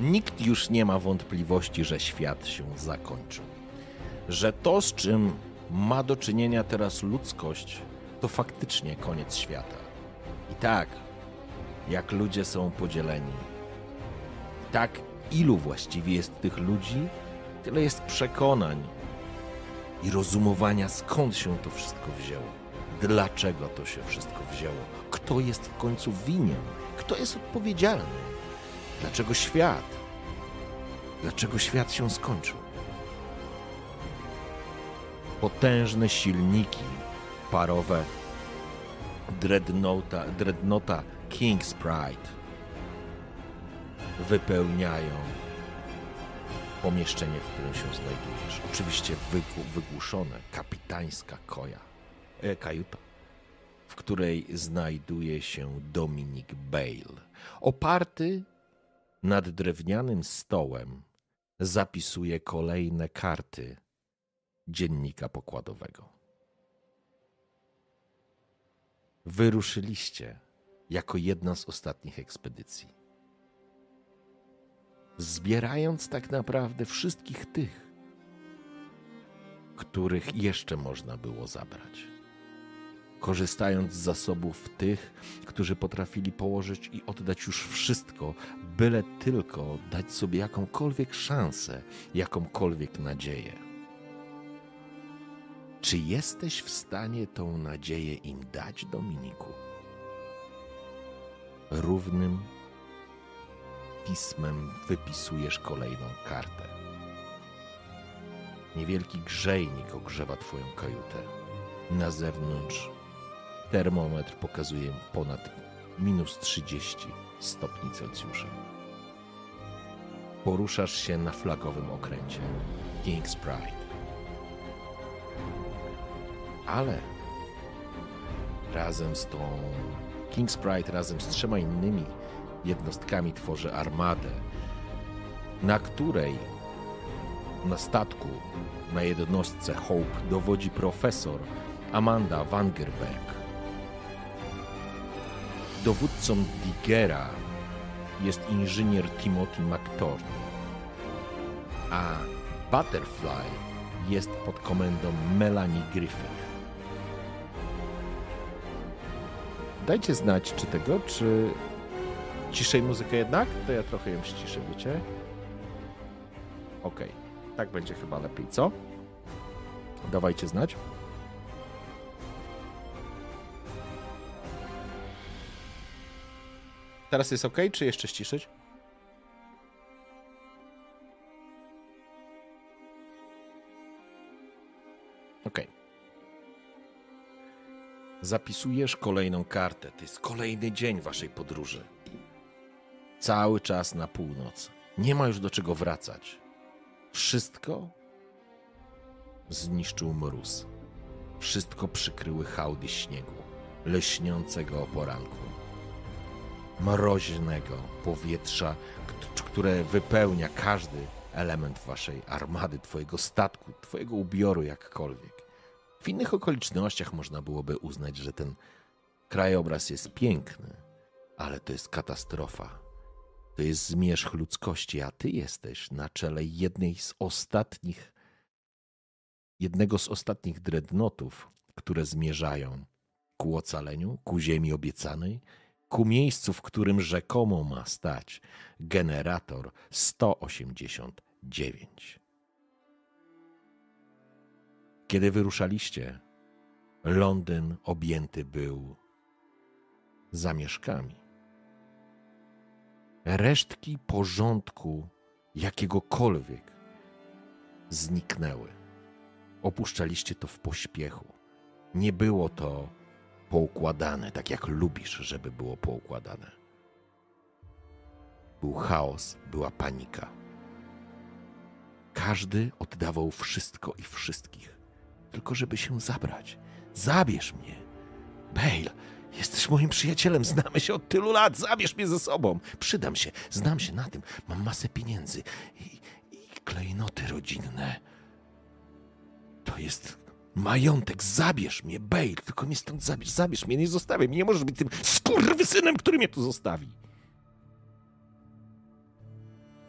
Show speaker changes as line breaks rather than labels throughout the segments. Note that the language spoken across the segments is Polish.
Nikt już nie ma wątpliwości, że świat się zakończył. Że to, z czym ma do czynienia teraz ludzkość, to faktycznie koniec świata. I tak, jak ludzie są podzieleni, tak ilu właściwie jest tych ludzi, tyle jest przekonań i rozumowania, skąd się to wszystko wzięło, dlaczego to się wszystko wzięło, kto jest w końcu winien, kto jest odpowiedzialny, dlaczego świat, dlaczego świat się skończył. Potężne silniki parowe Dreadnoughta, Dreadnoughta King's Pride wypełniają pomieszczenie, w którym się znajdujesz. Oczywiście wygłuszone, kapitańska koja, e, kajuta, w której znajduje się Dominik Bale. Oparty nad drewnianym stołem zapisuje kolejne karty dziennika pokładowego. Wyruszyliście jako jedna z ostatnich ekspedycji zbierając tak naprawdę wszystkich tych, których jeszcze można było zabrać. Korzystając z zasobów tych, którzy potrafili położyć i oddać już wszystko, byle tylko dać sobie jakąkolwiek szansę, jakąkolwiek nadzieję. Czy jesteś w stanie tą nadzieję im dać, Dominiku? Równym pismem wypisujesz kolejną kartę. Niewielki grzejnik ogrzewa Twoją kajutę. Na zewnątrz termometr pokazuje ponad minus 30 stopni Celsjusza. Poruszasz się na flagowym okręcie King's Pride. Ale razem z tą King's Pride, razem z trzema innymi jednostkami tworzy armadę, na której na statku, na jednostce Hope dowodzi profesor Amanda Wangerberg. Dowódcą Digera jest inżynier Timothy McTorn, a Butterfly jest pod komendą Melanie Griffith. Dajcie znać, czy tego, czy Ciszej muzykę jednak? To ja trochę ją ściszę, wiecie? Okej, okay. tak będzie chyba lepiej, co? Dawajcie znać. Teraz jest ok, czy jeszcze ściszyć? Ok. Zapisujesz kolejną kartę. To jest kolejny dzień waszej podróży. Cały czas na północ. Nie ma już do czego wracać. Wszystko zniszczył mróz. Wszystko przykryły hałdy śniegu, leśniącego o poranku. Mroźnego powietrza, które wypełnia każdy element waszej armady, twojego statku, twojego ubioru, jakkolwiek. W innych okolicznościach można byłoby uznać, że ten krajobraz jest piękny, ale to jest katastrofa to jest zmierzch ludzkości, a ty jesteś na czele jednej z ostatnich, jednego z ostatnich dreadnotów, które zmierzają ku ocaleniu, ku ziemi obiecanej, ku miejscu, w którym rzekomo ma stać generator 189. Kiedy wyruszaliście, Londyn objęty był zamieszkami resztki porządku jakiegokolwiek zniknęły. Opuszczaliście to w pośpiechu. Nie było to poukładane, tak jak lubisz, żeby było poukładane. Był chaos, była panika. Każdy oddawał wszystko i wszystkich, tylko żeby się zabrać. Zabierz mnie. Bale, jesteś moim przyjacielem, znamy się od tylu lat, zabierz mnie ze sobą. Przydam się, znam się na tym, mam masę pieniędzy i, i klejnoty rodzinne. To jest majątek, zabierz mnie, Bale, tylko mnie stąd zabierz, zabierz mnie, nie zostawiaj mnie, nie możesz być tym skurwysynem, który mnie tu zostawi.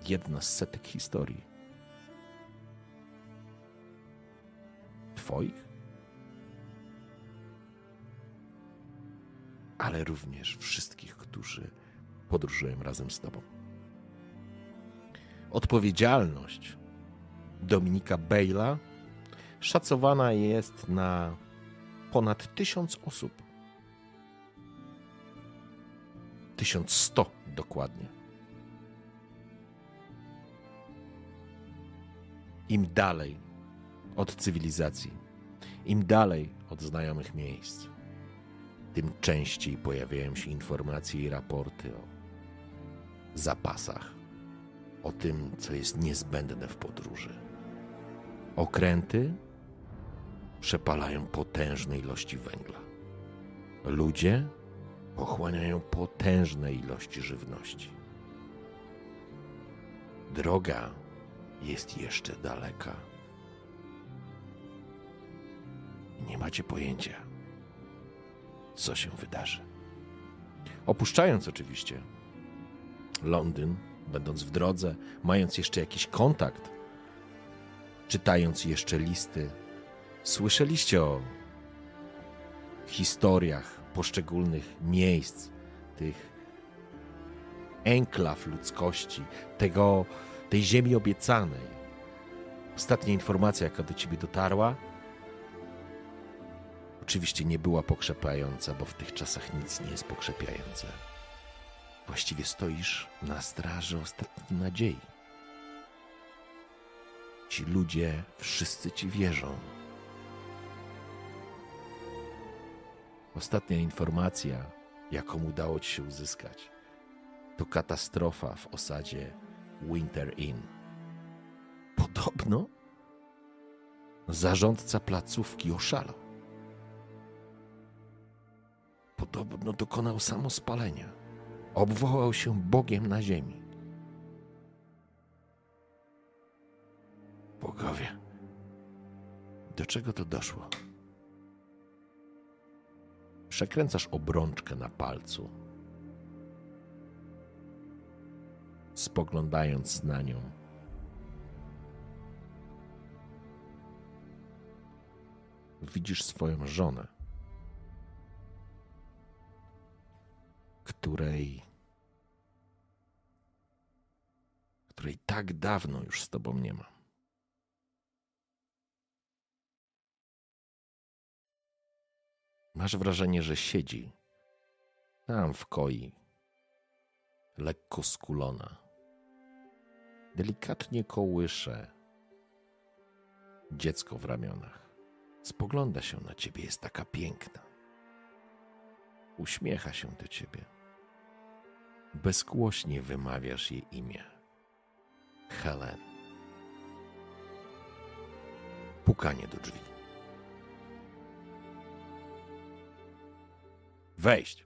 Jedna z setek historii. Twoich? Ale również wszystkich, którzy podróżują razem z Tobą. Odpowiedzialność Dominika Bejla szacowana jest na ponad tysiąc osób. 1100 dokładnie. Im dalej od cywilizacji, im dalej od znajomych miejsc, tym częściej pojawiają się informacje i raporty o zapasach, o tym, co jest niezbędne w podróży. Okręty przepalają potężne ilości węgla. Ludzie pochłaniają potężne ilości żywności. Droga jest jeszcze daleka. Nie macie pojęcia, co się wydarzy. Opuszczając oczywiście Londyn, będąc w drodze, mając jeszcze jakiś kontakt, czytając jeszcze listy, słyszeliście o historiach poszczególnych miejsc, tych enklaw ludzkości, tego, tej ziemi obiecanej. Ostatnia informacja, jaka do ciebie dotarła, oczywiście nie była pokrzepiająca, bo w tych czasach nic nie jest pokrzepiające. Właściwie stoisz na straży ostatniej nadziei. Ci ludzie wszyscy ci wierzą. Ostatnia informacja, jaką udało ci się uzyskać, to katastrofa w osadzie Winter Inn. Podobno zarządca placówki oszalał. Podobno dokonał samospalenia. Obwołał się Bogiem na ziemi. Bogowie, do czego to doszło? Przekręcasz obrączkę na palcu, spoglądając na nią. Widzisz swoją żonę, której, której tak dawno już z tobą nie ma. Masz wrażenie, że siedzi tam w koi, lekko skulona. Delikatnie kołysze dziecko w ramionach. Spogląda się na ciebie, jest taka piękna. Uśmiecha się do ciebie. Bezgłośnie wymawiasz jej imię. Helen. Pukanie do drzwi. Wejść.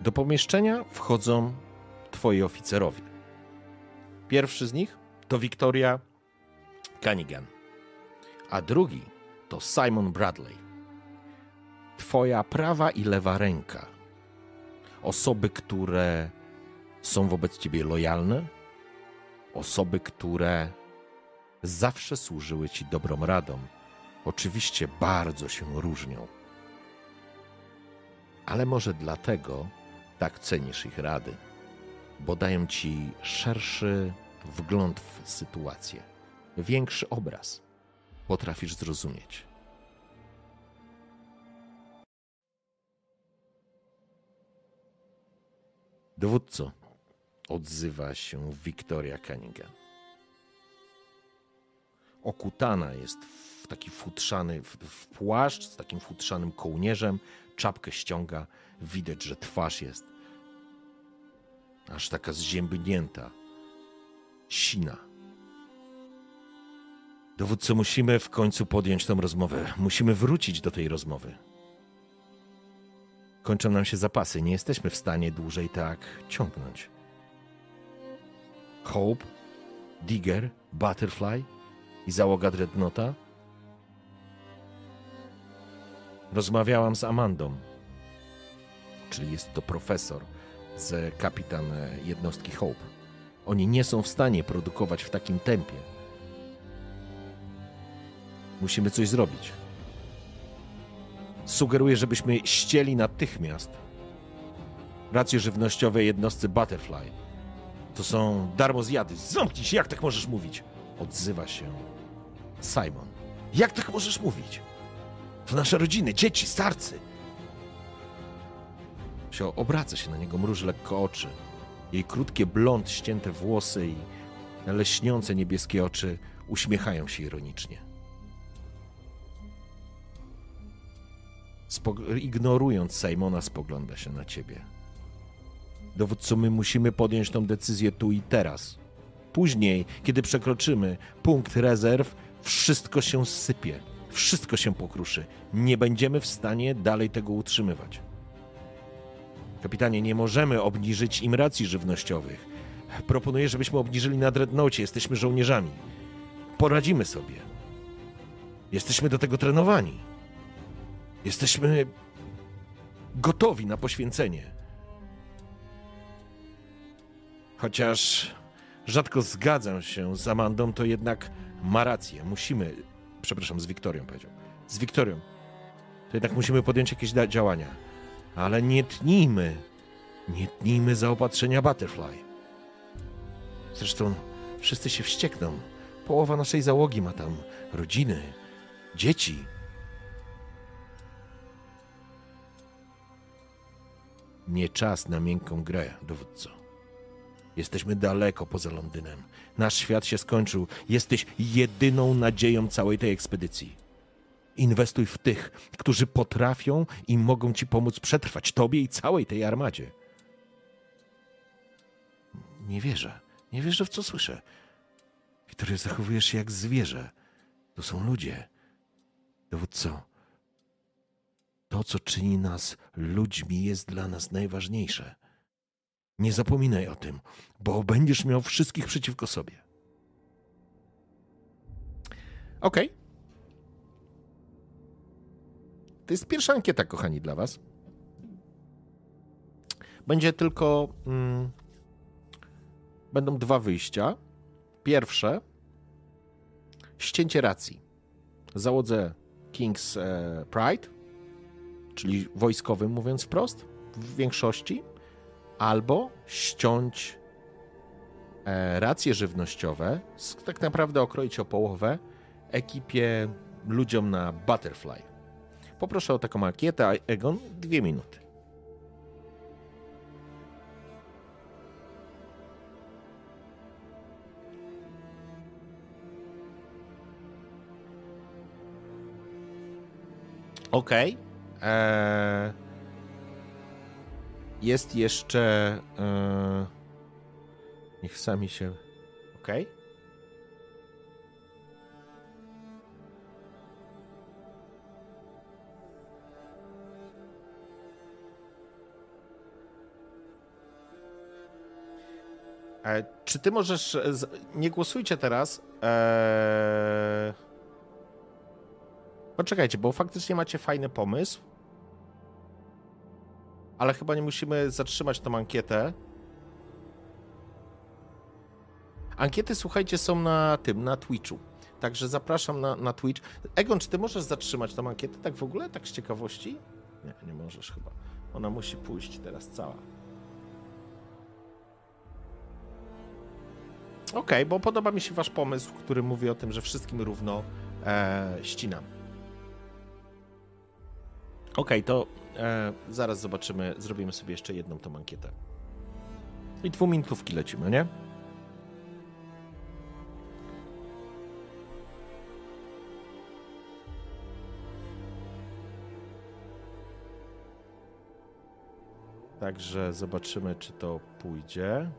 Do pomieszczenia wchodzą twoi oficerowie. Pierwszy z nich to Victoria Cunningham, a drugi to Simon Bradley. Twoja prawa i lewa ręka. Osoby, które są wobec ciebie lojalne, osoby, które zawsze służyły ci dobrą radą. Oczywiście bardzo się różnią ale może dlatego tak cenisz ich rady, bo dają ci szerszy wgląd w sytuację, większy obraz. Potrafisz zrozumieć. Dowódco, odzywa się Wiktoria Cunningham. Okutana jest w taki futrzany, w, w płaszcz z takim futrzanym kołnierzem, czapkę ściąga, widać, że twarz jest aż taka zziębnięta, sina. Dowódco, musimy w końcu podjąć tą rozmowę. Musimy wrócić do tej rozmowy. Kończą nam się zapasy. Nie jesteśmy w stanie dłużej tak ciągnąć. Hope, Digger, Butterfly i załoga Dreadnota. Rozmawiałam z Amandą, czyli jest to profesor z kapitan jednostki Hope. Oni nie są w stanie produkować w takim tempie. Musimy coś zrobić. Sugeruję, żebyśmy ścieli natychmiast racje żywnościowe jednostce Butterfly. To są darmozjady. Zamknij się, jak tak możesz mówić? Odzywa się Simon. Jak tak możesz mówić? To nasze rodziny, dzieci, starcy. Się obraca się na niego, mruży lekko oczy. Jej krótkie blond, ścięte włosy i leśniące niebieskie oczy uśmiechają się ironicznie. Spog- ignorując Simona, spogląda się na ciebie. Dowódco, my musimy podjąć tą decyzję tu i teraz. Później, kiedy przekroczymy punkt rezerw, wszystko się sypie, wszystko się pokruszy. Nie będziemy w stanie dalej tego utrzymywać. Kapitanie, nie możemy obniżyć im racji żywnościowych. Proponuję, żebyśmy obniżyli na dreadnoughcie. Jesteśmy żołnierzami. Poradzimy sobie. Jesteśmy do tego trenowani. Jesteśmy gotowi na poświęcenie. Chociaż rzadko zgadzam się z Amandą, to jednak ma rację. Musimy, przepraszam, z Wiktorią powiedział. Z Wiktorią. To jednak musimy podjąć jakieś działania. Ale nie tnijmy, nie tnijmy zaopatrzenia Butterfly. Zresztą wszyscy się wściekną. Połowa naszej załogi ma tam rodziny, dzieci. Nie czas na miękką grę, dowódco. Jesteśmy daleko poza Londynem. Nasz świat się skończył. Jesteś jedyną nadzieją całej tej ekspedycji. Inwestuj w tych, którzy potrafią i mogą ci pomóc przetrwać tobie i całej tej armadzie. Nie wierzę. Nie wierzę w co słyszę. Wiktoria, zachowujesz się jak zwierzę. To są ludzie. Dowódco, to, co czyni nas ludźmi, jest dla nas najważniejsze. Nie zapominaj o tym, bo będziesz miał wszystkich przeciwko sobie. Okay. To jest pierwsza ankieta, kochani, dla Was. Będzie tylko. Mm, będą dwa wyjścia. Pierwsze ścięcie racji. Załodze King's e, Pride, czyli wojskowym, mówiąc wprost, w większości albo ściąć e, racje żywnościowe, tak naprawdę okroić o połowę ekipie ludziom na Butterfly. Poproszę o taką ankietę, Egon, dwie minuty. Okej. Okay. Eee... Jest jeszcze. Yy... Niech sami się. Ok. E, czy ty możesz. Nie głosujcie teraz. Eee... Poczekajcie, bo faktycznie macie fajny pomysł ale chyba nie musimy zatrzymać tą ankietę. Ankiety, słuchajcie, są na tym, na Twitchu. Także zapraszam na, na Twitch. Egon, czy ty możesz zatrzymać tą ankietę tak w ogóle, tak z ciekawości? Nie, nie możesz chyba. Ona musi pójść teraz cała. Okej, okay, bo podoba mi się wasz pomysł, który mówi o tym, że wszystkim równo e, ścinam. Okej, okay, to E, zaraz zobaczymy, zrobimy sobie jeszcze jedną tą ankietę. I dwuminutówki lecimy, nie?
Także zobaczymy, czy to pójdzie.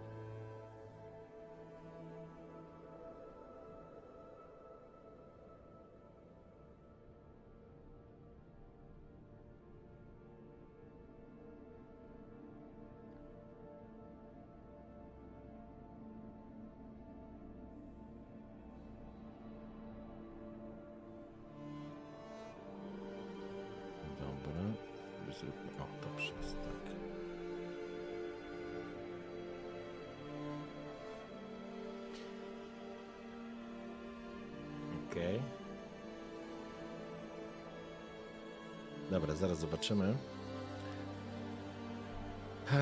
Zobaczymy. Eee,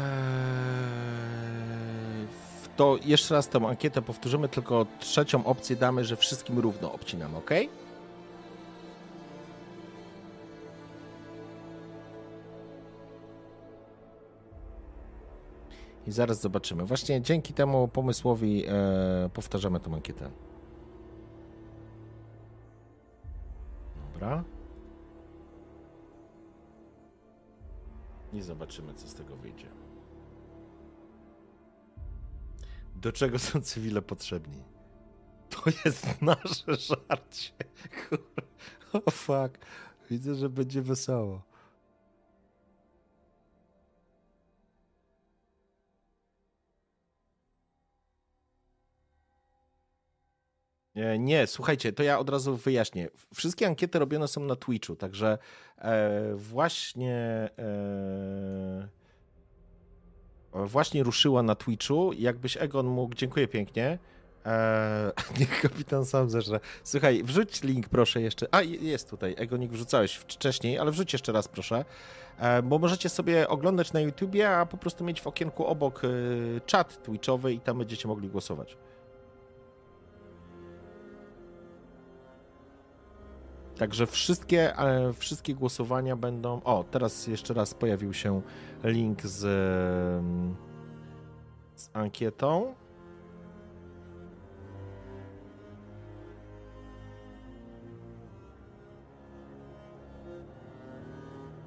To jeszcze raz tę ankietę powtórzymy, tylko trzecią opcję damy, że wszystkim równo obcinamy, ok? I zaraz zobaczymy. Właśnie dzięki temu pomysłowi e, powtarzamy tę ankietę. I zobaczymy, co z tego wyjdzie. Do czego są cywile potrzebni? To jest nasze żarcie. O fuck. Widzę, że będzie wesoło. Nie, nie, słuchajcie, to ja od razu wyjaśnię. Wszystkie ankiety robione są na Twitchu, także e, właśnie e, właśnie ruszyła na Twitchu. Jakbyś Egon mógł, dziękuję pięknie. E, niech kapitan sam zerze. Słuchaj, wrzuć link proszę jeszcze. A, jest tutaj. Egonik wrzucałeś wcześniej, ale wrzuć jeszcze raz proszę. E, bo możecie sobie oglądać na YouTubie, a po prostu mieć w okienku obok e, czat Twitchowy i tam będziecie mogli głosować. Także wszystkie, e, wszystkie głosowania będą. O, teraz jeszcze raz pojawił się link z, em, z ankietą.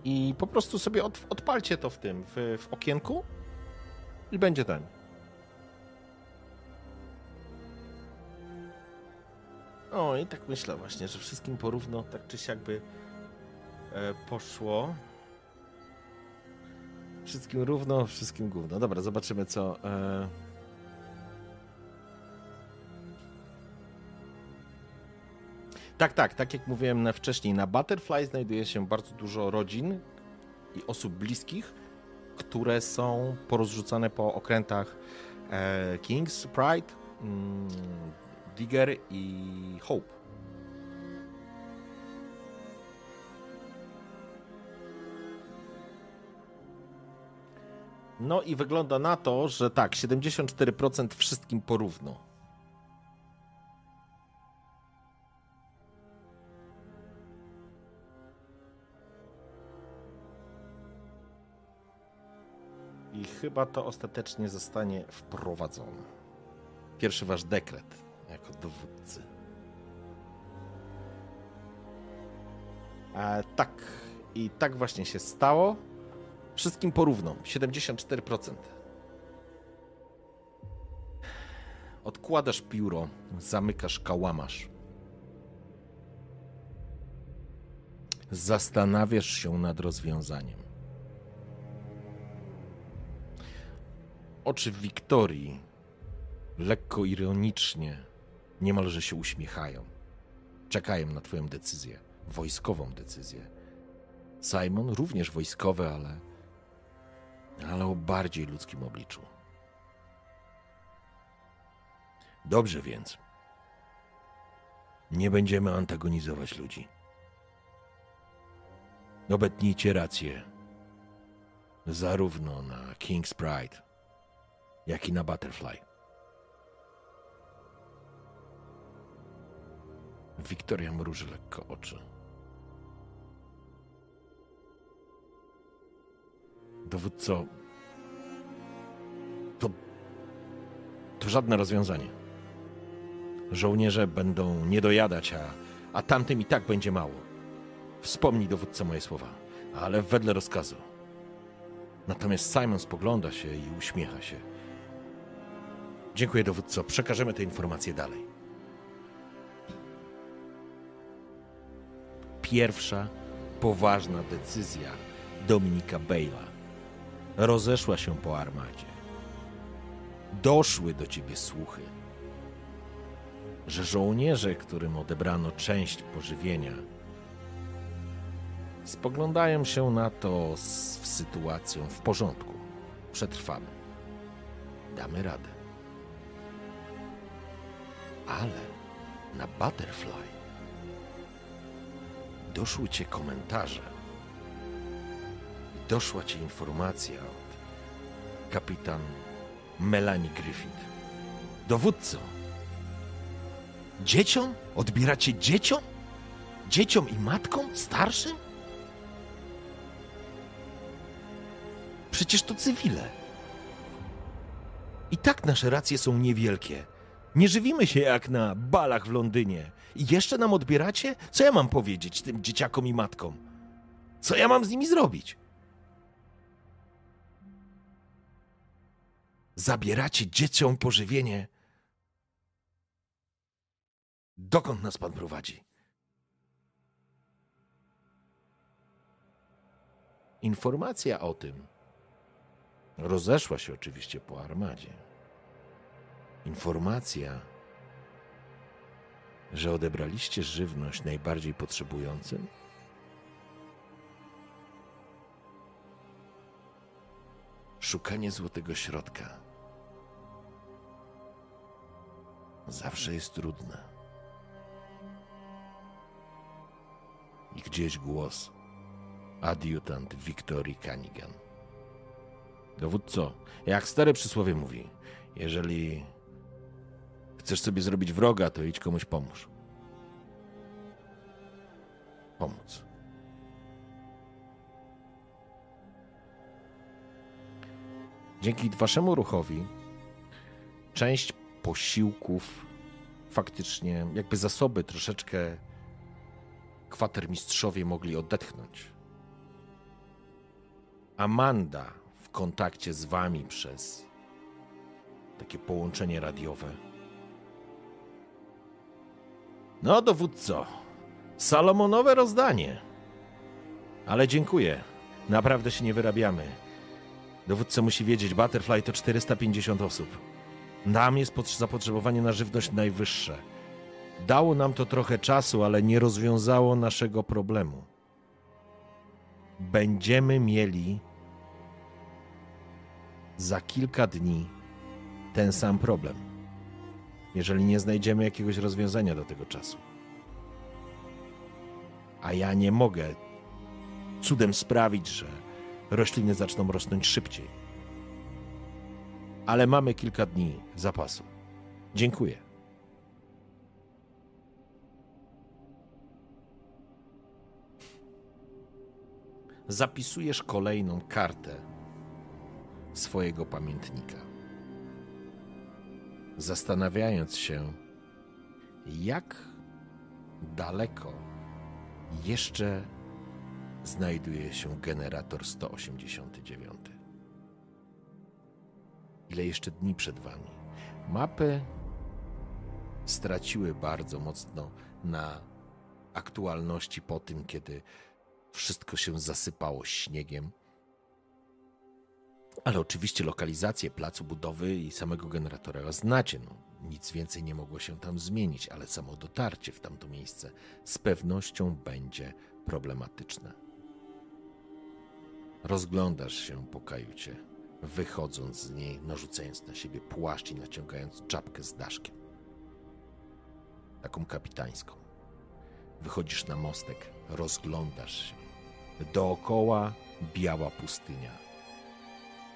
I po prostu sobie od, odpalcie to w tym, w, w okienku i będzie ten. O, i tak myślę właśnie, że wszystkim porówno, tak czy siak by e, poszło. Wszystkim równo, wszystkim gówno. Dobra, zobaczymy co. E... Tak, tak, tak jak mówiłem na wcześniej, na Butterfly znajduje się bardzo dużo rodzin i osób bliskich, które są porozrzucane po okrętach e, King's Pride, mm, Digger i Hope. No i wygląda na to, że tak, 74% wszystkim porówno. I chyba to ostatecznie zostanie wprowadzone. Pierwszy wasz dekret jako dowódcy. E, tak, i tak właśnie się stało. Wszystkim porówno 74%. Odkładasz pióro, zamykasz kałamarz. Zastanawiasz się nad rozwiązaniem. Oczy Wiktorii lekko ironicznie, niemalże się uśmiechają. Czekają na Twoją decyzję, wojskową decyzję. Simon również wojskowy, ale, ale o bardziej ludzkim obliczu. Dobrze więc. Nie będziemy antagonizować ludzi. Obetnijcie rację. Zarówno na King's Pride, jak i na Butterfly. Wiktoria mruży lekko oczy. Dowódco, to, to żadne rozwiązanie. Żołnierze będą nie dojadać, a, a tamtym i tak będzie mało. Wspomnij dowódco moje słowa, ale wedle rozkazu. Natomiast Simon spogląda się i uśmiecha się. Dziękuję, dowódco. Przekażemy te informacje dalej. Pierwsza poważna decyzja Dominika Bale'a rozeszła się po armadzie. Doszły do ciebie słuchy, że żołnierze, którym odebrano część pożywienia, spoglądają się na to z sytuacją w porządku. Przetrwamy. Damy radę. Ale na Butterfly doszły cię komentarze. Doszła ci informacja od kapitan Melanie Griffith. Dowódco, dzieciom? Odbieracie dzieciom? Dzieciom i matkom? Starszym? Przecież to cywile. I tak nasze racje są niewielkie. Nie żywimy się jak na balach w Londynie. I jeszcze nam odbieracie? Co ja mam powiedzieć tym dzieciakom i matkom? Co ja mam z nimi zrobić? Zabieracie dzieciom pożywienie. Dokąd nas pan prowadzi? Informacja o tym rozeszła się oczywiście po armadzie. Informacja, że odebraliście żywność najbardziej potrzebującym? Szukanie złotego środka zawsze jest trudne. I gdzieś głos adiutant Wiktorii Canigan. Dowódco, jak stare przysłowie mówi, jeżeli chcesz sobie zrobić wroga, to idź komuś pomóż. Pomóc. Dzięki waszemu ruchowi część posiłków faktycznie, jakby zasoby troszeczkę kwatermistrzowie mogli odetchnąć. Amanda w kontakcie z wami przez takie połączenie radiowe. No, dowódco, Salomonowe rozdanie. Ale dziękuję. Naprawdę się nie wyrabiamy. Dowódca musi wiedzieć, Butterfly to 450 osób. Nam jest zapotrzebowanie na żywność najwyższe. Dało nam to trochę czasu, ale nie rozwiązało naszego problemu. Będziemy mieli za kilka dni ten sam problem, jeżeli nie znajdziemy jakiegoś rozwiązania do tego czasu. A ja nie mogę cudem sprawić, że rośliny zaczną rosnąć szybciej. Ale mamy kilka dni zapasu. Dziękuję. Zapisujesz kolejną kartę swojego pamiętnika. Zastanawiając się, jak daleko jeszcze znajduje się generator 189. Ile jeszcze dni przed wami? Mapy straciły bardzo mocno na aktualności po tym, kiedy wszystko się zasypało śniegiem. Ale oczywiście lokalizację placu budowy i samego generatora znacie. No, nic więcej nie mogło się tam zmienić, ale samo dotarcie w tamto miejsce z pewnością będzie problematyczne. Rozglądasz się po kajucie, wychodząc z niej, narzucając na siebie płaszcz i naciągając czapkę z daszkiem. Taką kapitańską. Wychodzisz na mostek, rozglądasz się. Dookoła biała pustynia.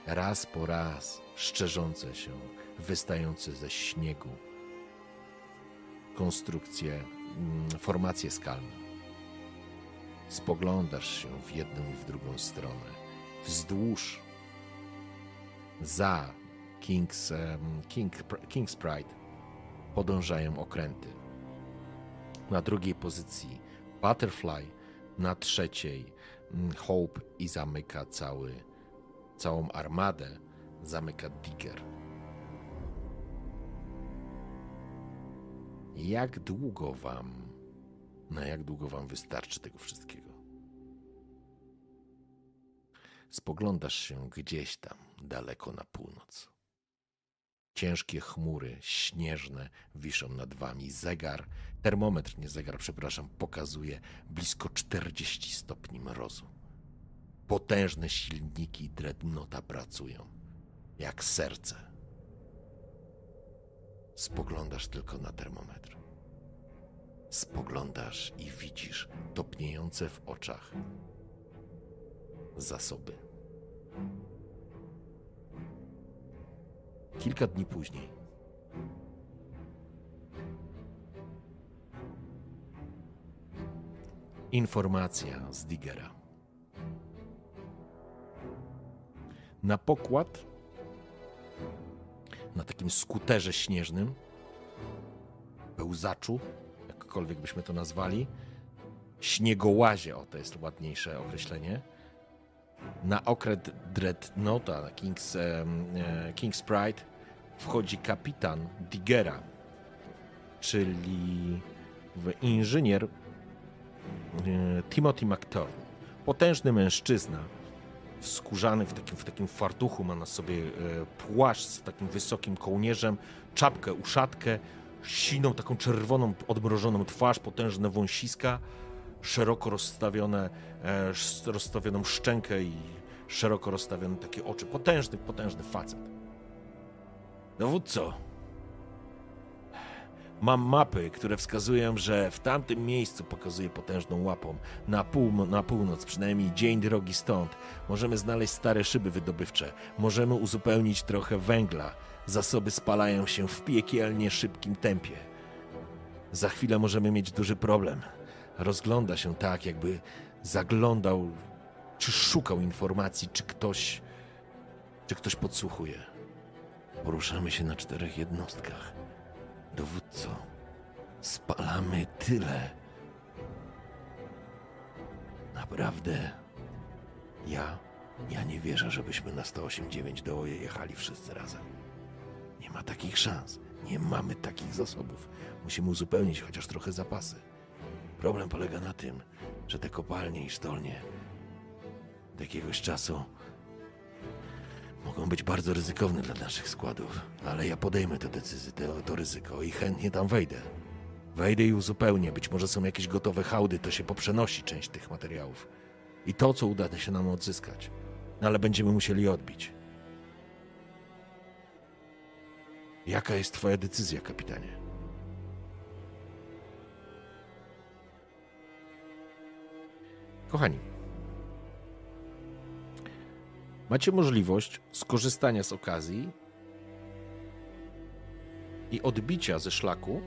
Raz po raz szczerzące się, wystające ze śniegu konstrukcje, mm, formacje skalne. Spoglądasz się w jedną i w drugą stronę wzdłuż za King's, King, King's Pride podążają okręty. Na drugiej pozycji Butterfly, na trzeciej mm, Hope i zamyka cały
Całą armadę zamyka Digger. Jak długo wam, na jak długo wam wystarczy tego wszystkiego? Spoglądasz się gdzieś tam, daleko na północ. Ciężkie chmury śnieżne wiszą nad wami. Zegar, termometr, nie zegar, przepraszam, pokazuje blisko 40 stopni mrozu. Potężne silniki dreadnota pracują, jak serce. Spoglądasz tylko na termometr. Spoglądasz i widzisz topniejące w oczach zasoby. Kilka dni później. Informacja z Digera. Na pokład, na takim skuterze śnieżnym, pełzaczu, jakkolwiek byśmy to nazwali, śniegołazie, o to jest ładniejsze określenie, na okręt Dreadnoughta, King's, e, King's Pride, wchodzi kapitan Digera, czyli inżynier e, Timothy McTurn. Potężny mężczyzna, skórzany w takim, w takim fartuchu, ma na sobie e, płaszcz z takim wysokim kołnierzem, czapkę, uszatkę, siną, taką czerwoną, odmrożoną twarz, potężne wąsiska, szeroko rozstawione, e, rozstawioną szczękę i szeroko rozstawione takie oczy. Potężny, potężny facet. Dowódco, mam mapy, które wskazują, że w tamtym miejscu pokazuje potężną łapą. Na, pół, na północ, przynajmniej dzień drogi stąd, możemy znaleźć stare szyby wydobywcze. Możemy uzupełnić trochę węgla. Zasoby spalają się w piekielnie szybkim tempie. Za chwilę możemy mieć duży problem. Rozgląda się tak, jakby zaglądał, czy szukał informacji, czy ktoś, czy ktoś podsłuchuje. Poruszamy się na czterech jednostkach. Dowódco, spalamy tyle. Naprawdę. Ja, ja nie wierzę, żebyśmy na 108.9 do jechali wszyscy razem. Nie ma takich szans. Nie mamy takich zasobów. Musimy uzupełnić chociaż trochę zapasy. Problem polega na tym, że te kopalnie i sztolnie od jakiegoś czasu mogą być bardzo ryzykowne dla naszych składów, ale ja podejmę tę decyzję, to, to ryzyko i chętnie tam wejdę. Wejdę i uzupełnię. Być może są jakieś gotowe hałdy, to się poprzenosi część tych materiałów. I to, co uda się nam odzyskać. No ale będziemy musieli odbić. Jaka jest Twoja decyzja, kapitanie? Kochani, macie możliwość skorzystania z okazji i odbicia ze szlaku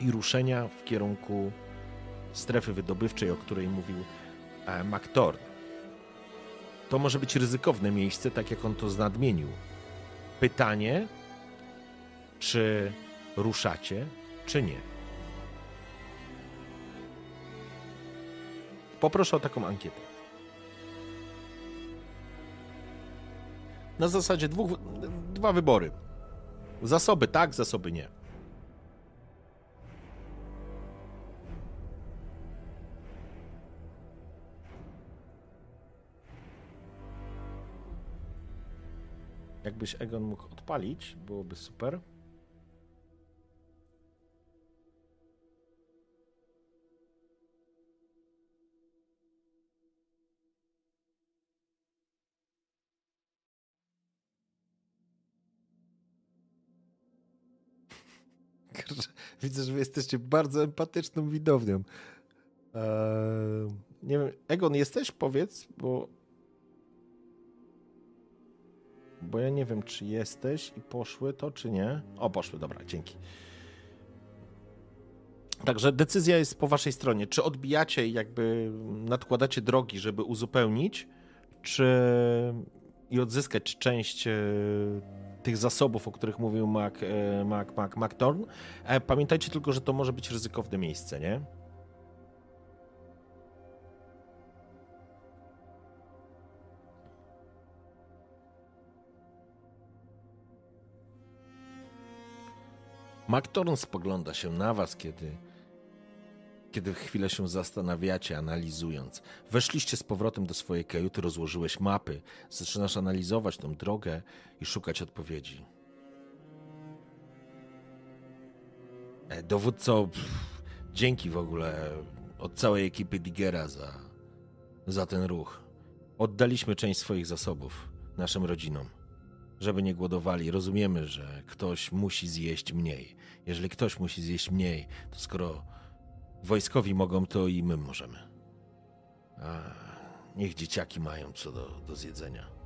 i ruszenia w kierunku strefy wydobywczej, o której mówił e, McTorn. To może być ryzykowne miejsce, tak jak on to znadmienił. Pytanie, czy ruszacie, czy nie. Poproszę o taką ankietę. Na zasadzie dwóch, dwa wybory. Zasoby tak, zasoby nie. Jakbyś Egon mógł odpalić, byłoby super. Widzę, że wy jesteście bardzo empatyczną widownią. Eee, nie wiem, Egon, jesteś? Powiedz, bo. Bo ja nie wiem, czy jesteś i poszły to, czy nie. O, poszły, dobra, dzięki. Także decyzja jest po waszej stronie. Czy odbijacie i jakby nadkładacie drogi, żeby uzupełnić, czy i odzyskać część e, tych zasobów, o których mówił Mac, e, Mac, Mac, Mac Thorn. E, pamiętajcie tylko, że to może być ryzykowne miejsce, nie?
Mac Thorn spogląda się na was, kiedy kiedy chwilę się zastanawiacie, analizując. Weszliście z powrotem do swojej kajuty, rozłożyłeś mapy, zaczynasz analizować tą drogę i szukać odpowiedzi. E, Dowódco, pff, dzięki w ogóle od całej ekipy Digera za, za ten ruch. Oddaliśmy część swoich zasobów naszym rodzinom, żeby nie głodowali. Rozumiemy, że ktoś musi zjeść mniej. Jeżeli ktoś musi zjeść mniej, to skoro wojskowi mogą, to i my możemy. A niech dzieciaki mają co do, do zjedzenia.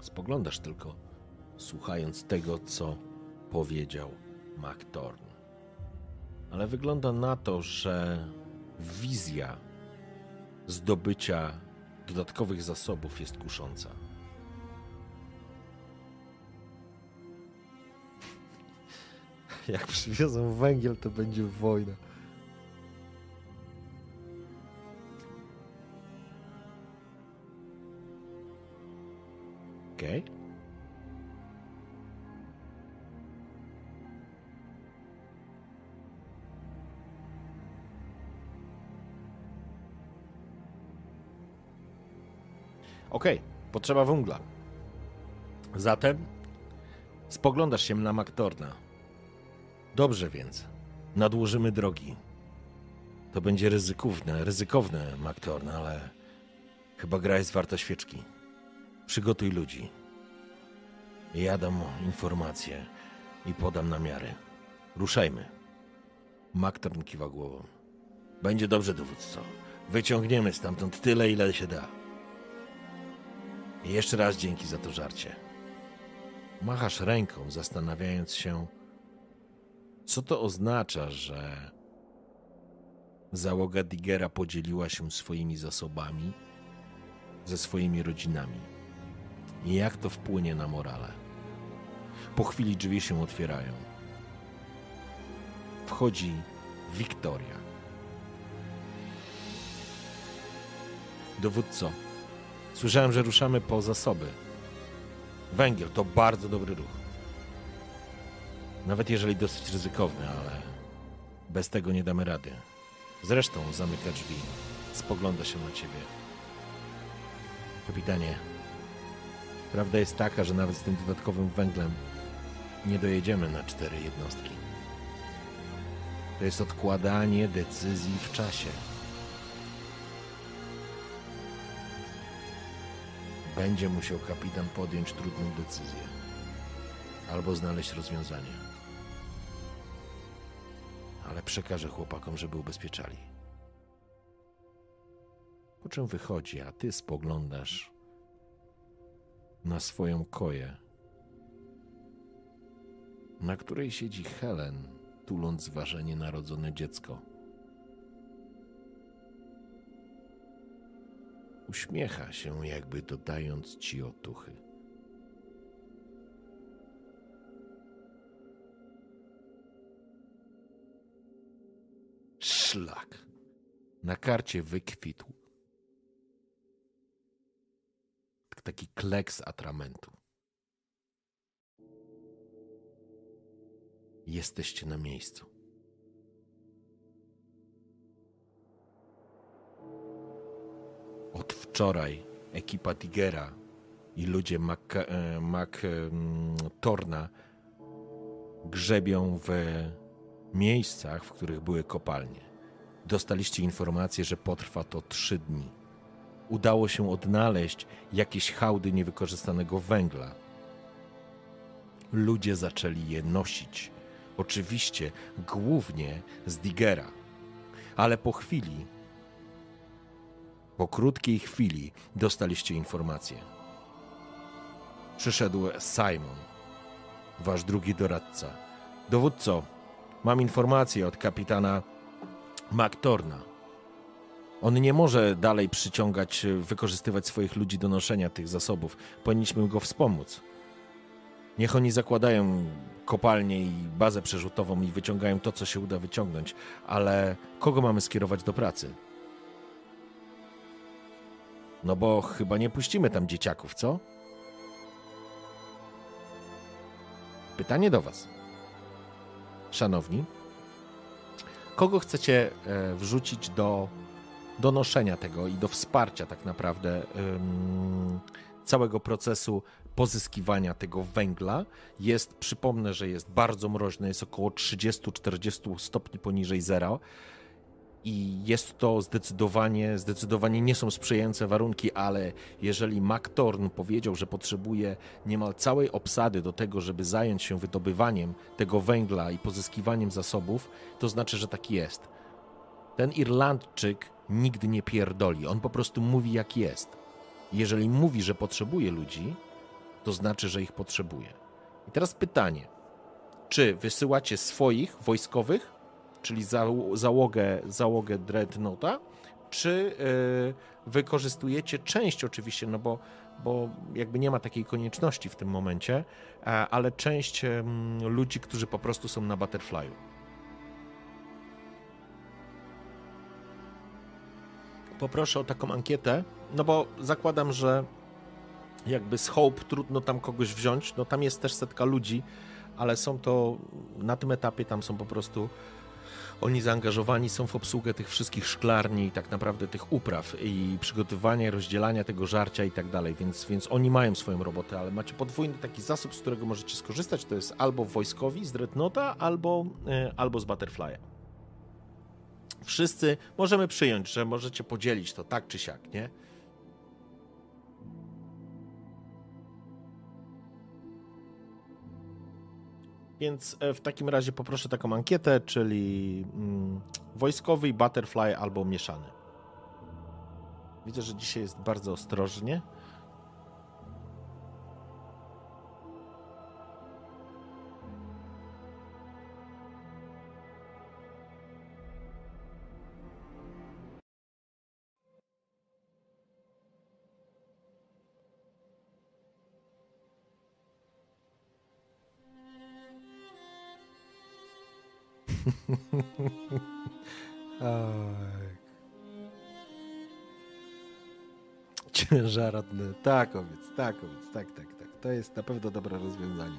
Spoglądasz tylko, słuchając tego, co powiedział MacTorn. Ale wygląda na to, że wizja zdobycia dodatkowych zasobów jest kusząca. Jak przywiozą węgiel, to będzie wojna. Okej. Okay. Okej, okay. potrzeba węgla. Zatem spoglądasz się na Maktorna. Dobrze więc, nadłożymy drogi. To będzie ryzykowne, ryzykowne, Maktorn, ale chyba gra jest warta świeczki. Przygotuj ludzi. Ja dam informacje i podam namiary. Ruszajmy. Maktorn kiwa głową. Będzie dobrze, dowódco. Wyciągniemy stamtąd tyle, ile się da. I jeszcze raz dzięki za to żarcie. Machasz ręką, zastanawiając się, co to oznacza, że załoga Digera podzieliła się swoimi zasobami ze swoimi rodzinami. I jak to wpłynie na morale? Po chwili drzwi się otwierają. Wchodzi Wiktoria. Dowódco, Słyszałem, że ruszamy po zasoby. Węgiel to bardzo dobry ruch. Nawet jeżeli dosyć ryzykowny, ale bez tego nie damy rady. Zresztą zamyka drzwi, spogląda się na ciebie. Kapitanie, prawda jest taka, że nawet z tym dodatkowym węglem nie dojedziemy na cztery jednostki. To jest odkładanie decyzji w czasie. Będzie musiał kapitan podjąć trudną decyzję albo znaleźć rozwiązanie. Ale przekażę chłopakom, żeby ubezpieczali. Po czym wychodzi, a ty spoglądasz na swoją koję, na której siedzi Helen, tuląc zważenie narodzone dziecko. Uśmiecha się, jakby dodając ci otuchy. Szlak. Na karcie wykwitł. Taki kleks atramentu. Jesteście na miejscu. Od wczoraj ekipa Tigera i ludzie Mac, e, grzebią w miejscach, w których były kopalnie. Dostaliście informację, że potrwa to trzy dni. Udało się odnaleźć jakieś hałdy niewykorzystanego węgla. Ludzie zaczęli je nosić. Oczywiście głównie z Digera. Ale po chwili po krótkiej chwili dostaliście informację. Przyszedł Simon, wasz drugi doradca. Dowódco, mam informację od kapitana McTorna. On nie może dalej przyciągać, wykorzystywać swoich ludzi do noszenia tych zasobów. Powinniśmy go wspomóc. Niech oni zakładają kopalnię i bazę przerzutową i wyciągają to, co się uda wyciągnąć, ale kogo mamy skierować do pracy? No bo chyba nie puścimy tam dzieciaków, co? Pytanie do Was. Szanowni, kogo chcecie e, wrzucić do, do noszenia tego i do wsparcia tak naprawdę całego procesu pozyskiwania tego węgla? Jest, przypomnę, że jest bardzo mroźny, jest około 30-40 stopni poniżej zera i jest to zdecydowanie, zdecydowanie nie są sprzyjające warunki, ale jeżeli MacTorn powiedział, że potrzebuje niemal całej obsady do tego, żeby zająć się wydobywaniem tego węgla i pozyskiwaniem zasobów, to znaczy, że tak jest. Ten Irlandczyk nigdy nie pierdoli, on po prostu mówi jak jest. Jeżeli mówi, że potrzebuje ludzi, to znaczy, że ich potrzebuje. I teraz pytanie: czy wysyłacie swoich wojskowych czyli załogę, załogę Dreadnoughta, czy y, wykorzystujecie część oczywiście, no bo, bo jakby nie ma takiej konieczności w tym momencie, ale część ludzi, którzy po prostu są na Butterfly'u. Poproszę o taką ankietę, no bo zakładam, że jakby z Hope trudno tam kogoś wziąć, no tam jest też setka ludzi, ale są to, na tym etapie tam są po prostu oni zaangażowani są w obsługę tych wszystkich szklarni, tak naprawdę tych upraw i przygotowanie, rozdzielania tego żarcia i tak dalej, więc, więc oni mają swoją robotę, ale macie podwójny taki zasób, z którego możecie skorzystać, to jest albo wojskowi z Dreadnoughta, albo, e, albo z Butterfly'a. Wszyscy możemy przyjąć, że możecie podzielić to tak czy siak, nie? Więc e, w takim razie poproszę taką ankietę, czyli mm, wojskowy, butterfly albo mieszany. Widzę, że dzisiaj jest bardzo ostrożnie. Ciężarodny. Tak, owiec, tak, owiec, tak, tak, tak. To jest na pewno dobre rozwiązanie.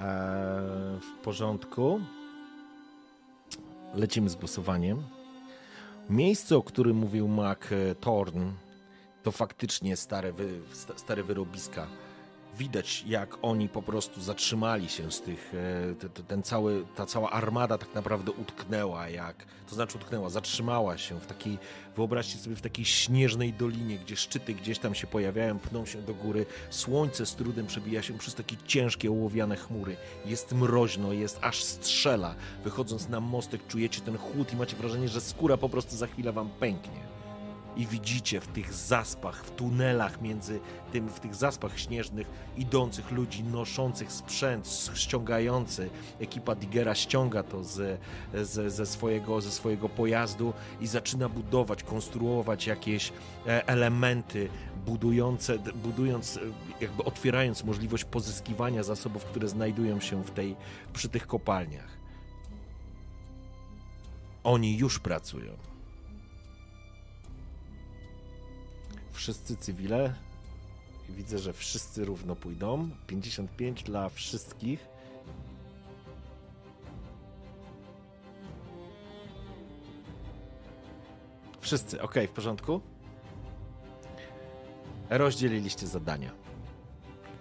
Eee, w porządku. Lecimy z głosowaniem. Miejsce, o którym mówił Mac Thorn, to faktycznie stare, wy, stare wyrobiska widać, jak oni po prostu zatrzymali się z tych, e, ten cały, ta cała armada tak naprawdę utknęła, jak, to znaczy utknęła, zatrzymała się w takiej, wyobraźcie sobie, w takiej śnieżnej dolinie, gdzie szczyty gdzieś tam się pojawiają, pną się do góry, słońce z trudem przebija się przez takie ciężkie, ołowiane chmury, jest mroźno, jest aż strzela, wychodząc na mostek czujecie ten chłód i macie wrażenie, że skóra po prostu za chwilę wam pęknie i widzicie w tych zaspach, w tunelach między tym, w tych zaspach śnieżnych idących ludzi, noszących sprzęt, ściągający. Ekipa Digera ściąga to z, z, ze, swojego, ze swojego pojazdu i zaczyna budować, konstruować jakieś e, elementy budujące, budując, jakby otwierając możliwość pozyskiwania zasobów, które znajdują się w tej, przy tych kopalniach. Oni już pracują wszyscy cywile. Widzę, że wszyscy równo pójdą. 55 dla wszystkich. Wszyscy, ok, w porządku. Rozdzieliliście zadania.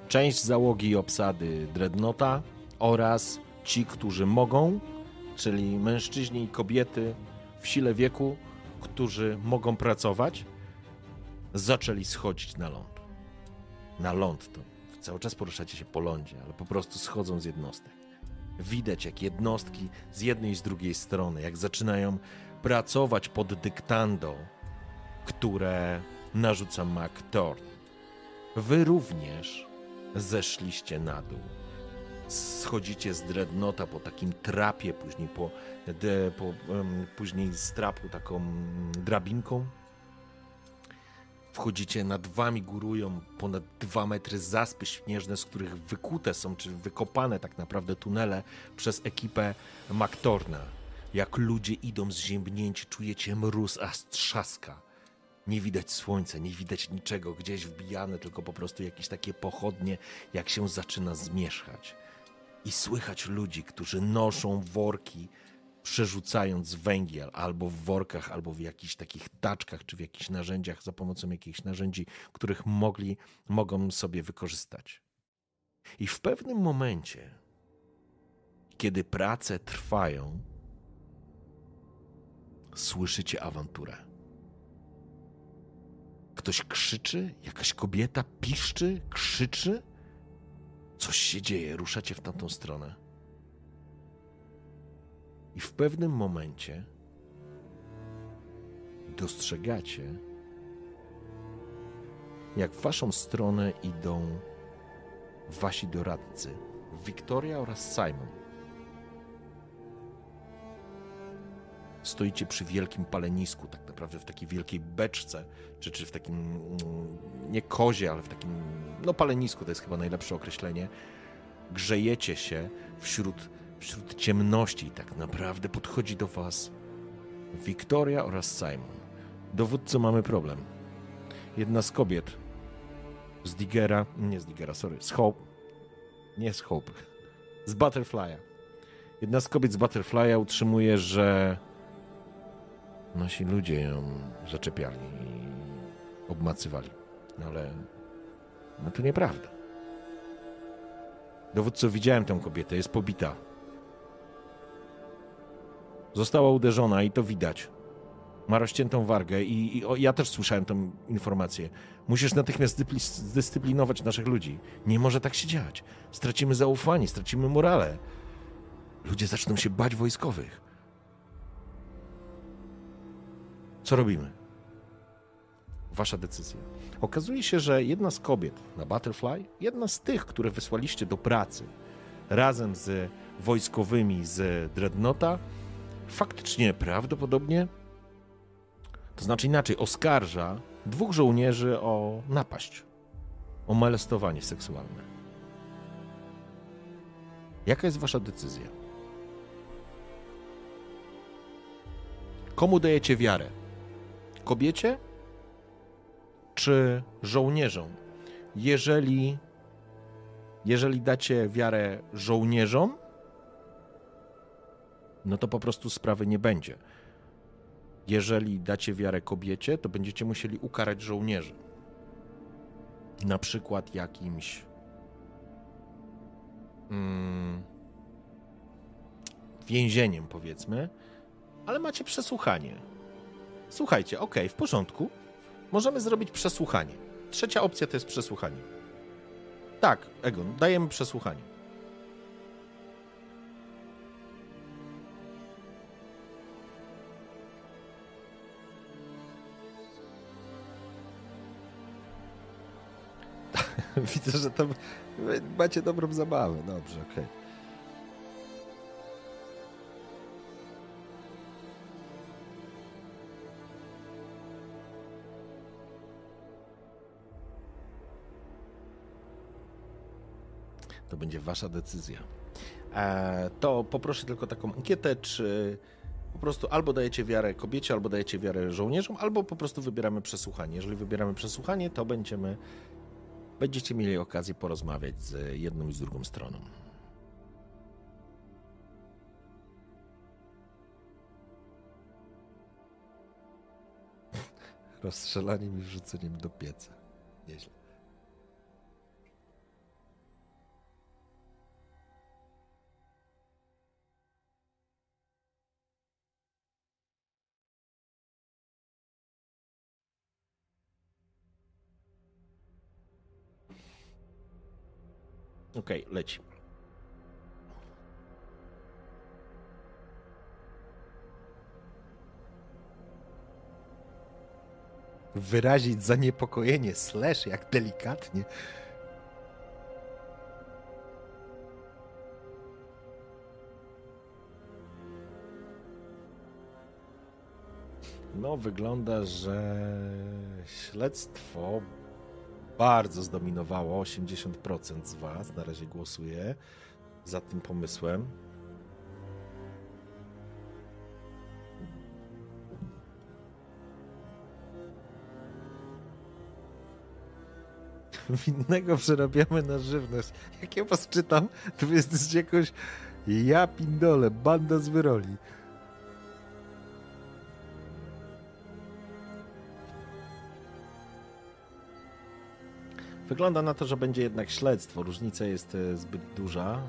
Część załogi i obsady Dreadnota oraz ci, którzy mogą, czyli mężczyźni i kobiety w sile wieku, którzy mogą pracować, zaczęli schodzić na ląd. Na ląd to cały czas poruszacie się po lądzie, ale po prostu schodzą z jednostek. Widać, jak jednostki z jednej i z drugiej strony, jak zaczynają pracować pod dyktando, które narzuca MacTorn. Wy również zeszliście na dół. Schodzicie z dreadnota po takim trapie, później po, po um, później z trapu taką drabinką Wchodzicie, nad wami górują ponad dwa metry zaspy śnieżne, z których wykute są, czy wykopane tak naprawdę tunele przez ekipę Maktorna. Jak ludzie idą zziębnięci, czujecie mróz, a strzaska.
Nie widać słońca, nie widać niczego, gdzieś wbijane, tylko po prostu jakieś takie pochodnie, jak się zaczyna zmierzchać. I słychać ludzi, którzy noszą worki, przerzucając węgiel albo w workach, albo w jakichś takich taczkach, czy w jakichś narzędziach, za pomocą jakichś narzędzi, których mogli, mogą sobie wykorzystać. I w pewnym momencie, kiedy prace trwają, słyszycie awanturę. Ktoś krzyczy, jakaś kobieta piszczy, krzyczy. Coś się dzieje, ruszacie w tamtą stronę. I w pewnym momencie dostrzegacie, jak w waszą stronę idą wasi doradcy, Wiktoria oraz Simon. stoicie przy wielkim palenisku, tak naprawdę w takiej wielkiej beczce, czy, czy w takim, mm, nie kozie, ale w takim, no palenisku to jest chyba najlepsze określenie. Grzejecie się wśród, wśród ciemności tak naprawdę podchodzi do was Wiktoria oraz Simon. Dowódco, mamy problem. Jedna z kobiet z Digera, nie z Digera, sorry, z Hope, nie z Hope, z Butterfly'a. Jedna z kobiet z Butterfly'a utrzymuje, że nasi ludzie ją zaczepiali i obmacywali. No ale no to nieprawda. Dowódco, widziałem tę kobietę, jest pobita. Została uderzona i to widać. Ma rozciętą wargę i, i o, ja też słyszałem tę informację. Musisz natychmiast zdyscyplinować naszych ludzi. Nie może tak się dziać. Stracimy zaufanie, stracimy morale. Ludzie zaczną się bać wojskowych. Co robimy? Wasza decyzja. Okazuje się, że jedna z kobiet na Butterfly, jedna z tych, które wysłaliście do pracy razem z wojskowymi z Dreadnota, faktycznie prawdopodobnie, to znaczy inaczej, oskarża dwóch żołnierzy o napaść, o molestowanie seksualne. Jaka jest wasza decyzja? Komu dajecie wiarę? kobiecie czy żołnierzom? Jeżeli, jeżeli dacie wiarę żołnierzom, no to po prostu sprawy nie będzie. Jeżeli dacie wiarę kobiecie, to będziecie musieli ukarać żołnierzy. Na przykład jakimś mm, więzieniem, powiedzmy, ale macie przesłuchanie. Słuchajcie, ok, w porządku. Możemy zrobić przesłuchanie. Trzecia opcja to jest przesłuchanie. Tak, Egon, dajemy przesłuchanie. Widzę, że tam macie dobrą zabawę. Dobrze, okej. Okay. To będzie wasza decyzja. E, to poproszę tylko taką ankietę, czy po prostu albo dajecie wiarę kobiecie, albo dajecie wiarę żołnierzom, albo po prostu wybieramy przesłuchanie. Jeżeli wybieramy przesłuchanie, to będziemy, będziecie mieli okazję porozmawiać z jedną i z drugą stroną. Rozstrzelaniem i wrzuceniem do pieca. Nieźle. Okej, okay, leci. Wyrazić zaniepokojenie, slash, jak delikatnie. No, wygląda, że śledztwo bardzo zdominowało. 80% z Was na razie głosuje za tym pomysłem.
Winnego przerabiamy na żywność. Jak ja was czytam, to jest jakąś ja pindole, banda z wyroli. Wygląda na to, że będzie jednak śledztwo. Różnica jest e, zbyt duża.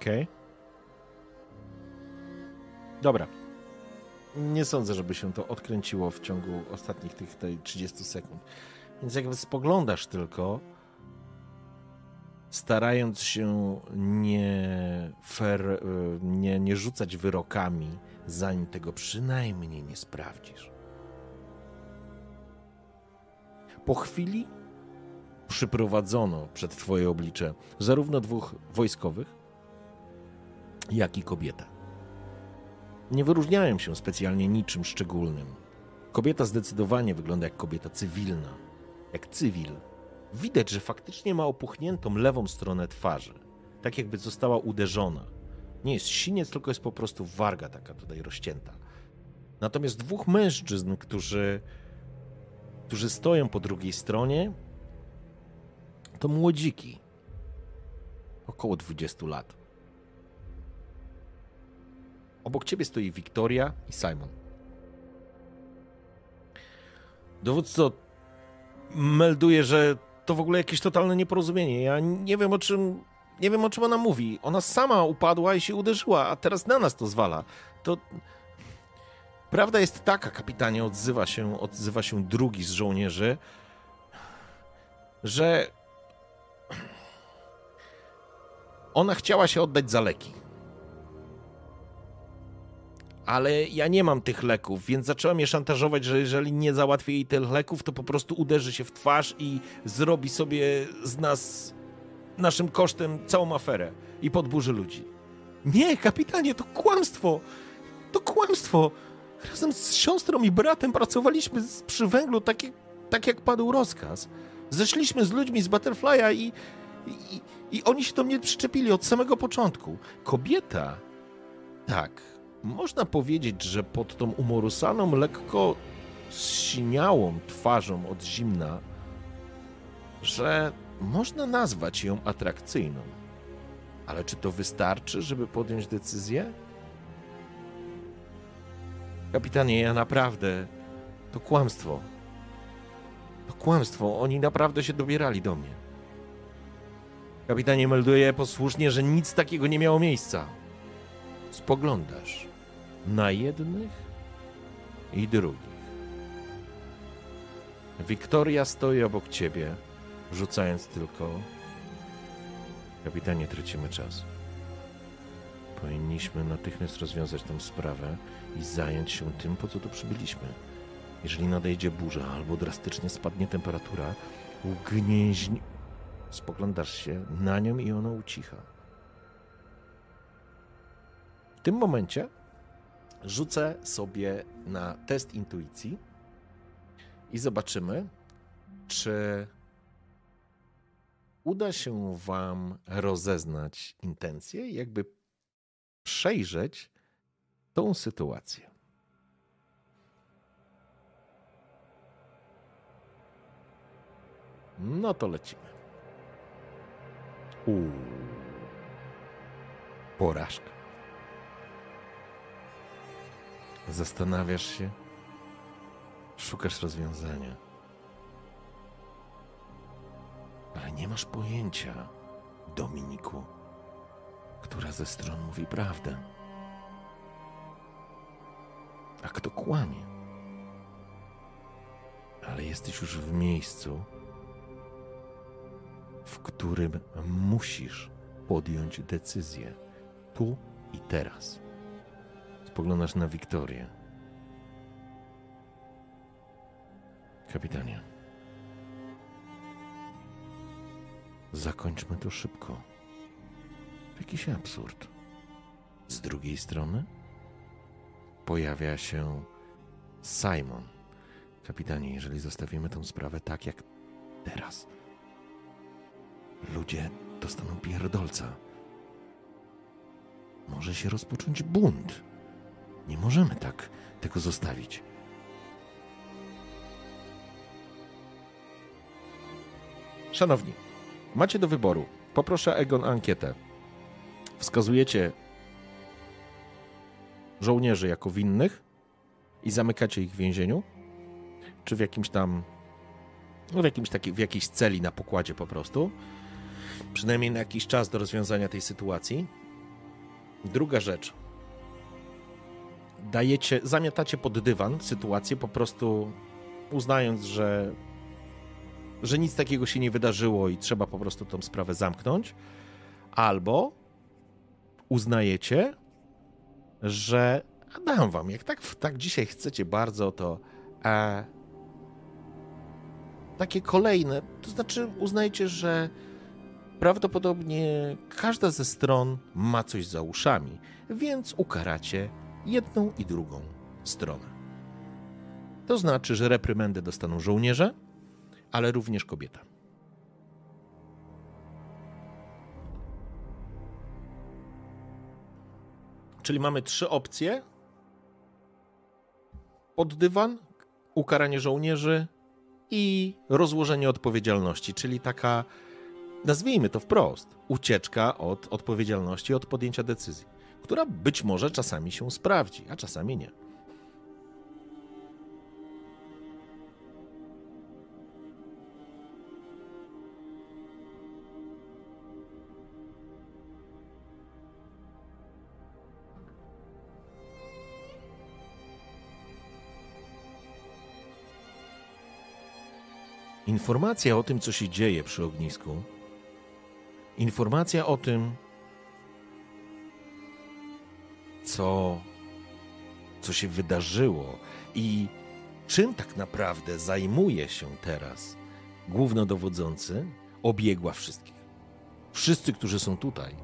Okej. Okay. Dobra. Nie sądzę, żeby się to odkręciło w ciągu ostatnich tych tej 30 sekund. Więc jakby spoglądasz tylko, starając się nie, fair, nie, nie rzucać wyrokami, zanim tego przynajmniej nie sprawdzisz. Po chwili przyprowadzono przed Twoje oblicze zarówno dwóch wojskowych, jak i kobieta. Nie wyróżniają się specjalnie niczym szczególnym. Kobieta zdecydowanie wygląda jak kobieta cywilna, jak cywil. Widać, że faktycznie ma opuchniętą lewą stronę twarzy, tak jakby została uderzona. Nie jest siniec, tylko jest po prostu warga taka tutaj rozcięta. Natomiast dwóch mężczyzn, którzy, którzy stoją po drugiej stronie, to młodziki, około 20 lat. Obok ciebie stoi Wiktoria i Simon. Dowódco melduje, że to w ogóle jakieś totalne nieporozumienie. Ja nie wiem o czym. Nie wiem o czym ona mówi. Ona sama upadła i się uderzyła, a teraz na nas to zwala. To. Prawda jest taka, kapitanie, odzywa się, odzywa się drugi z żołnierzy, że ona chciała się oddać za leki ale ja nie mam tych leków, więc zacząłem je szantażować, że jeżeli nie załatwię jej tych leków, to po prostu uderzy się w twarz i zrobi sobie z nas naszym kosztem całą aferę i podburzy ludzi. Nie, kapitanie, to kłamstwo! To kłamstwo! Razem z siostrą i bratem pracowaliśmy przy węglu tak tak jak padł rozkaz. Zeszliśmy z ludźmi z Butterfly'a i, i, i oni się do mnie przyczepili od samego początku. Kobieta, tak, można powiedzieć, że pod tą umorusaną, lekko zsiniałą twarzą od zimna, że można nazwać ją atrakcyjną. Ale czy to wystarczy, żeby podjąć decyzję? Kapitanie, ja naprawdę. To kłamstwo. To kłamstwo. Oni naprawdę się dobierali do mnie. Kapitanie melduje posłusznie, że nic takiego nie miało miejsca. Spoglądasz na jednych i drugich. Wiktoria stoi obok ciebie, rzucając tylko: Kapitanie, tracimy czas. Powinniśmy natychmiast rozwiązać tę sprawę i zająć się tym, po co tu przybyliśmy. Jeżeli nadejdzie burza albo drastycznie spadnie temperatura, ugnieźń... Spoglądasz się na nią i ona ucicha. W tym momencie rzucę sobie na test intuicji i zobaczymy, czy uda się Wam rozeznać intencje, jakby przejrzeć tą sytuację. No to lecimy. Uuu. Porażka. Zastanawiasz się, szukasz rozwiązania, ale nie masz pojęcia, Dominiku, która ze stron mówi prawdę, a kto kłamie. Ale jesteś już w miejscu, w którym musisz podjąć decyzję tu i teraz. Spoglądasz na Wiktorię. Kapitanie. Zakończmy to szybko. Jakiś absurd. Z drugiej strony pojawia się Simon
Kapitanie, jeżeli zostawimy tę sprawę tak jak teraz, ludzie dostaną pierdolca. Może się rozpocząć bunt. Nie możemy tak tego zostawić.
Szanowni, macie do wyboru. Poproszę Egon ankietę. Wskazujecie żołnierzy jako winnych i zamykacie ich w więzieniu, czy w jakimś tam, no w jakimś taki, w jakiejś celi na pokładzie po prostu, przynajmniej na jakiś czas do rozwiązania tej sytuacji. Druga rzecz. Dajecie, zamiatacie pod dywan sytuację, po prostu uznając, że że nic takiego się nie wydarzyło i trzeba po prostu tą sprawę zamknąć, albo uznajecie, że dam wam, jak tak, tak dzisiaj chcecie bardzo, to e, takie kolejne, to znaczy uznajecie, że prawdopodobnie każda ze stron ma coś za uszami, więc ukaracie jedną i drugą stronę. To znaczy, że reprymendę dostaną żołnierze, ale również kobieta. Czyli mamy trzy opcje: pod dywan, ukaranie żołnierzy i rozłożenie odpowiedzialności, czyli taka, nazwijmy to wprost, ucieczka od odpowiedzialności, od podjęcia decyzji, która być może czasami się sprawdzi, a czasami nie.
Informacja o tym, co się dzieje przy ognisku, informacja o tym, co, co się wydarzyło i czym tak naprawdę zajmuje się teraz głównodowodzący, obiegła wszystkich. Wszyscy, którzy są tutaj,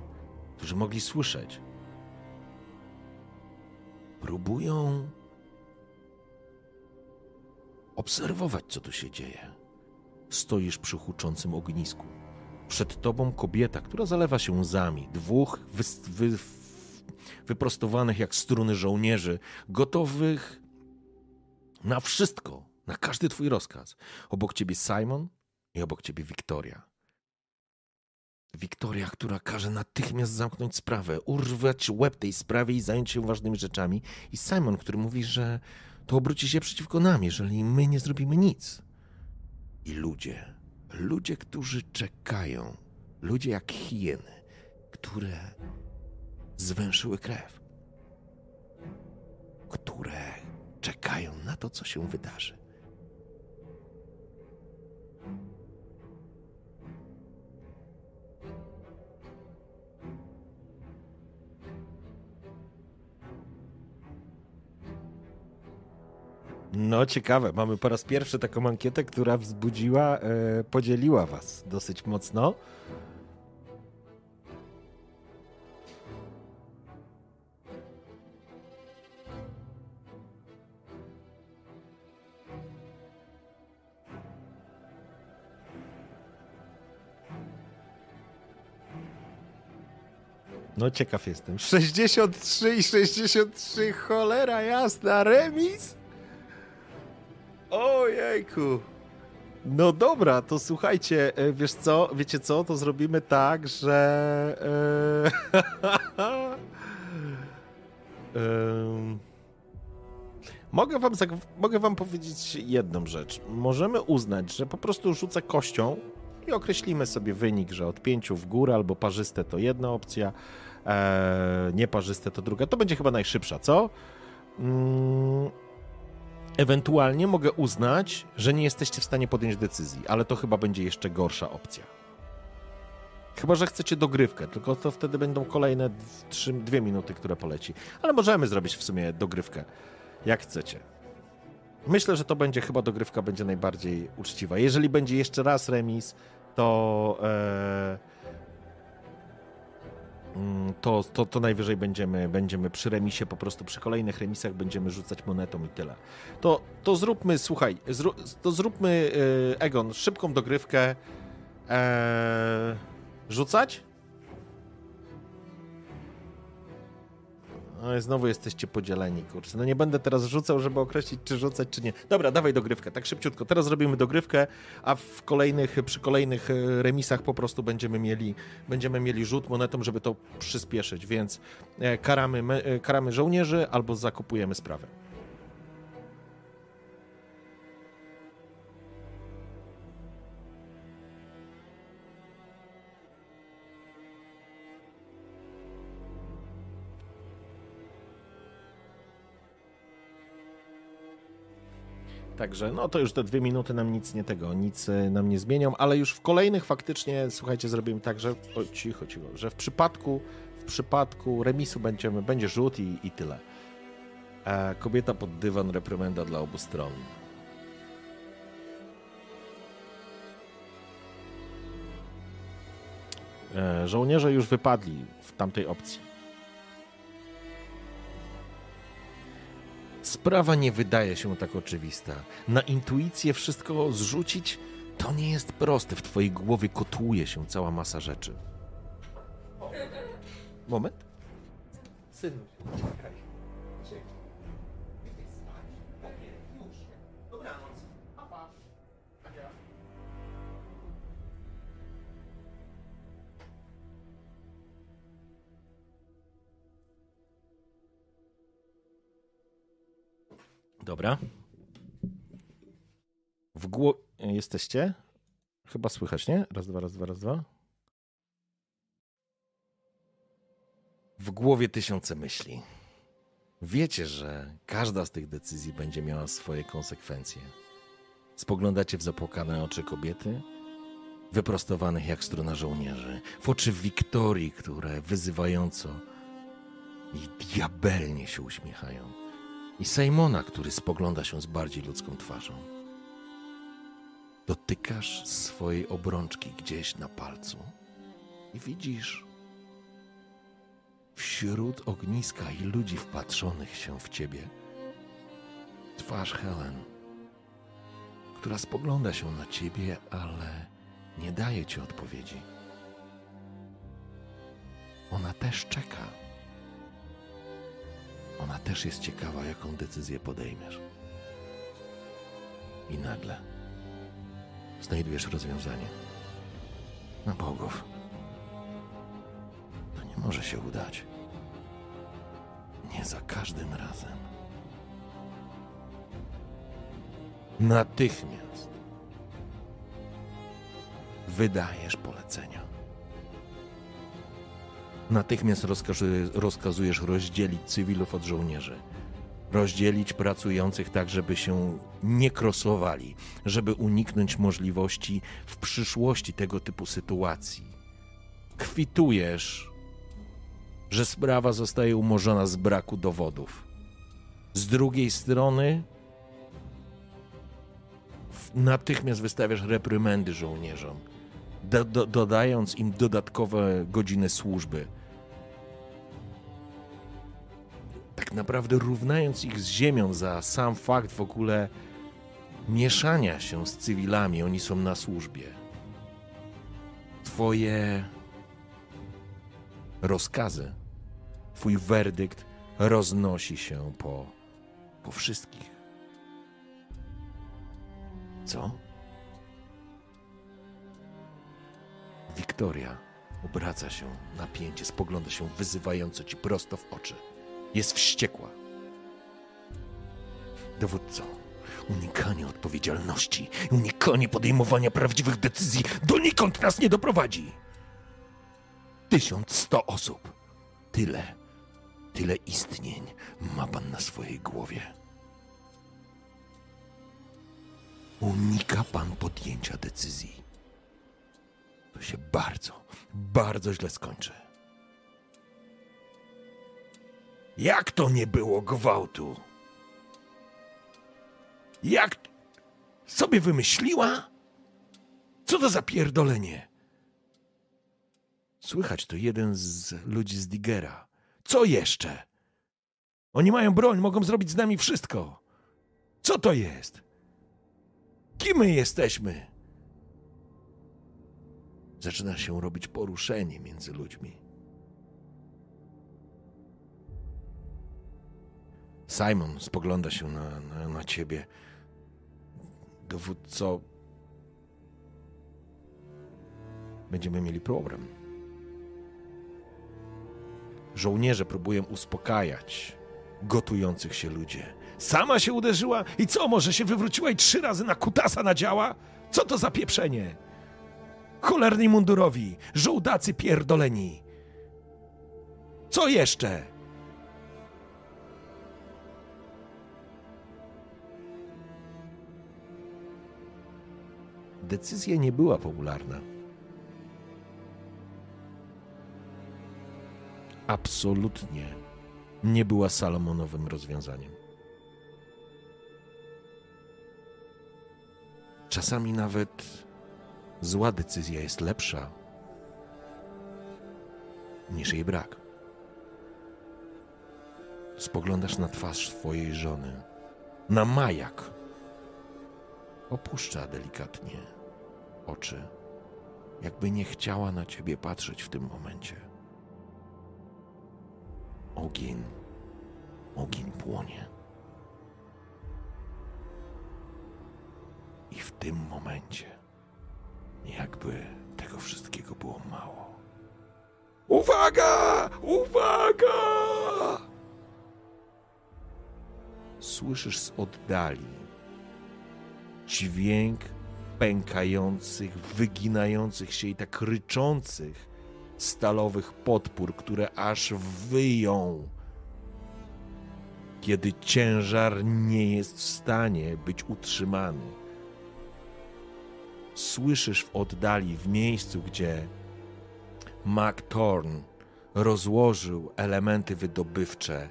którzy mogli słyszeć, próbują obserwować, co tu się dzieje. Stoisz przy huczącym ognisku. Przed tobą kobieta, która zalewa się łzami. Dwóch wy, wy, wyprostowanych jak struny żołnierzy, gotowych na wszystko, na każdy twój rozkaz. Obok ciebie Simon i obok ciebie Wiktoria. Wiktoria, która każe natychmiast zamknąć sprawę, urwać łeb tej sprawie i zająć się ważnymi rzeczami. I Simon, który mówi, że to obróci się przeciwko nam, jeżeli my nie zrobimy nic. I ludzie, ludzie, którzy czekają, ludzie jak hieny, które zwęszyły krew, które czekają na to, co się wydarzy.
No, ciekawe. Mamy po raz pierwszy taką ankietę, która wzbudziła, e, podzieliła was dosyć mocno. No ciekaw jestem. 63 i 63, cholera jasna, remis? Ojejku. No dobra, to słuchajcie, e, wiesz co, wiecie co, to zrobimy tak, że... E, mogę, wam, mogę wam powiedzieć jedną rzecz. Możemy uznać, że po prostu rzucę kością i określimy sobie wynik, że od pięciu w górę albo parzyste to jedna opcja, e, nieparzyste to druga. To będzie chyba najszybsza, co? Mm, Ewentualnie mogę uznać, że nie jesteście w stanie podjąć decyzji, ale to chyba będzie jeszcze gorsza opcja. Chyba, że chcecie dogrywkę, tylko to wtedy będą kolejne trzy, dwie minuty, które poleci. Ale możemy zrobić w sumie dogrywkę, jak chcecie. Myślę, że to będzie chyba dogrywka będzie najbardziej uczciwa. Jeżeli będzie jeszcze raz remis, to. E, to, to, to najwyżej będziemy, będziemy przy remisie, po prostu przy kolejnych remisach będziemy rzucać monetą i tyle. To, to zróbmy, słuchaj, zró, to zróbmy, yy, Egon, szybką dogrywkę. Eee, rzucać? No znowu jesteście podzieleni, kurczę. No nie będę teraz rzucał, żeby określić, czy rzucać, czy nie. Dobra, dawaj dogrywkę, tak szybciutko. Teraz robimy dogrywkę, a w kolejnych, przy kolejnych e, remisach po prostu będziemy mieli, będziemy mieli rzut monetą, żeby to przyspieszyć, więc e, karamy, e, karamy żołnierzy albo zakupujemy sprawę. Także no to już te dwie minuty nam nic nie tego, nic e, nam nie zmienią, ale już w kolejnych faktycznie, słuchajcie, zrobimy tak, że o, cicho, cicho, że w przypadku, w przypadku remisu będziemy, będzie rzut i, i tyle. E, kobieta pod dywan, reprymenda dla obu stron. E, żołnierze już wypadli w tamtej opcji.
Sprawa nie wydaje się tak oczywista. Na intuicję wszystko zrzucić to nie jest proste. W twojej głowie kotłuje się cała masa rzeczy. Moment.
Synu, czekaj.
Dobra.
W głowie jesteście? Chyba słychać, nie? Raz, dwa, raz, dwa, raz, dwa.
W głowie tysiące myśli. Wiecie, że każda z tych decyzji będzie miała swoje konsekwencje. Spoglądacie w zapłakane oczy kobiety, wyprostowanych jak struna żołnierzy, w oczy Wiktorii, które wyzywająco i diabelnie się uśmiechają, i Simona, który spogląda się z bardziej ludzką twarzą. Dotykasz swojej obrączki gdzieś na palcu i widzisz wśród ogniska i ludzi wpatrzonych się w ciebie twarz Helen, która spogląda się na ciebie, ale nie daje ci odpowiedzi. Ona też czeka. Ona też jest ciekawa, jaką decyzję podejmiesz. I nagle znajdujesz rozwiązanie. Na bogów. To nie może się udać. Nie za każdym razem. Natychmiast wydajesz polecenia. Natychmiast rozkazu- rozkazujesz rozdzielić cywilów od żołnierzy. Rozdzielić pracujących tak, żeby się nie krosowali, żeby uniknąć możliwości w przyszłości tego typu sytuacji. Kwitujesz, że sprawa zostaje umorzona z braku dowodów. Z drugiej strony, natychmiast wystawiasz reprymendy żołnierzom, do, do, dodając im dodatkowe godziny służby. Tak naprawdę równając ich z ziemią za sam fakt w ogóle mieszania się z cywilami, oni są na służbie. Twoje rozkazy, twój werdykt roznosi się po, po wszystkich. Co? Wiktoria obraca się napięcie, spogląda się wyzywająco ci prosto w oczy. Jest wściekła. Dowódco, unikanie odpowiedzialności, unikanie podejmowania prawdziwych decyzji donikąd nas nie doprowadzi. Tysiąc sto osób. Tyle, tyle istnień ma pan na swojej głowie. Unika pan podjęcia decyzji. To się bardzo, bardzo źle skończy. Jak to nie było gwałtu? Jak sobie wymyśliła? Co to za pierdolenie? Słychać to jeden z ludzi z Digera. Co jeszcze? Oni mają broń, mogą zrobić z nami wszystko. Co to jest? Kim my jesteśmy? Zaczyna się robić poruszenie między ludźmi. Simon spogląda się na, na, na ciebie. Dowódco. Będziemy mieli problem. Żołnierze próbują uspokajać gotujących się ludzie. Sama się uderzyła i co, może się wywróciła i trzy razy na kutasa nadziała? Co to za pieprzenie? Cholerni mundurowi, żołdacy pierdoleni. Co jeszcze? Decyzja nie była popularna. Absolutnie nie była Salomonowym rozwiązaniem. Czasami nawet zła decyzja jest lepsza niż jej brak. Spoglądasz na twarz swojej żony, na majak. Opuszcza delikatnie oczy, jakby nie chciała na ciebie patrzeć w tym momencie. Ogień, ogień płonie. I w tym momencie, jakby tego wszystkiego było mało. Uwaga! Uwaga! Słyszysz z oddali dźwięk pękających, wyginających się i tak ryczących stalowych podpór, które aż wyją, kiedy ciężar nie jest w stanie być utrzymany. Słyszysz w oddali, w miejscu, gdzie Mac Thorn rozłożył elementy wydobywcze,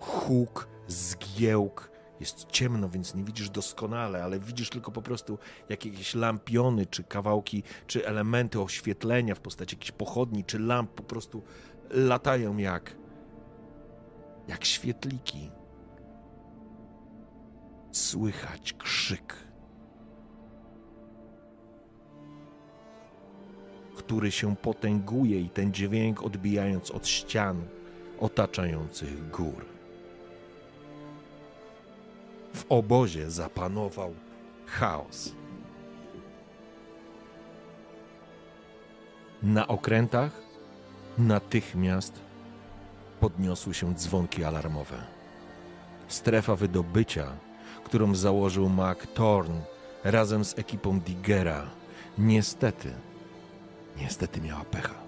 huk, zgiełk, jest ciemno, więc nie widzisz doskonale, ale widzisz tylko po prostu jakieś lampiony, czy kawałki, czy elementy oświetlenia w postaci jakichś pochodni, czy lamp. Po prostu latają jak jak świetliki. Słychać krzyk, który się potęguje i ten dźwięk odbijając od ścian otaczających gór. W obozie zapanował chaos. Na okrętach natychmiast podniosły się dzwonki alarmowe. Strefa wydobycia, którą założył Mac Thorn razem z ekipą Digera, niestety, niestety miała pecha.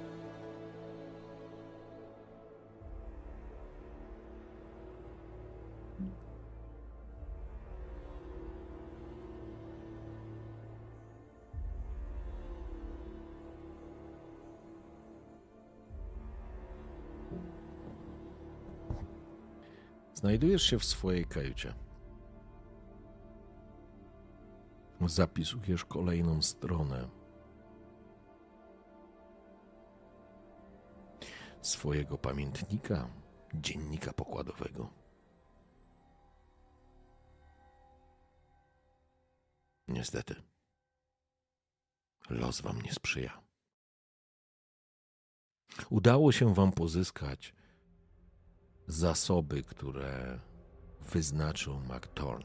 Znajdujesz się w swojej kajucie. Zapisujesz kolejną stronę swojego pamiętnika, dziennika pokładowego. Niestety, los wam nie sprzyja. Udało się wam pozyskać zasoby, które wyznaczył McTorn.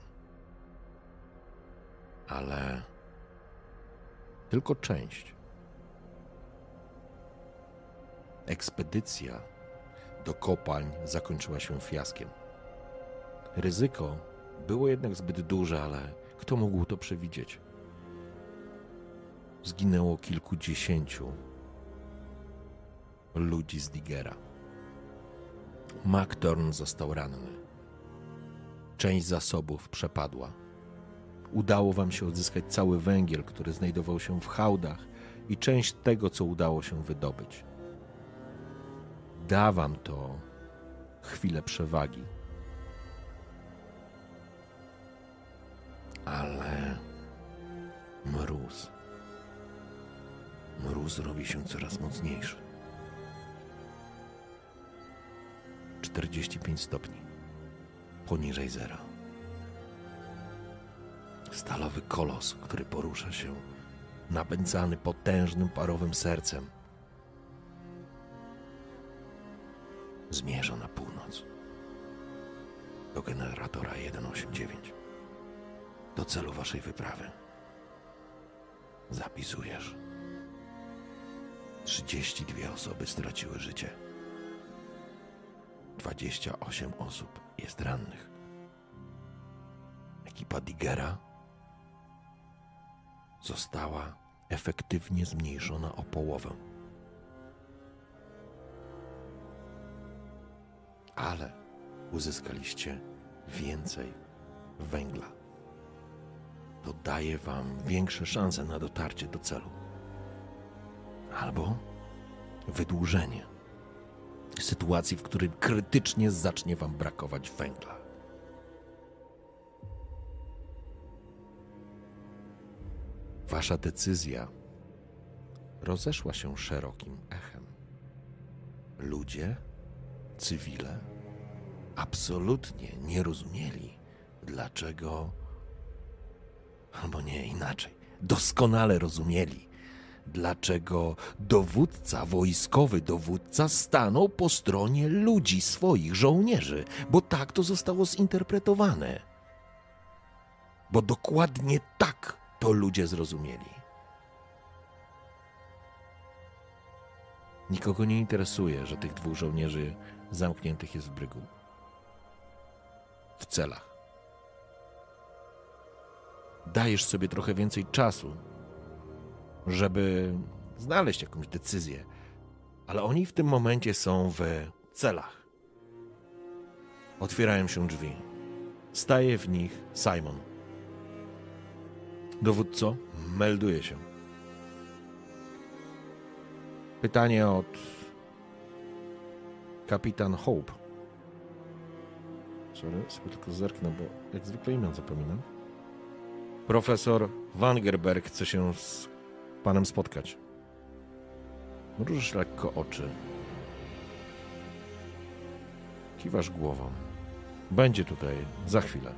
Ale tylko część. Ekspedycja do kopalń zakończyła się fiaskiem. Ryzyko było jednak zbyt duże, ale kto mógł to przewidzieć? Zginęło kilkudziesięciu ludzi z Digera. Mactorn został ranny. Część zasobów przepadła. Udało wam się odzyskać cały węgiel, który znajdował się w hałdach i część tego, co udało się wydobyć da wam to chwilę przewagi. Ale mróz. Mróz robi się coraz mocniejszy. 45 stopni poniżej zera. Stalowy kolos, który porusza się, napędzany potężnym parowym sercem zmierza na północ do generatora 189 do celu waszej wyprawy. Zapisujesz. 32 osoby straciły życie. 28 osób jest rannych. Ekipa Digera została efektywnie zmniejszona o połowę. Ale uzyskaliście więcej węgla. To daje wam większe szanse na dotarcie do celu. Albo wydłużenie sytuacji, w której krytycznie zacznie wam brakować węgla. Wasza decyzja rozeszła się szerokim echem. Ludzie, cywile, absolutnie nie rozumieli, dlaczego, albo nie inaczej, doskonale rozumieli, dlaczego dowódca, wojskowy dowódca stanął po stronie ludzi, swoich żołnierzy, bo tak to zostało zinterpretowane. Bo dokładnie tak to ludzie zrozumieli. Nikogo nie interesuje, że tych dwóch żołnierzy zamkniętych jest w brygu. W celach. Dajesz sobie trochę więcej czasu, żeby znaleźć jakąś decyzję, ale oni w tym momencie są w celach. Otwierają się drzwi. Staje w nich Simon. Dowódco, melduje się. Pytanie od kapitan Hope. Sorry, sobie tylko zerknę, bo jak zwykle imię zapominam. Profesor Wangerberg chce się z panem spotkać. Mrużysz lekko oczy. Kiwasz głową. Będzie tutaj za chwilę.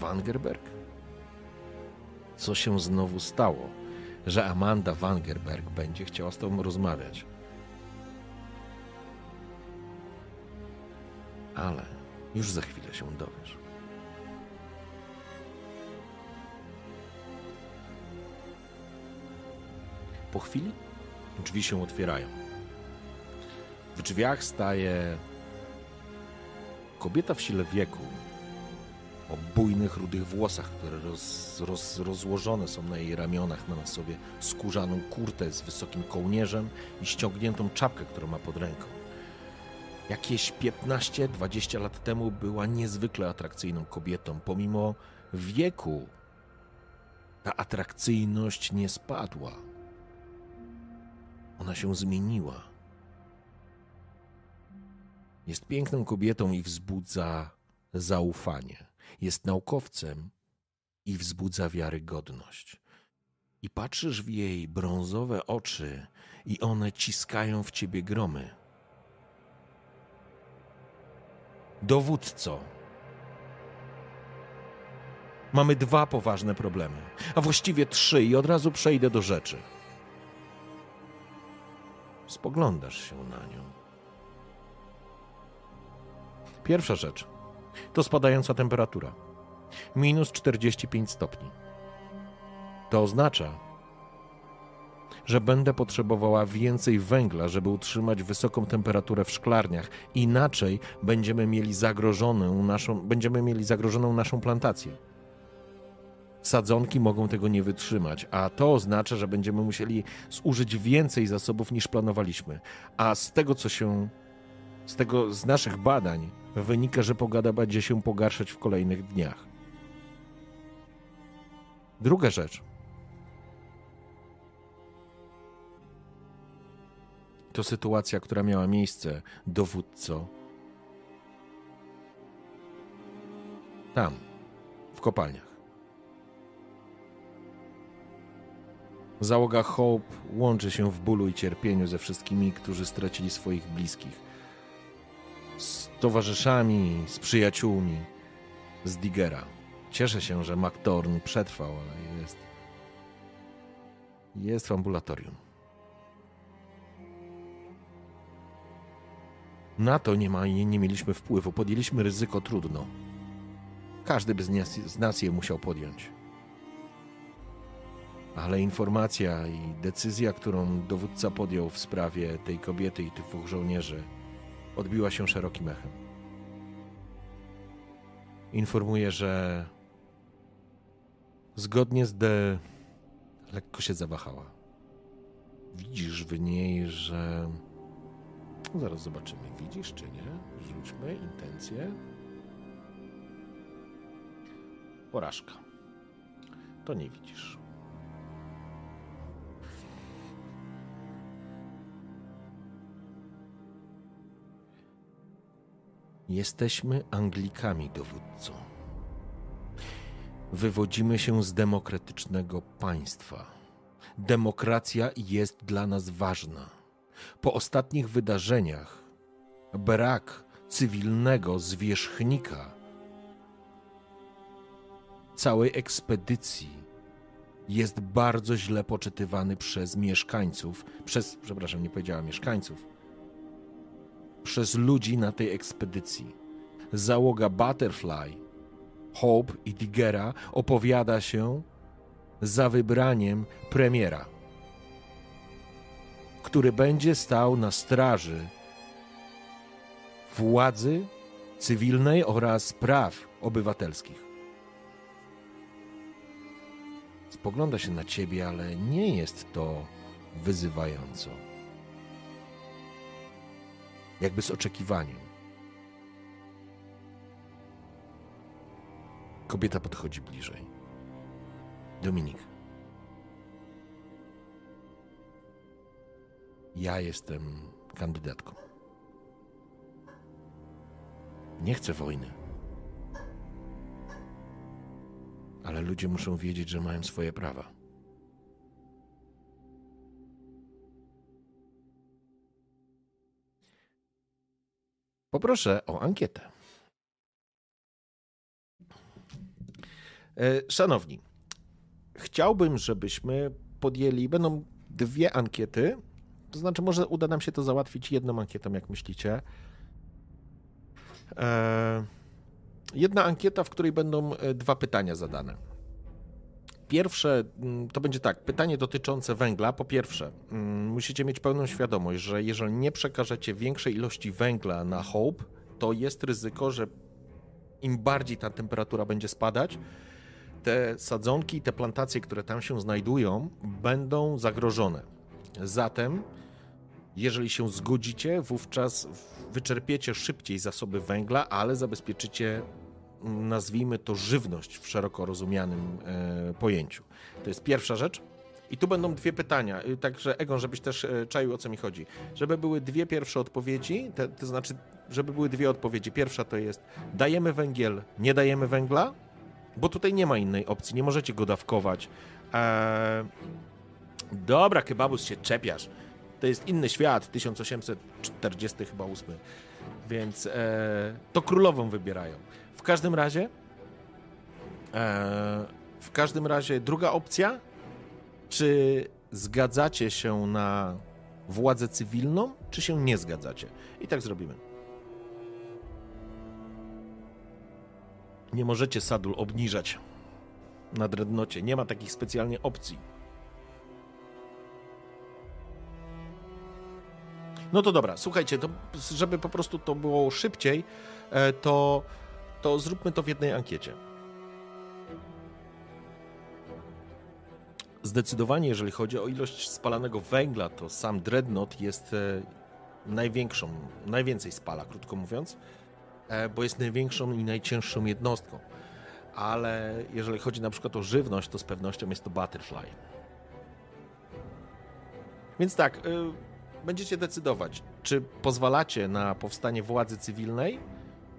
Wangerberg? Co się znowu stało, że Amanda Wangerberg będzie chciała z tobą rozmawiać? Ale już za chwilę się dowiesz. Po chwili drzwi się otwierają. W drzwiach staje kobieta w sile wieku, o bujnych, rudych włosach, które roz, roz, rozłożone są na jej ramionach, ma na sobie skórzaną kurtę z wysokim kołnierzem i ściągniętą czapkę, którą ma pod ręką. Jakieś 15-20 lat temu była niezwykle atrakcyjną kobietą. Pomimo wieku, ta atrakcyjność nie spadła. Ona się zmieniła. Jest piękną kobietą i wzbudza zaufanie. Jest naukowcem i wzbudza wiarygodność. I patrzysz w jej brązowe oczy, i one ciskają w ciebie gromy. Dowódco. Mamy dwa poważne problemy, a właściwie trzy, i od razu przejdę do rzeczy. Spoglądasz się na nią. Pierwsza rzecz to spadająca temperatura. Minus 45 stopni. To oznacza, że będę potrzebowała więcej węgla, żeby utrzymać wysoką temperaturę w szklarniach. Inaczej będziemy mieli zagrożoną naszą, będziemy mieli zagrożoną naszą plantację. Sadzonki mogą tego nie wytrzymać, a to oznacza, że będziemy musieli zużyć więcej zasobów niż planowaliśmy. A z tego, co się, z tego, z naszych badań wynika, że pogoda będzie się pogarszać w kolejnych dniach. Druga rzecz. To sytuacja, która miała miejsce, dowódco. Tam, w kopalniach.
Załoga Hope łączy się w bólu i cierpieniu ze wszystkimi, którzy stracili swoich bliskich. Z towarzyszami, z przyjaciółmi, z Digera. Cieszę się, że McTorn przetrwał, ale jest. Jest w ambulatorium. Na to nie, ma, nie mieliśmy wpływu. Podjęliśmy ryzyko trudno. Każdy by z nas, z nas je musiał podjąć. Ale informacja i decyzja, którą dowódca podjął w sprawie tej kobiety i tych dwóch żołnierzy, odbiła się szerokim echem. Informuję, że zgodnie z D. lekko się zawahała. Widzisz w niej, że. Zaraz zobaczymy, widzisz czy nie? Rzućmy intencję. Porażka. To nie widzisz. Jesteśmy Anglikami, dowódco. Wywodzimy się z demokratycznego państwa. Demokracja jest dla nas ważna. Po ostatnich wydarzeniach brak cywilnego zwierzchnika całej ekspedycji jest bardzo źle poczytywany przez mieszkańców, przez, przepraszam, nie powiedziała mieszkańców, przez ludzi na tej ekspedycji. Załoga Butterfly, Hope i Digera opowiada się za wybraniem premiera, który będzie stał na straży władzy cywilnej oraz praw obywatelskich. Spogląda się na ciebie, ale nie jest to wyzywająco jakby z oczekiwaniem. Kobieta podchodzi bliżej. Dominik. Ja jestem kandydatką. Nie chcę wojny. Ale ludzie muszą wiedzieć, że mają swoje prawa. Poproszę o ankietę. E, szanowni, chciałbym, żebyśmy podjęli, będą dwie ankiety, to znaczy może uda nam się to załatwić jedną ankietą, jak myślicie. E, jedna ankieta, w której będą e, dwa pytania zadane. Pierwsze mm, to będzie tak, pytanie dotyczące węgla. Po pierwsze, mm, musicie mieć pełną świadomość, że jeżeli nie przekażecie większej ilości węgla na Hope, to jest ryzyko, że im bardziej ta temperatura będzie spadać, te sadzonki, te plantacje, które tam się znajdują, będą zagrożone. Zatem, jeżeli się zgodzicie, wówczas wyczerpiecie szybciej zasoby węgla, ale zabezpieczycie nazwijmy to żywność w szeroko rozumianym e, pojęciu. To jest pierwsza rzecz. I tu będą dwie pytania, y, także Egon, żebyś też e, czaił o co mi chodzi. Żeby były dwie pierwsze odpowiedzi, te, to znaczy, żeby były dwie odpowiedzi. Pierwsza to jest dajemy węgiel, nie dajemy węgla, bo tutaj nie ma innej opcji, nie możecie go dawkować. Eee... Dobra, kebabus się czepiasz. To jest inny świat, 1840 chyba 8. Więc e, to królową wybierają. W każdym razie, e, w każdym razie druga opcja, czy zgadzacie się na władzę cywilną, czy się nie zgadzacie? I tak zrobimy. Nie możecie sadul obniżać na dreadnocie. Nie ma takich specjalnie opcji. No to dobra, słuchajcie, to żeby po prostu to było szybciej, e, to to zróbmy to w jednej ankiecie. Zdecydowanie, jeżeli chodzi o ilość spalanego węgla, to sam Dreadnought jest e, największą, najwięcej spala, krótko mówiąc, e, bo jest największą i najcięższą jednostką. Ale jeżeli chodzi na przykład o żywność, to z pewnością jest to Butterfly. Więc tak, będziecie decydować, czy pozwalacie na powstanie władzy cywilnej,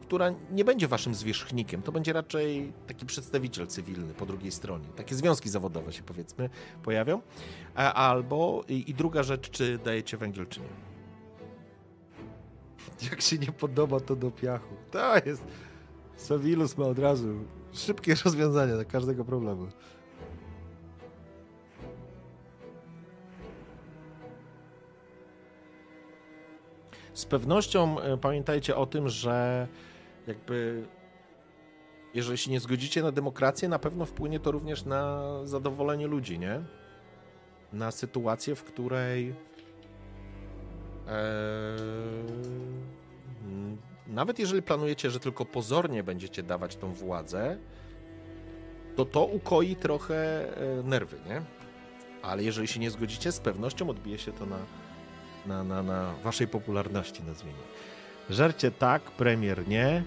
która nie będzie waszym zwierzchnikiem. To będzie raczej taki przedstawiciel cywilny po drugiej stronie. Takie związki zawodowe się powiedzmy pojawią. A, albo i, i druga rzecz, czy dajecie węgiel, czy nie. Jak się nie podoba, to do piachu. To jest. Sawilus ma od razu szybkie rozwiązanie do każdego problemu. Z pewnością e, pamiętajcie o tym, że jakby jeżeli się nie zgodzicie na demokrację, na pewno wpłynie to również na zadowolenie ludzi, nie? Na sytuację, w której e, nawet jeżeli planujecie, że tylko pozornie będziecie dawać tą władzę, to to ukoi trochę e, nerwy, nie? Ale jeżeli się nie zgodzicie, z pewnością odbije się to na, na, na, na waszej popularności, nazwijmy. Żarcie tak, premier nie.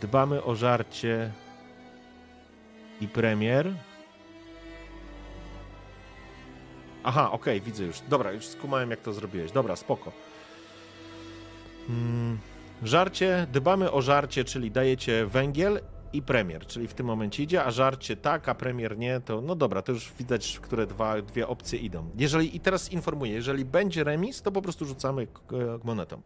Dbamy o żarcie i premier. Aha, okej, okay, widzę już. Dobra, już skumałem, jak to zrobiłeś. Dobra, spoko. Hmm. Żarcie, dbamy o żarcie, czyli dajecie węgiel i premier, czyli w tym momencie idzie, a żarcie tak, a premier nie, to no dobra, to już widać, które dwa, dwie opcje idą. Jeżeli, i teraz informuję, jeżeli będzie remis, to po prostu rzucamy monetą.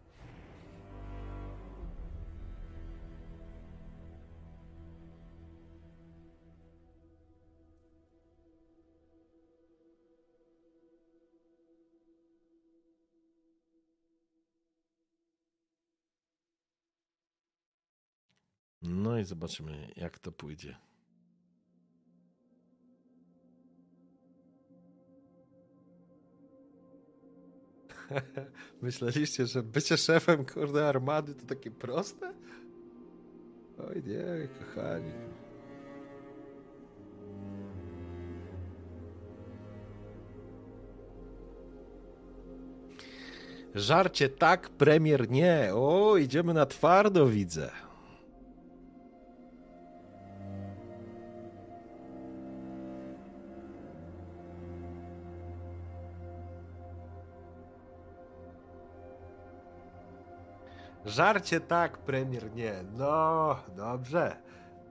No i zobaczymy, jak to pójdzie. Myśleliście, że bycie szefem kurde armady to takie proste? Oj nie, kochani. Żarcie tak, premier nie. O, idziemy na twardo, widzę. Żarcie tak, premier nie. No, dobrze.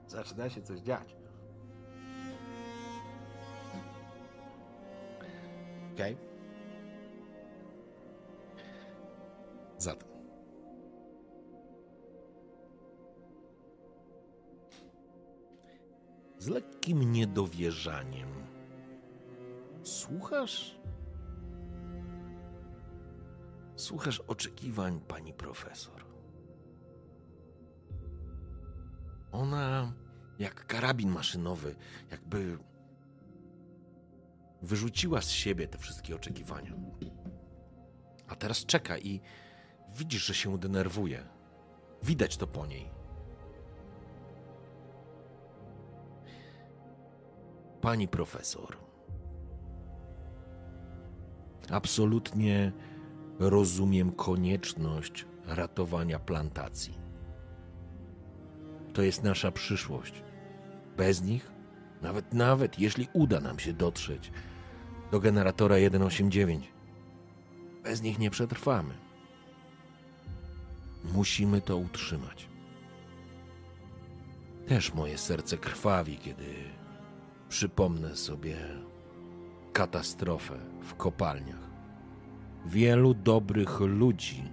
Zaczyna się coś dziać. Okej. Okay. Zatem. Z lekkim niedowierzaniem słuchasz? Słuchasz oczekiwań pani profesor. Ona, jak karabin maszynowy, jakby wyrzuciła z siebie te wszystkie oczekiwania. A teraz czeka i widzisz, że się denerwuje. Widać to po niej. Pani profesor, absolutnie rozumiem konieczność ratowania plantacji. To jest nasza przyszłość. Bez nich, nawet nawet jeśli uda nam się dotrzeć do generatora 189, bez nich nie przetrwamy. Musimy to utrzymać. Też moje serce krwawi, kiedy przypomnę sobie katastrofę w kopalniach. Wielu dobrych ludzi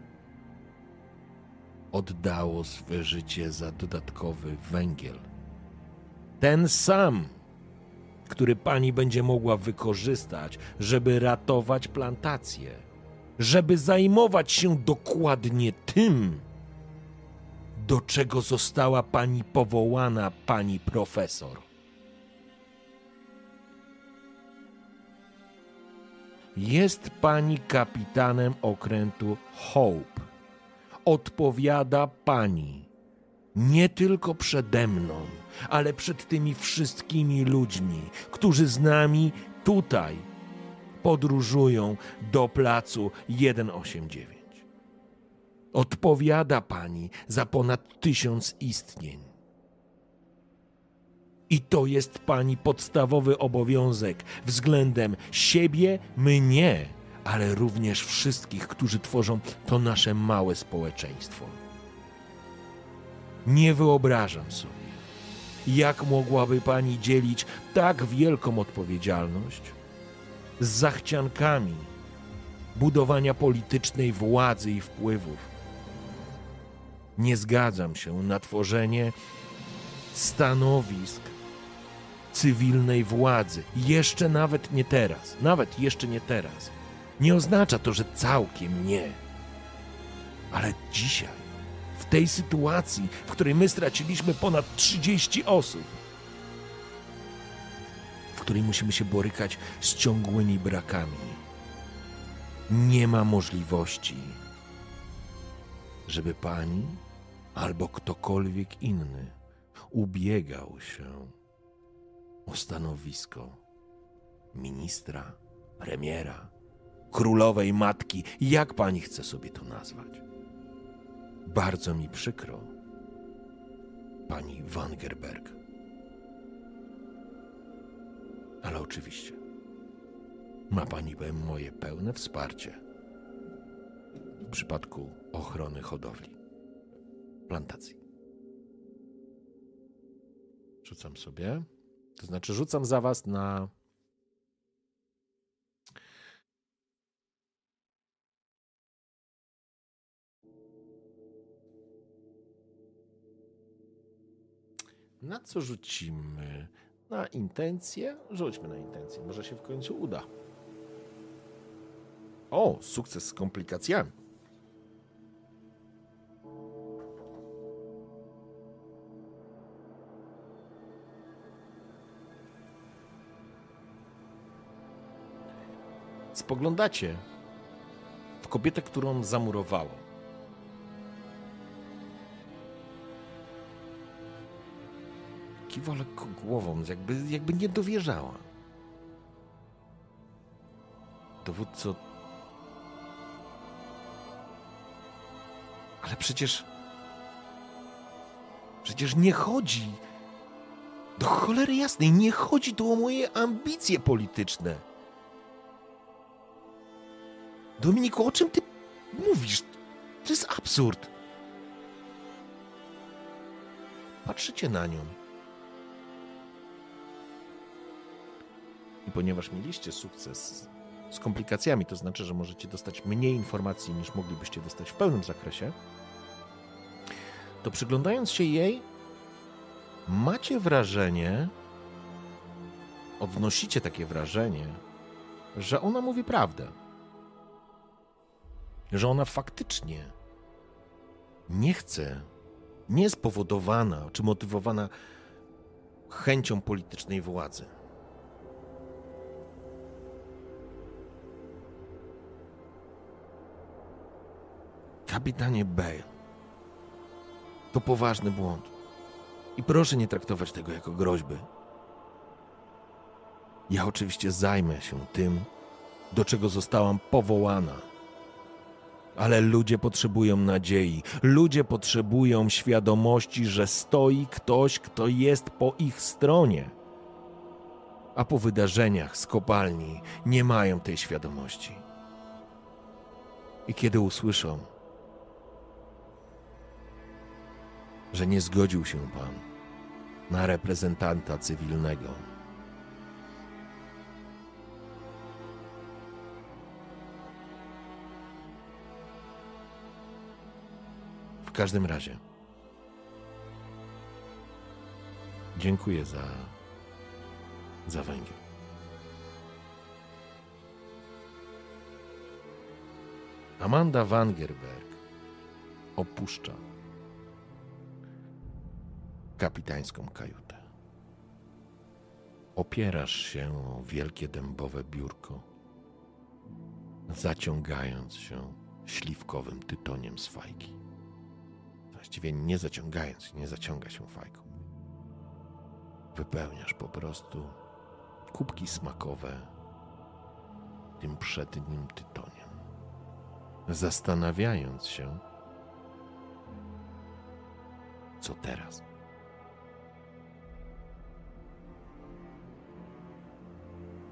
oddało swe życie za dodatkowy węgiel. Ten sam, który pani będzie mogła wykorzystać, żeby ratować plantację, żeby zajmować się dokładnie tym, do czego została pani powołana, pani profesor. Jest pani kapitanem okrętu Hope odpowiada Pani nie tylko przede mną, ale przed tymi wszystkimi ludźmi, którzy z nami tutaj podróżują do placu 189. Odpowiada Pani za ponad tysiąc istnień. I to jest Pani podstawowy obowiązek względem siebie, mnie ale również wszystkich, którzy tworzą to nasze małe społeczeństwo.
Nie wyobrażam sobie, jak mogłaby pani dzielić tak wielką odpowiedzialność z zachciankami budowania politycznej władzy i wpływów. Nie zgadzam się na tworzenie stanowisk cywilnej władzy. Jeszcze nawet nie teraz. Nawet jeszcze nie teraz. Nie oznacza to, że całkiem nie. Ale dzisiaj, w tej sytuacji, w której my straciliśmy ponad 30 osób, w której musimy się borykać z ciągłymi brakami, nie ma możliwości, żeby pani albo ktokolwiek inny ubiegał się o stanowisko ministra, premiera, królowej matki, jak pani chce sobie to nazwać. Bardzo mi przykro, pani Wangerberg. Ale oczywiście ma pani moje pełne wsparcie w przypadku ochrony hodowli, plantacji. Rzucam sobie. To znaczy, rzucam za was na. Na co rzucimy? Na intencję? Rzućmy na intencję. Może się w końcu uda. O, sukces z komplikacjami. spoglądacie w kobietę, którą zamurowało. Kiwa głową, jakby, jakby nie dowierzała. Dowódco. Ale przecież. Przecież nie chodzi. Do cholery jasnej, nie chodzi tu o moje ambicje polityczne. Dominiku, o czym ty mówisz? To jest absurd. Patrzycie na nią. I ponieważ mieliście sukces z komplikacjami, to znaczy, że możecie dostać mniej informacji niż moglibyście dostać w pełnym zakresie, to przyglądając się jej, macie wrażenie, odnosicie takie wrażenie, że ona mówi prawdę że ona faktycznie nie chce, nie jest powodowana czy motywowana chęcią politycznej władzy. Kapitanie Bale, to poważny błąd. I proszę nie traktować tego jako groźby. Ja oczywiście zajmę się tym, do czego zostałam powołana ale ludzie potrzebują nadziei. Ludzie potrzebują świadomości, że stoi ktoś, kto jest po ich stronie. A po wydarzeniach z kopalni nie mają tej świadomości. I kiedy usłyszą, że nie zgodził się pan na reprezentanta cywilnego, każdym razie. Dziękuję za, za węgiel. Amanda Wangerberg opuszcza kapitańską kajutę. Opierasz się o wielkie dębowe biurko, zaciągając się śliwkowym tytoniem z fajki. Właściwie nie zaciągając, nie zaciąga się fajką. Wypełniasz po prostu kubki smakowe tym przednim tytoniem. Zastanawiając się, co teraz.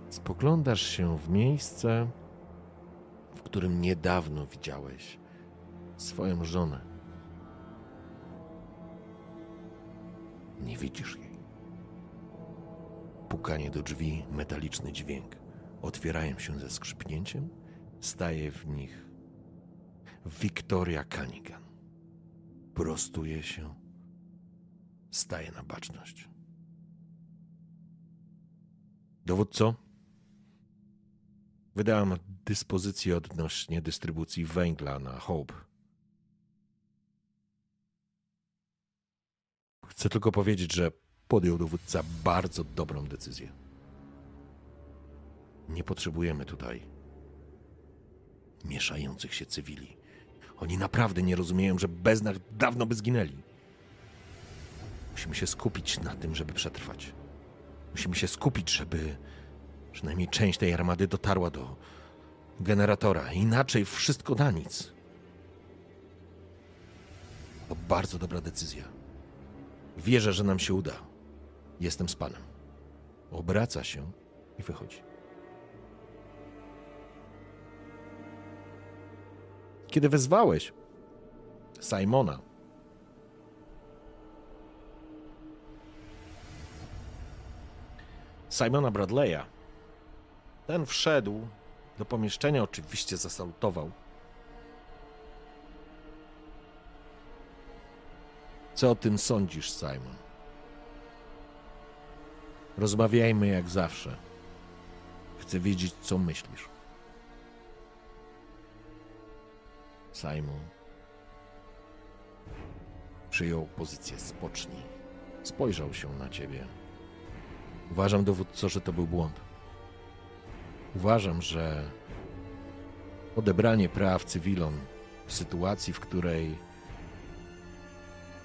Spoglądasz się w miejsce, w którym niedawno widziałeś swoją żonę Nie widzisz jej. Pukanie do drzwi, metaliczny dźwięk. Otwierają się ze skrzypnięciem. Staje w nich Victoria Cunningham. Prostuje się. Staje na baczność. Dowódco, wydałem dyspozycję odnośnie dystrybucji węgla na Hope. Chcę tylko powiedzieć, że podjął dowódca bardzo dobrą decyzję. Nie potrzebujemy tutaj mieszających się cywili. Oni naprawdę nie rozumieją, że bez nas dawno by zginęli. Musimy się skupić na tym, żeby przetrwać. Musimy się skupić, żeby przynajmniej część tej armady dotarła do generatora. Inaczej wszystko na nic. To bardzo dobra decyzja. Wierzę, że nam się uda. Jestem z panem. Obraca się i wychodzi. Kiedy wezwałeś Simona, Simona Bradley'a, ten wszedł do pomieszczenia, oczywiście zasalutował. Co o tym sądzisz, Simon? Rozmawiajmy jak zawsze. Chcę wiedzieć, co myślisz. Simon przyjął pozycję spocznij. Spojrzał się na ciebie. Uważam, dowódco, że to był błąd. Uważam, że odebranie praw cywilom w sytuacji, w której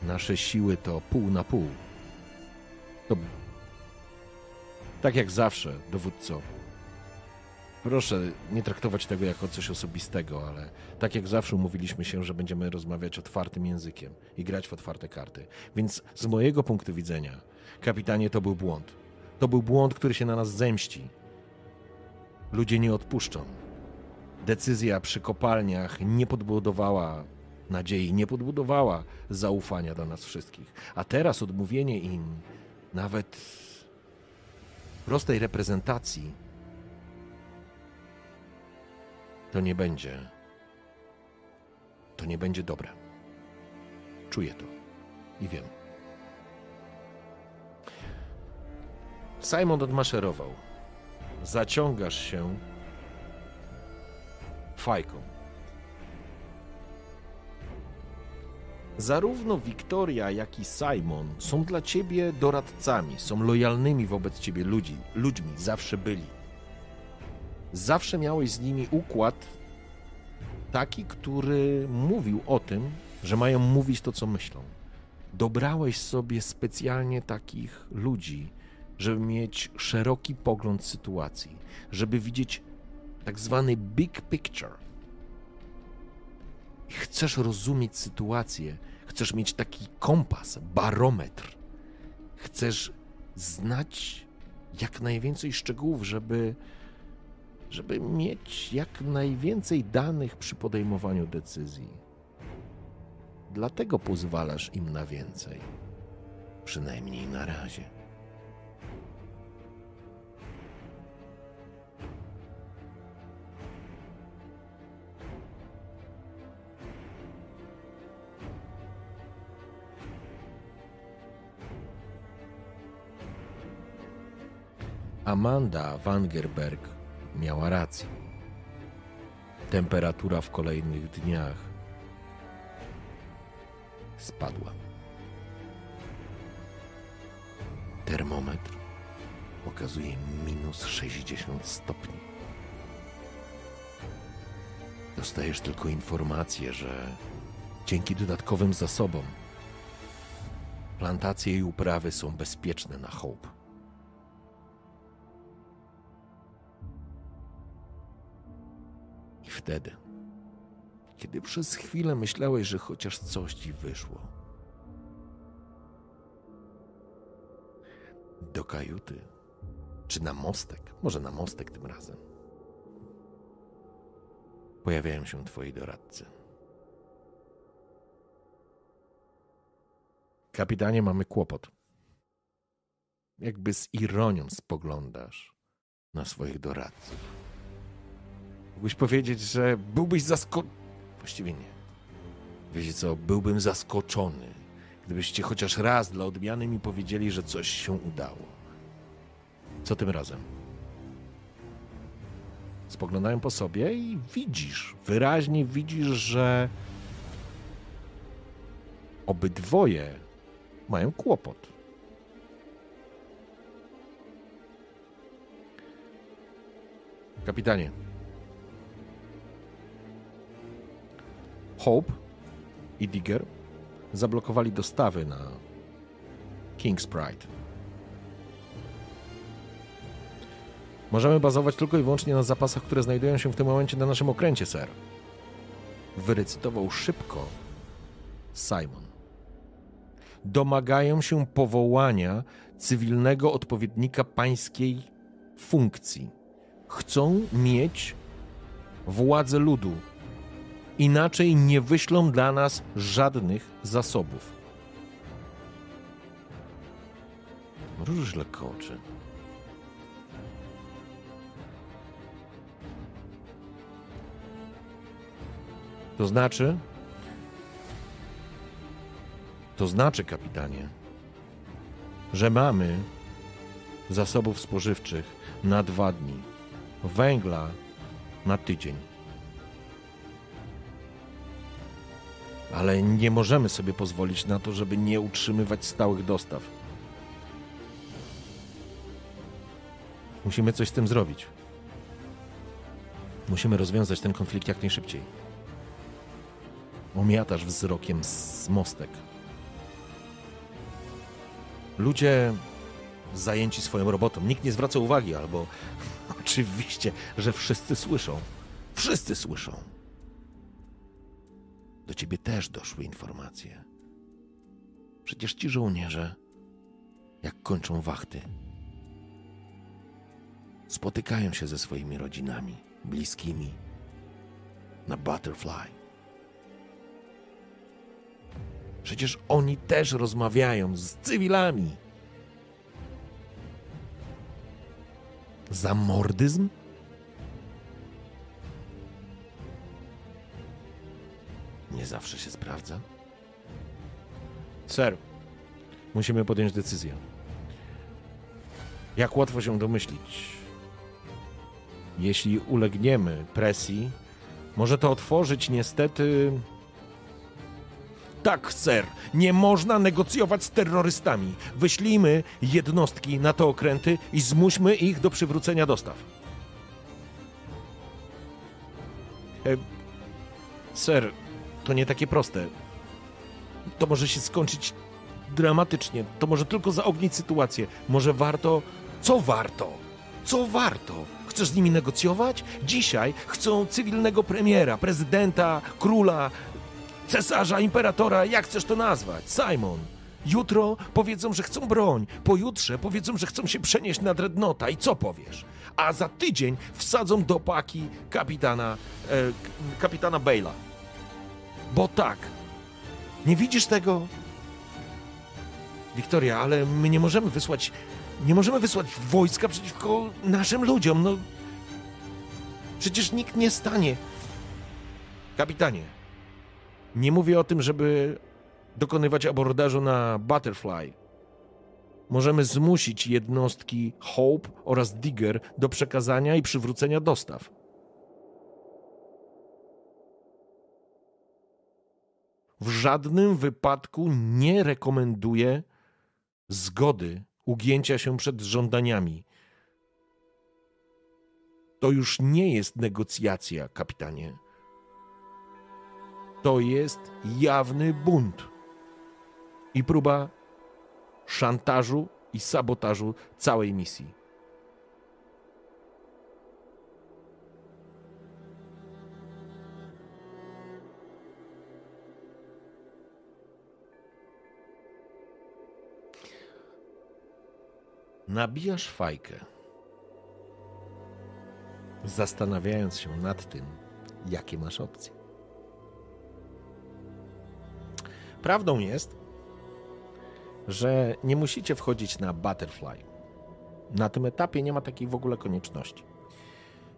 nasze siły to pół na pół, to tak jak zawsze, dowódco. Proszę nie traktować tego jako coś osobistego, ale tak jak zawsze umówiliśmy się, że będziemy rozmawiać otwartym językiem i grać w otwarte karty. Więc z mojego punktu widzenia, kapitanie, to był błąd. To był błąd, który się na nas zemści. Ludzie nie odpuszczą. Decyzja przy kopalniach nie podbudowała nadziei, nie podbudowała zaufania do nas wszystkich. A teraz odmówienie im nawet prostej reprezentacji to nie będzie. To nie będzie dobre. Czuję to i wiem. Simon odmaszerował. Zaciągasz się fajką. Zarówno Wiktoria, jak i Simon są dla ciebie doradcami, są lojalnymi wobec ciebie ludzi, ludźmi, zawsze byli. Zawsze miałeś z nimi układ taki, który mówił o tym, że mają mówić to, co myślą. Dobrałeś sobie specjalnie takich ludzi, żeby mieć szeroki pogląd sytuacji, żeby widzieć tak zwany big picture. Chcesz rozumieć sytuację, chcesz mieć taki kompas, barometr. Chcesz znać jak najwięcej szczegółów, żeby, żeby mieć jak najwięcej danych przy podejmowaniu decyzji. Dlatego pozwalasz im na więcej. Przynajmniej na razie. Amanda Wangerberg miała rację. Temperatura w kolejnych dniach spadła. Termometr pokazuje minus 60 stopni. Dostajesz tylko informację, że dzięki dodatkowym zasobom plantacje i uprawy są bezpieczne na Hope. I wtedy, kiedy przez chwilę myślałeś, że chociaż coś ci wyszło, do kajuty, czy na mostek, może na mostek tym razem, pojawiają się twoi doradcy. Kapitanie, mamy kłopot. jakby z ironią spoglądasz na swoich doradców. Mógłbyś powiedzieć, że byłbyś zaskoczony. Właściwie nie. Wiecie co, byłbym zaskoczony, gdybyście chociaż raz dla odmiany mi powiedzieli, że coś się udało. Co tym razem? Spoglądają po sobie i widzisz, wyraźnie widzisz, że obydwoje mają kłopot. Kapitanie. Hope i Digger zablokowali dostawy na King's Pride. Możemy bazować tylko i wyłącznie na zapasach, które znajdują się w tym momencie na naszym okręcie, sir. Wyrecytował szybko Simon. Domagają się powołania cywilnego odpowiednika pańskiej funkcji. Chcą mieć władzę ludu. Inaczej nie wyślą dla nas żadnych zasobów. Mrużysz lekko oczy. To znaczy, to znaczy, kapitanie, że mamy zasobów spożywczych na dwa dni, węgla na tydzień. Ale nie możemy sobie pozwolić na to, żeby nie utrzymywać stałych dostaw. Musimy coś z tym zrobić. Musimy rozwiązać ten konflikt jak najszybciej. Omiatasz wzrokiem z mostek. Ludzie zajęci swoją robotą. Nikt nie zwraca uwagi, albo oczywiście, że wszyscy słyszą. Wszyscy słyszą. Do ciebie też doszły informacje. Przecież ci żołnierze, jak kończą wachty, spotykają się ze swoimi rodzinami, bliskimi na Butterfly. Przecież oni też rozmawiają z cywilami. Zamordyzm? Nie zawsze się sprawdza. Sir, musimy podjąć decyzję. Jak łatwo się domyślić, jeśli ulegniemy presji, może to otworzyć niestety tak, ser, nie można negocjować z terrorystami. Wyślijmy jednostki na te okręty i zmuśmy ich do przywrócenia dostaw. E, ser, to nie takie proste. To może się skończyć dramatycznie. To może tylko zaognić sytuację. Może warto. Co warto? Co warto? Chcesz z nimi negocjować? Dzisiaj chcą cywilnego premiera, prezydenta, króla, cesarza, imperatora, jak chcesz to nazwać, Simon. Jutro powiedzą, że chcą broń, pojutrze powiedzą, że chcą się przenieść na Dreadnota i co powiesz? A za tydzień wsadzą do paki kapitana, e, kapitana Bale'a. Bo tak, nie widzisz tego? Wiktoria, ale my nie możemy wysłać, nie możemy wysłać wojska przeciwko naszym ludziom, no. Przecież nikt nie stanie. Kapitanie, nie mówię o tym, żeby dokonywać abordażu na Butterfly. Możemy zmusić jednostki Hope oraz Digger do przekazania i przywrócenia dostaw. W żadnym wypadku nie rekomenduję zgody ugięcia się przed żądaniami. To już nie jest negocjacja, kapitanie to jest jawny bunt i próba szantażu i sabotażu całej misji. Nabijasz fajkę, zastanawiając się nad tym, jakie masz opcje. Prawdą jest, że nie musicie wchodzić na Butterfly.
Na tym etapie nie ma takiej w ogóle konieczności.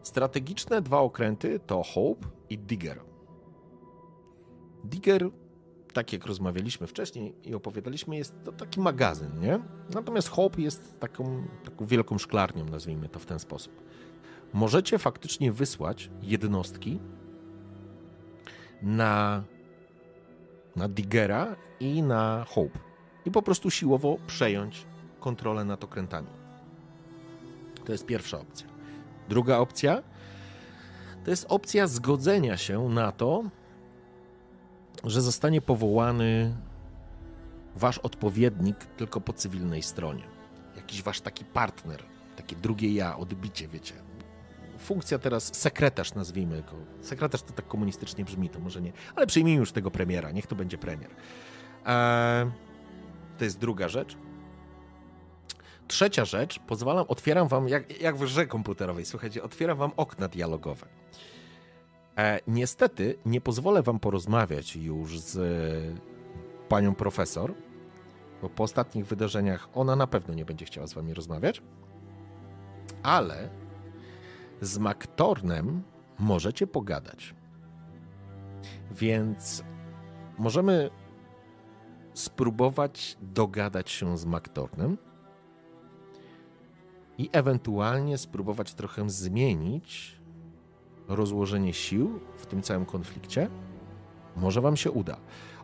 Strategiczne dwa okręty to Hope i Digger. Digger, tak jak rozmawialiśmy wcześniej i opowiadaliśmy, jest to taki magazyn, nie? Natomiast Hope jest taką, taką wielką szklarnią, nazwijmy to w ten sposób. Możecie faktycznie wysłać jednostki na, na Diggera i na Hope i po prostu siłowo przejąć kontrolę nad okrętami. To jest pierwsza opcja. Druga opcja to jest opcja zgodzenia się na to, że zostanie powołany wasz odpowiednik tylko po cywilnej stronie. Jakiś wasz taki partner, takie drugie ja, odbicie, wiecie. Funkcja teraz sekretarz, nazwijmy go. Sekretarz to tak komunistycznie brzmi, to może nie, ale przyjmijmy już tego premiera, niech to będzie premier. Eee, to jest druga rzecz. Trzecia rzecz, pozwalam, otwieram wam, jak, jak w grze komputerowej, słuchajcie, otwieram wam okna dialogowe. E, niestety nie pozwolę wam porozmawiać już z e, panią profesor, bo po ostatnich wydarzeniach ona na pewno nie będzie chciała z wami rozmawiać, ale z Maktornem możecie pogadać. Więc możemy spróbować dogadać się z Maktornem i ewentualnie spróbować trochę zmienić rozłożenie sił w tym całym konflikcie. Może Wam się uda.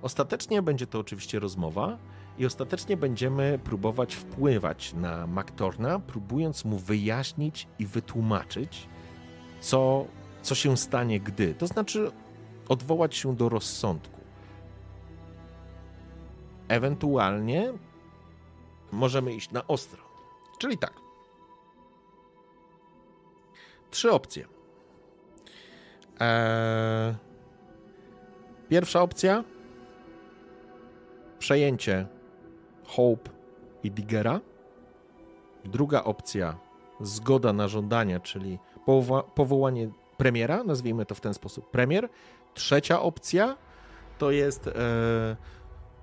Ostatecznie będzie to oczywiście rozmowa i ostatecznie będziemy próbować wpływać na Maktorna, próbując mu wyjaśnić i wytłumaczyć, co, co się stanie, gdy. To znaczy odwołać się do rozsądku. Ewentualnie możemy iść na ostro. Czyli tak. Trzy opcje. Eee, pierwsza opcja przejęcie Hope i Diggera. Druga opcja zgoda na żądania, czyli powoła powołanie premiera, nazwijmy to w ten sposób premier. Trzecia opcja to jest e,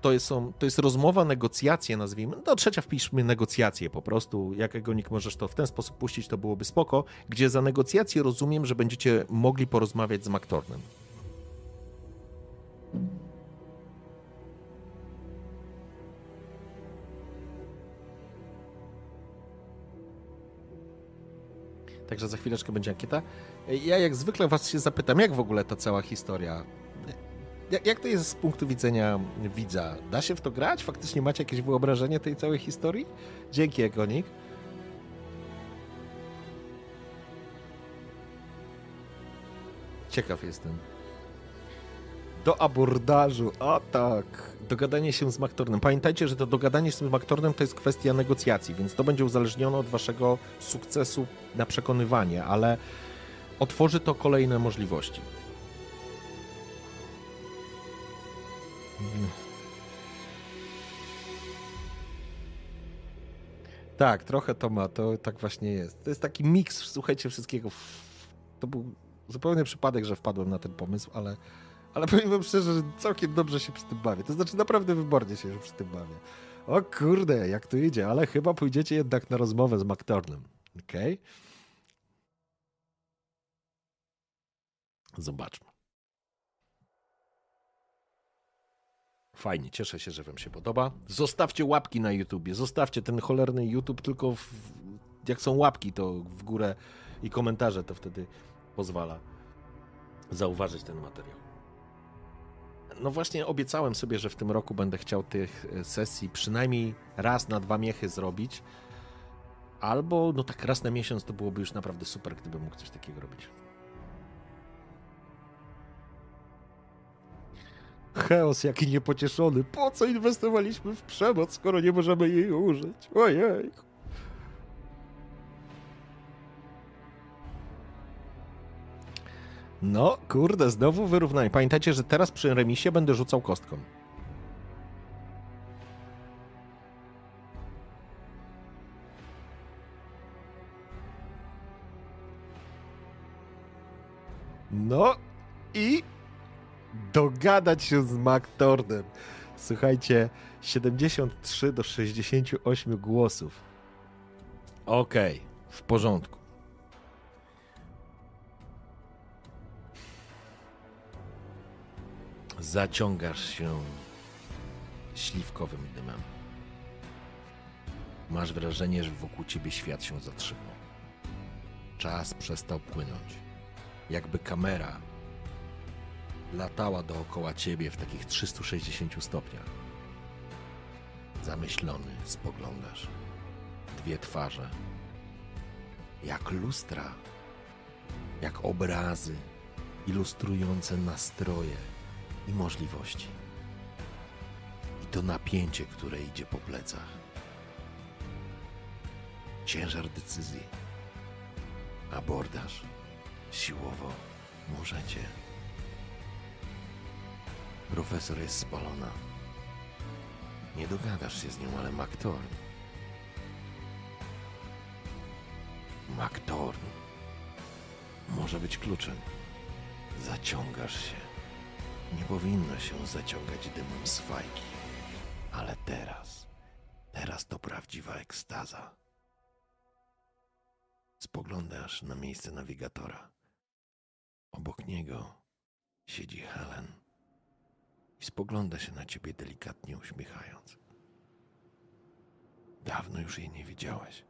to jest, to jest rozmowa, negocjacje, nazwijmy. No trzecia wpiszmy negocjacje po prostu. Jakiego nikt możesz to w ten sposób puścić, to byłoby spoko. Gdzie za negocjacje rozumiem, że będziecie mogli porozmawiać z Maktornem. Także za chwileczkę będzie ankieta. Ja jak zwykle was się zapytam, jak w ogóle ta cała historia jak, to jest z punktu widzenia widza? Da się w to grać? Faktycznie macie jakieś wyobrażenie tej całej historii? Dzięki, Egonik. Ciekaw jestem. Do abordażu, a tak. Dogadanie się z Maktornem. Pamiętajcie, że to dogadanie się z Maktornem to jest kwestia negocjacji, więc to będzie uzależnione od waszego sukcesu na przekonywanie, ale otworzy to kolejne możliwości. Tak, trochę to ma, to tak właśnie jest. To jest taki miks, słuchajcie, wszystkiego. To był zupełny przypadek, że wpadłem na ten pomysł, ale, ale powiem wam szczerze, że całkiem dobrze się przy tym bawię. To znaczy naprawdę wybornie się przy tym bawię. O kurde, jak to idzie, ale chyba pójdziecie jednak na rozmowę z McTornem. Okej? Okay? Zobaczmy. Fajnie, cieszę się, że Wam się podoba. Zostawcie łapki na YouTubie, zostawcie ten cholerny YouTube, tylko w, jak są łapki, to w górę i komentarze, to wtedy pozwala zauważyć ten materiał. No właśnie obiecałem sobie, że w tym roku będę chciał tych e, sesji przynajmniej raz na dwa miechy zrobić. Albo no tak raz na miesiąc to byłoby już naprawdę super, gdybym mógł coś takiego robić. Chaos jaki niepocieszony. Po co inwestowaliśmy w przemoc, skoro nie możemy jej użyć? Ojej. No, kurde, znowu wyrównanie. Pamiętajcie, że teraz przy remisie będę rzucał kostką. No i dogadać się z McTornem. Słuchajcie, 73 do 68 głosów.
Okej, w porządku. Zaciągasz się śliwkowym dymem. Masz wrażenie, że wokół ciebie świat się zatrzymał. Czas przestał płynąć. Jakby kamera latała dookoła ciebie w takich 360 stopniach. Zamyślony spoglądasz. Dwie twarze. Jak lustra. Jak obrazy ilustrujące nastroje i możliwości. I to napięcie, które idzie po plecach. Ciężar decyzji. Abordaż. Siłowo. Możecie. Profesor jest spalona. Nie dogadasz się z nią, ale Maktorn. Maktorn. Może być kluczem. Zaciągasz się. Nie powinno się zaciągać dymem z fajki. Ale teraz, teraz to prawdziwa ekstaza. Spoglądasz na miejsce nawigatora. Obok niego siedzi Helen i spogląda się na ciebie delikatnie uśmiechając. Dawno już jej nie widziałeś.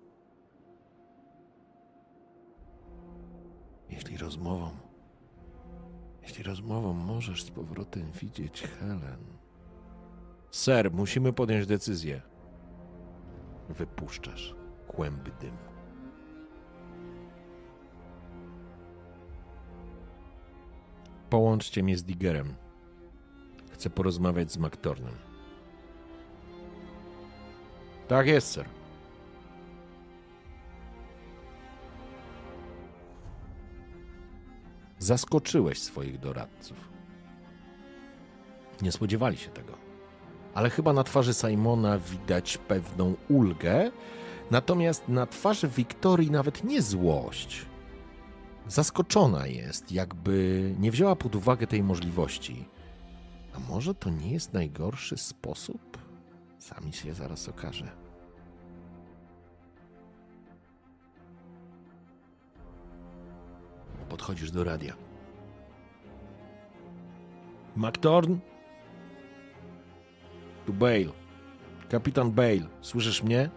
Jeśli rozmową, jeśli rozmową możesz z powrotem widzieć Helen. Ser, musimy podjąć decyzję. Wypuszczasz kłęby dymu. Połączcie mnie z Digerem. Chcę porozmawiać z Maktornem. Tak jest, sir. Zaskoczyłeś swoich doradców. Nie spodziewali się tego. Ale chyba na twarzy Simona widać pewną ulgę, natomiast na twarzy Wiktorii nawet nie złość. Zaskoczona jest, jakby nie wzięła pod uwagę tej możliwości. A może to nie jest najgorszy sposób? Sami się zaraz okaże. Podchodzisz do radia. McTorn? Tu Bale. Kapitan Bale. Słyszysz mnie?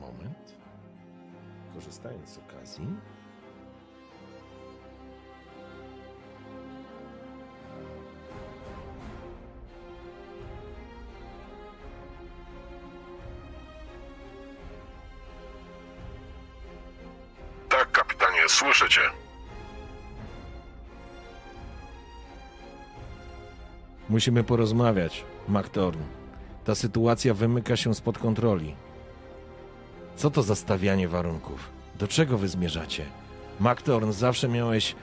Moment. Korzystając z okazji.
Słyszę cię.
Musimy porozmawiać, McTorn. Ta sytuacja wymyka się spod kontroli. Co to za stawianie warunków? Do czego wy zmierzacie? McTorn, zawsze miałeś.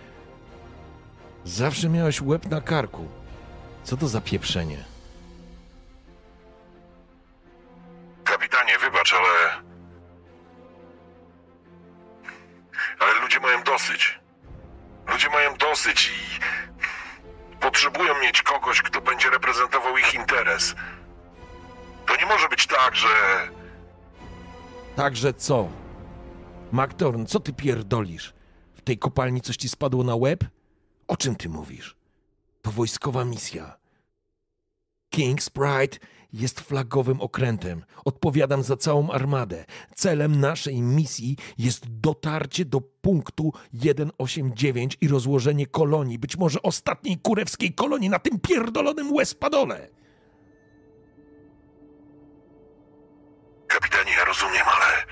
Zawsze miałeś łeb na karku. Co to za pieprzenie?
Dosyć. Ludzie mają dosyć i. Potrzebują mieć kogoś, kto będzie reprezentował ich interes. To nie może być tak, że.
Także co? McTorn, co ty pierdolisz? W tej kopalni coś ci spadło na łeb? O czym ty mówisz? To wojskowa misja. King's Pride jest flagowym okrętem. Odpowiadam za całą armadę. Celem naszej misji jest dotarcie do punktu 189 i rozłożenie kolonii, być może ostatniej kurewskiej kolonii na tym pierdolonym Westpadole.
Kapitanie, ja rozumiem, ale.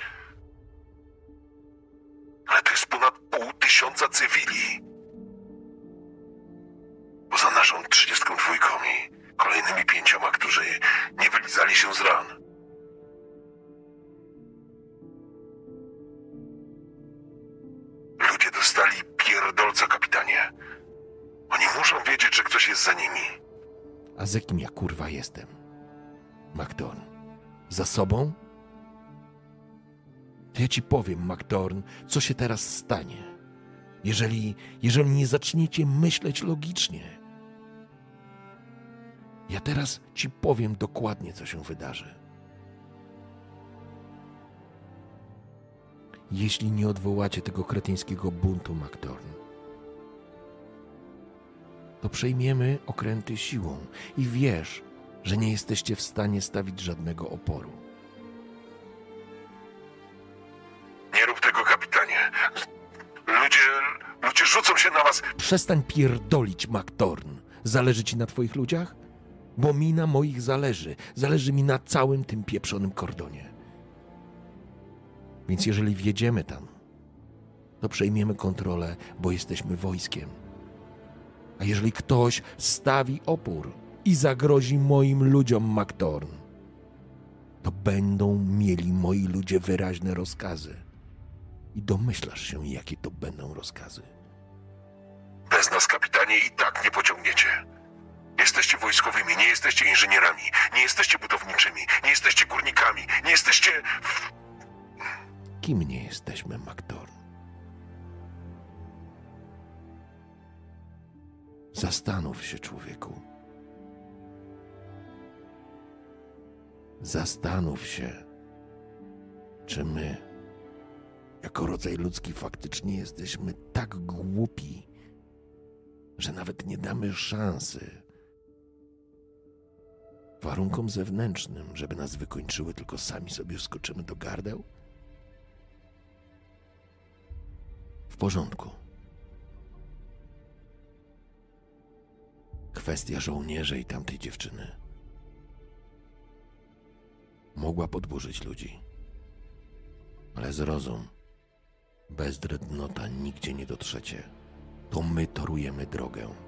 Ale to jest ponad pół tysiąca cywili. Poza naszą 32 i kolejnymi pięcioma, którzy nie wylizali się z ran. Ludzie dostali pierdolca, kapitanie. Oni muszą wiedzieć, że ktoś jest za nimi.
A za kim ja kurwa jestem? McDorn. Za sobą? To ja ci powiem, McDorn, co się teraz stanie. Jeżeli, jeżeli nie zaczniecie myśleć logicznie. Ja teraz ci powiem dokładnie, co się wydarzy. Jeśli nie odwołacie tego kretyńskiego buntu, MacTorn, to przejmiemy okręty siłą i wiesz, że nie jesteście w stanie stawić żadnego oporu.
Nie rób tego, kapitanie. Ludzie, ludzie rzucą się na was.
Przestań pierdolić, MacTorn. Zależy ci na twoich ludziach? Bo mi na moich zależy. Zależy mi na całym tym pieprzonym kordonie. Więc jeżeli wjedziemy tam, to przejmiemy kontrolę, bo jesteśmy wojskiem. A jeżeli ktoś stawi opór i zagrozi moim ludziom, Mactorn, to będą mieli moi ludzie wyraźne rozkazy. I domyślasz się, jakie to będą rozkazy.
Bez nas, kapitanie, i tak nie pociągniecie. Jesteście wojskowymi, nie jesteście inżynierami, nie jesteście budowniczymi, nie jesteście górnikami, nie jesteście.
Kim nie jesteśmy, Mactorn? Zastanów się, człowieku. Zastanów się, czy my, jako rodzaj ludzki, faktycznie jesteśmy tak głupi, że nawet nie damy szansy warunkom zewnętrznym, żeby nas wykończyły, tylko sami sobie skoczymy do gardeł? W porządku. Kwestia żołnierzy i tamtej dziewczyny. Mogła podburzyć ludzi. Ale zrozum, bez dreadnota nigdzie nie dotrzecie. To my torujemy drogę.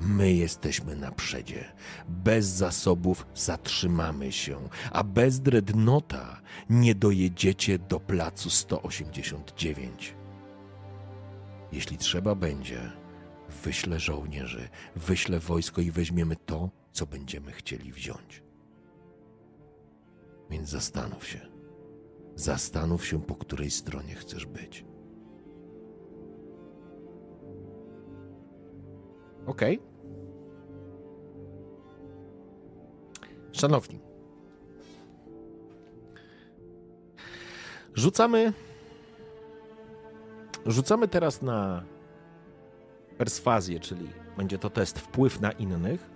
My jesteśmy na przedzie. Bez zasobów zatrzymamy się, a bez dreadnota nie dojedziecie do placu 189. Jeśli trzeba będzie, wyślę żołnierzy, wyślę wojsko i weźmiemy to, co będziemy chcieli wziąć. Więc zastanów się. Zastanów się, po której stronie chcesz być.
Okej. Szanowni. Rzucamy. Rzucamy teraz na perswazję, czyli będzie to test wpływ na innych,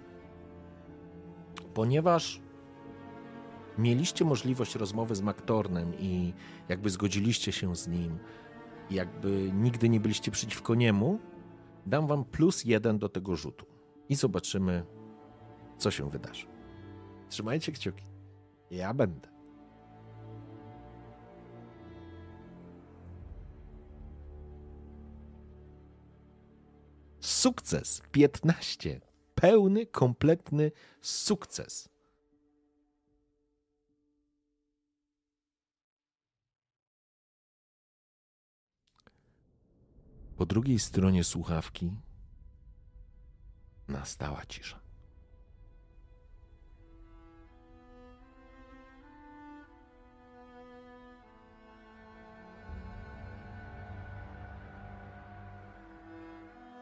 ponieważ mieliście możliwość rozmowy z Maktornem i jakby zgodziliście się z nim, jakby nigdy nie byliście przeciwko niemu, dam wam plus jeden do tego rzutu i zobaczymy, co się wydarzy. Trzymajcie kciuki. Ja będę. Sukces 15. Pełny, kompletny sukces.
Po drugiej stronie słuchawki nastała cisza.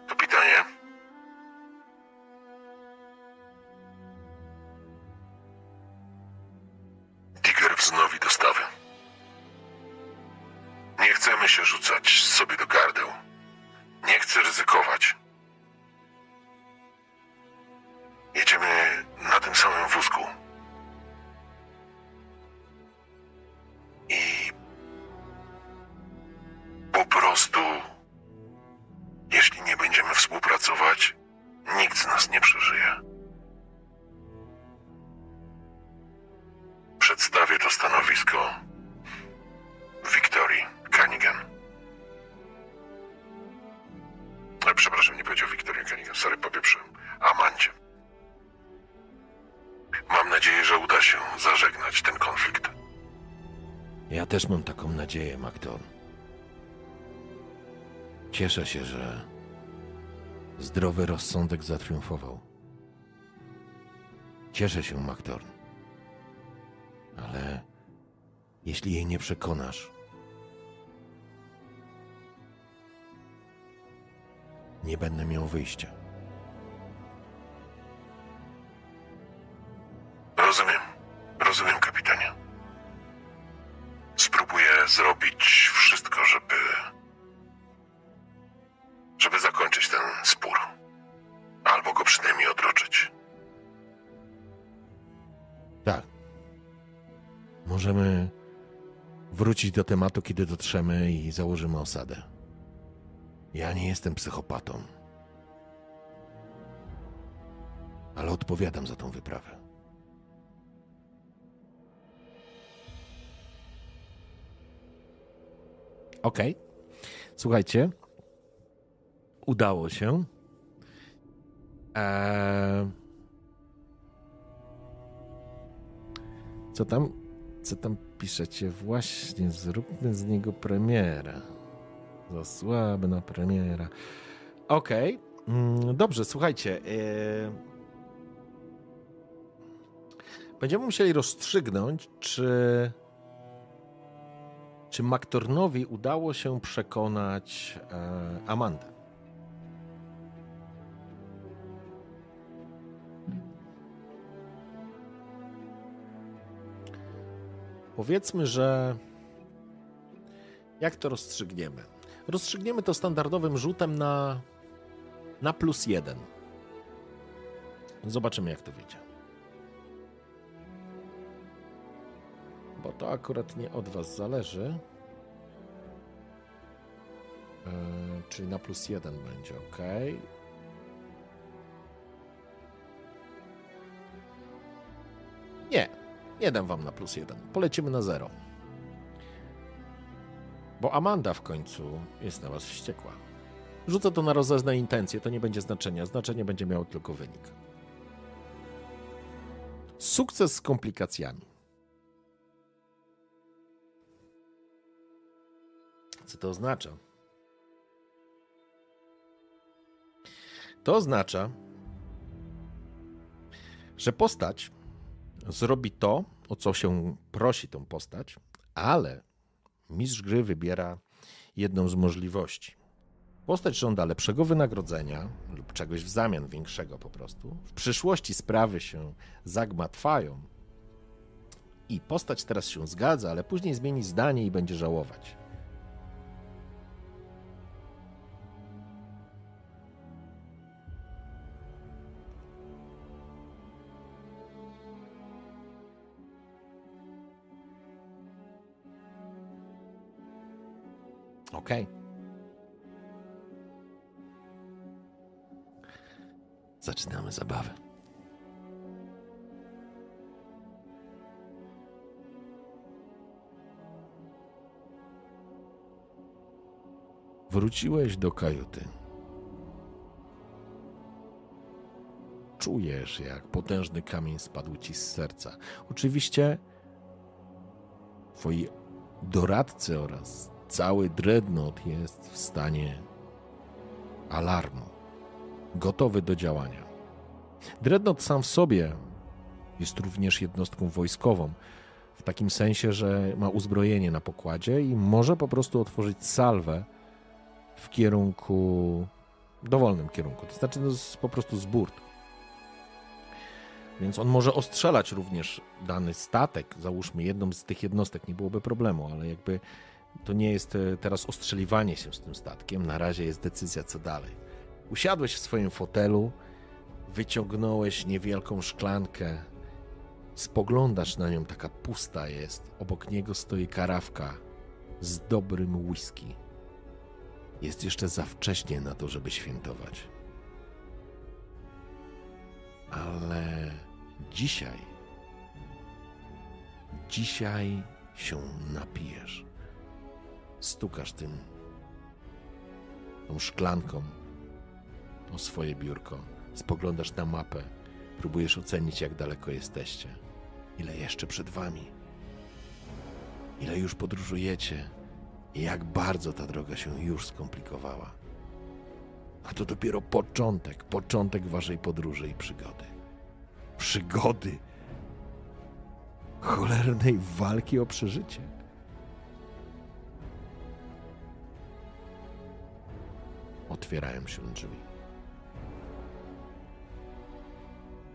Kapitanie, wznowi dostawy. Nie chcemy się rzucać sobie do
Cieszę się, że zdrowy rozsądek zatriumfował. Cieszę się, Maktor. Ale jeśli jej nie przekonasz, nie będę miał wyjścia. Tematu, kiedy dotrzemy i założymy osadę. Ja nie jestem psychopatą. Ale odpowiadam za tą wyprawę.
Okej. Słuchajcie. Udało się. Eee... Co tam? Co tam piszecie? Właśnie, zróbmy z niego premiera. Za słaby na premiera. Okej. Mm, Dobrze, słuchajcie. eee, Będziemy musieli rozstrzygnąć, czy czy Maktornowi udało się przekonać e, Amandę? Powiedzmy, że jak to rozstrzygniemy? Rozstrzygniemy to standardowym rzutem na, na plus jeden. Zobaczymy, jak to wyjdzie. Bo to akurat nie od Was zależy. Yy, czyli na plus jeden będzie ok. Nie, dam Wam na plus jeden. Polecimy na zero. Bo Amanda w końcu jest na Was wściekła. Rzucę to na rozezne intencje, to nie będzie znaczenia. Znaczenie będzie miało tylko wynik. Sukces z komplikacjami. Co to oznacza? To oznacza, że postać zrobi to, o co się prosi tą postać, ale mistrz gry wybiera jedną z możliwości. Postać żąda lepszego wynagrodzenia lub czegoś w zamian większego po prostu. W przyszłości sprawy się zagmatwają i postać teraz się zgadza, ale później zmieni zdanie i będzie żałować. Okej.
Zaczynamy zabawę. Wróciłeś do kajuty. Czujesz, jak potężny kamień spadł ci z serca. Oczywiście twoi doradcy oraz cały dreadnought jest w stanie alarmu, gotowy do działania. Dreadnought sam w sobie jest również jednostką wojskową, w takim sensie, że ma uzbrojenie na pokładzie i może po prostu otworzyć salwę w kierunku, dowolnym kierunku, to znaczy jest po prostu z burt. Więc on może ostrzelać również dany statek, załóżmy jedną z tych jednostek, nie byłoby problemu, ale jakby to nie jest e, teraz ostrzeliwanie się z tym statkiem, na razie jest decyzja co dalej. Usiadłeś w swoim fotelu, wyciągnąłeś niewielką szklankę, spoglądasz na nią, taka pusta jest. Obok niego stoi karawka z dobrym whisky. Jest jeszcze za wcześnie na to, żeby świętować. Ale dzisiaj, dzisiaj się napijesz. Stukasz tym, tą szklanką o swoje biurko. Spoglądasz na mapę, próbujesz ocenić, jak daleko jesteście, ile jeszcze przed wami, ile już podróżujecie i jak bardzo ta droga się już skomplikowała. A to dopiero początek, początek waszej podróży i przygody. Przygody cholernej walki o przeżycie. Otwierają się drzwi.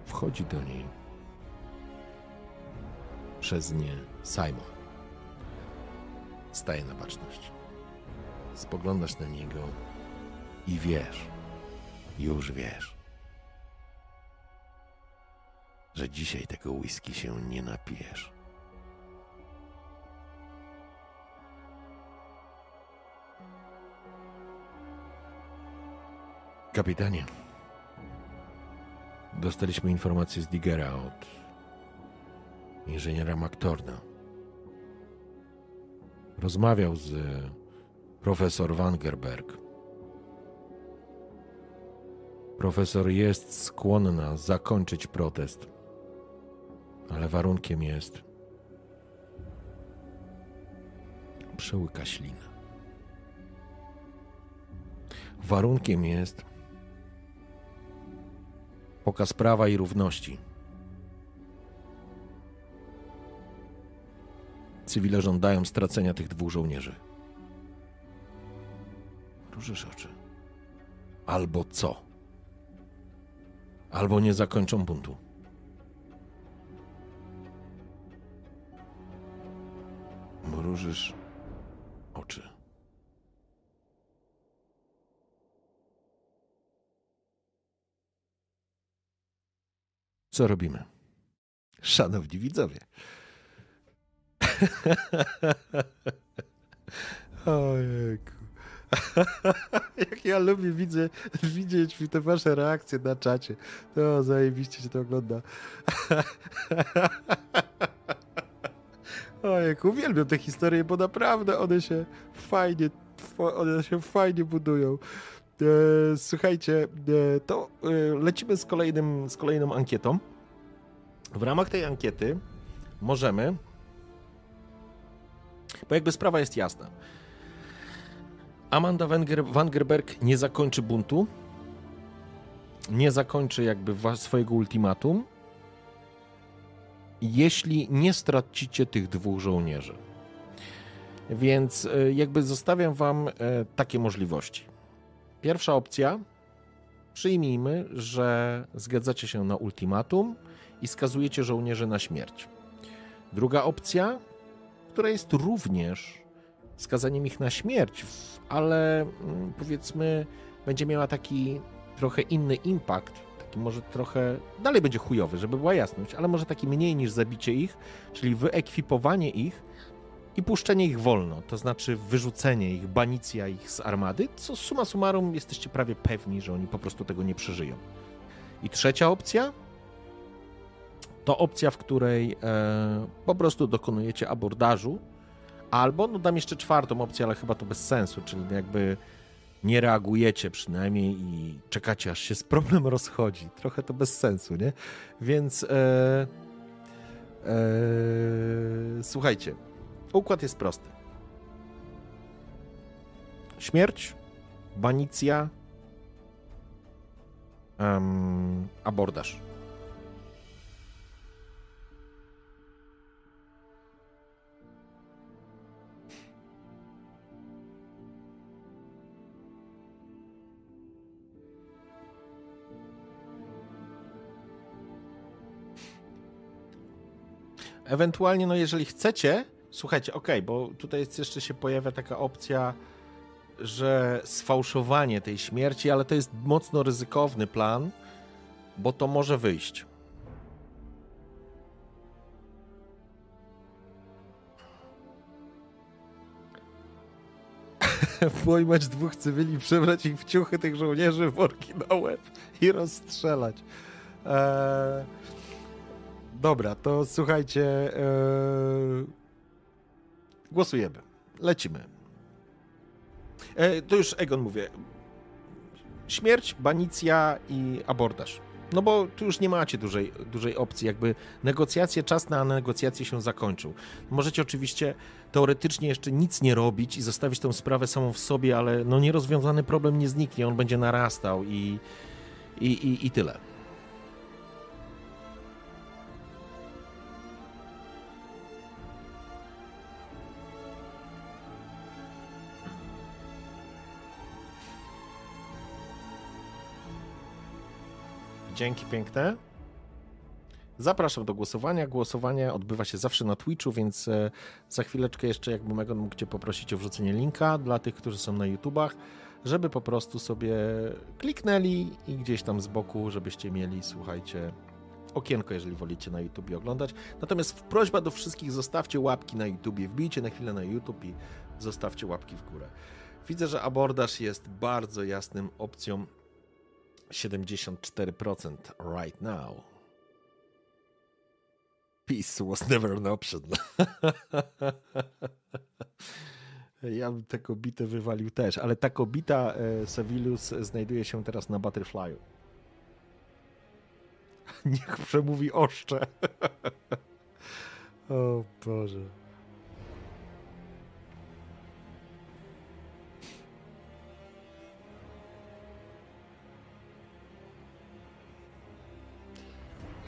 Wchodzi do niej przez nie Simon. staje na baczność. Spoglądasz na niego i wiesz, już wiesz, że dzisiaj tego whisky się nie napijesz. Kapitanie, dostaliśmy informację z Digera od inżyniera McTorna. Rozmawiał z profesor Wangerberg. Profesor jest skłonna zakończyć protest, ale warunkiem jest przełyka ślinę. Warunkiem jest pokaz prawa i równości. Cywile żądają stracenia tych dwóch żołnierzy. Różysz oczy. Albo co? Albo nie zakończą buntu. Mrużysz oczy. Co robimy? Szanowni widzowie. Ojejku. Jak ja lubię widzę, widzieć te wasze reakcje na czacie. To zajebiście się to ogląda. Ojejku, uwielbiam te historie, bo naprawdę one się fajnie, one się fajnie budują. E, słuchajcie, e, to e, lecimy z, kolejnym, z kolejną ankietą. W ramach tej ankiety możemy, bo jakby sprawa jest jasna. Amanda Wangerberg nie zakończy buntu, nie zakończy jakby swojego ultimatum, jeśli nie stracicie tych dwóch żołnierzy. Więc jakby zostawiam wam takie możliwości. Pierwsza opcja. Przyjmijmy, że zgadzacie się na ultimatum i skazujecie żołnierzy na śmierć. Druga opcja, która jest również skazaniem ich na śmierć, ale mm, powiedzmy będzie miała taki trochę inny impact, taki może trochę, dalej będzie chujowy, żeby była jasność, ale może taki mniej niż zabicie ich, czyli wyekwipowanie ich i puszczenie ich wolno, to znaczy wyrzucenie ich, banicja ich z armady, co suma summarum jesteście prawie pewni, że oni po prostu tego nie przeżyją. I trzecia opcja to opcja, w której e, po prostu dokonujecie abordażu, albo, no dam jeszcze czwartą opcję, ale chyba to bez sensu, czyli jakby nie reagujecie przynajmniej i czekacie, aż się z problem rozchodzi. Trochę to bez sensu, nie? Więc e, e, słuchajcie, Układ jest prosty. Śmierć, banicja, um, abordaż. Ewentualnie, no jeżeli chcecie, Słuchajcie, okej, okay, bo tutaj jest, jeszcze się pojawia taka opcja, że sfałszowanie tej śmierci, ale to jest mocno ryzykowny plan, bo to może wyjść. Pojmać dwóch cywili, przebrać ich w ciuchy tych żołnierzy, worki na łeb i rozstrzelać. Eee... Dobra, to słuchajcie. Eee Głosujemy. Lecimy. E, to już Egon mówię. Śmierć, banicja i abordaż. No bo tu już nie macie dużej, dużej opcji, jakby negocjacje, czas na negocjacje się zakończył. Możecie oczywiście teoretycznie jeszcze nic nie robić i zostawić tę sprawę samą w sobie, ale no nierozwiązany problem nie zniknie, on będzie narastał i, i, i, i tyle. Dzięki piękne.
Zapraszam do głosowania. Głosowanie odbywa się zawsze na Twitchu, więc e, za chwileczkę jeszcze jakby Megan mógł Cię poprosić o wrzucenie linka dla tych, którzy są na YouTubach, żeby po prostu sobie kliknęli i gdzieś tam z boku, żebyście mieli, słuchajcie, okienko, jeżeli wolicie na YouTubie oglądać. Natomiast prośba do wszystkich, zostawcie łapki na YouTubie, wbijcie na chwilę na YouTube i zostawcie łapki w górę. Widzę, że abordaż jest bardzo jasnym opcją 74% right now. Peace was never an option. ja bym tę kobietę wywalił też, ale ta kobita e, znajduje się teraz na Butterfly'u. Niech przemówi oszcze. o Boże.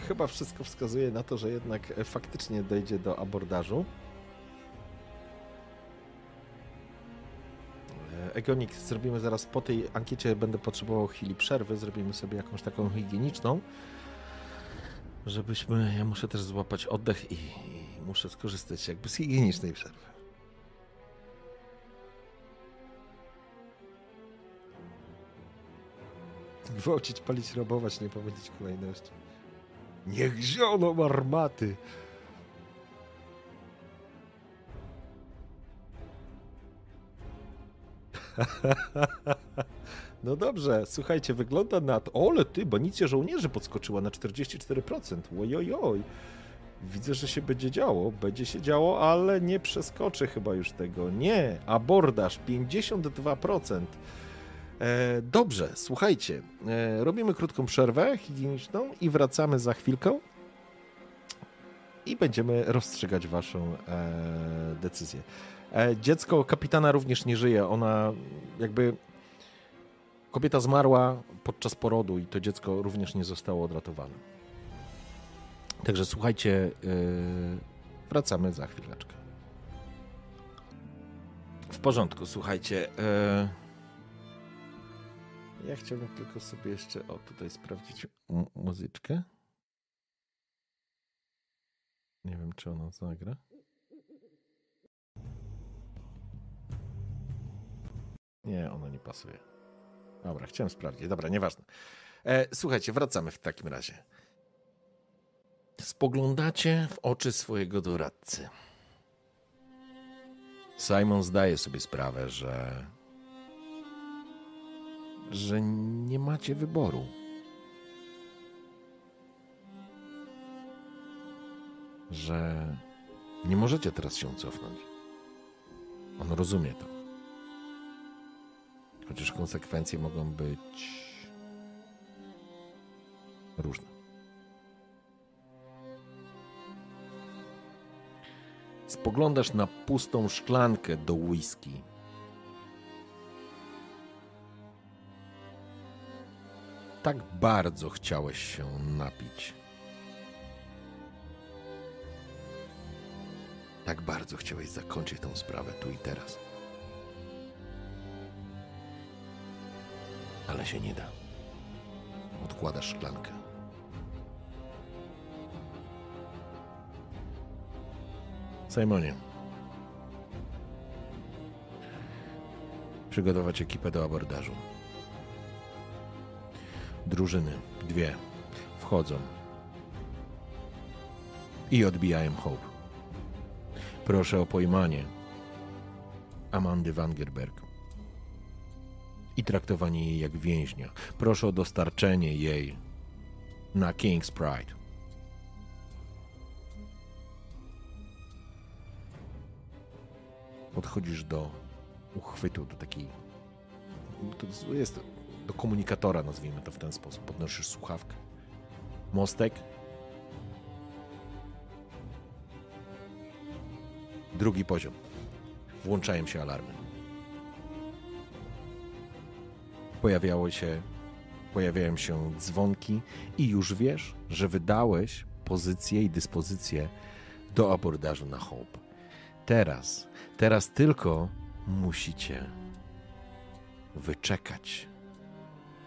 Chyba wszystko wskazuje na to, że jednak faktycznie dojdzie do abordażu. E, Egonik, zrobimy zaraz po tej ankiecie, będę potrzebował chwili przerwy, zrobimy sobie jakąś taką higieniczną żebyśmy, ja muszę też złapać oddech i, i muszę skorzystać jakby z higienicznej przerwy. Gwałcić, palić, robować, nie powiedzieć kolejności. Niech zioną armaty! No dobrze, słuchajcie, wygląda na to. Ole ty, banicja żołnierzy podskoczyła na 44%. Ojojoj. Widzę, że się będzie działo. Będzie się działo, ale nie przeskoczy chyba już tego. Nie, abordaż 52%. E, dobrze, słuchajcie, e, robimy krótką przerwę higieniczną i wracamy za chwilkę i będziemy rozstrzygać waszą e, decyzję. Dziecko kapitana również nie żyje. Ona jakby Kobieta zmarła podczas porodu i to dziecko również nie zostało odratowane. Także słuchajcie, wracamy za chwileczkę. W porządku, słuchajcie. Yy, ja chciałbym tylko sobie jeszcze, o tutaj sprawdzić muzyczkę. Nie wiem, czy ona zagra. Nie, ona nie pasuje. Dobra, chciałem sprawdzić. Dobra, nieważne. E, słuchajcie, wracamy w takim razie. Spoglądacie w oczy swojego doradcy. Simon zdaje sobie sprawę, że. Że nie macie wyboru. Że nie możecie teraz się cofnąć. On rozumie to. Chociaż konsekwencje mogą być różne. Spoglądasz na pustą szklankę do whisky. Tak bardzo chciałeś się napić. Tak bardzo chciałeś zakończyć tę sprawę tu i teraz. ale się nie da. Odkładasz szklankę. Simonie. Przygotować ekipę do abordażu. Drużyny, dwie, wchodzą i odbijają Hope. Proszę o pojmanie Amandy Wangerberg i traktowanie jej jak więźnia. Proszę o dostarczenie jej na King's Pride. Podchodzisz do uchwytu, do takiej. To jest do komunikatora, nazwijmy to w ten sposób. Podnosisz słuchawkę. Mostek. Drugi poziom. Włączają się alarmy. pojawiało się, pojawiają się dzwonki i już wiesz, że wydałeś pozycję i dyspozycję do abordażu na Hope. Teraz, teraz tylko musicie wyczekać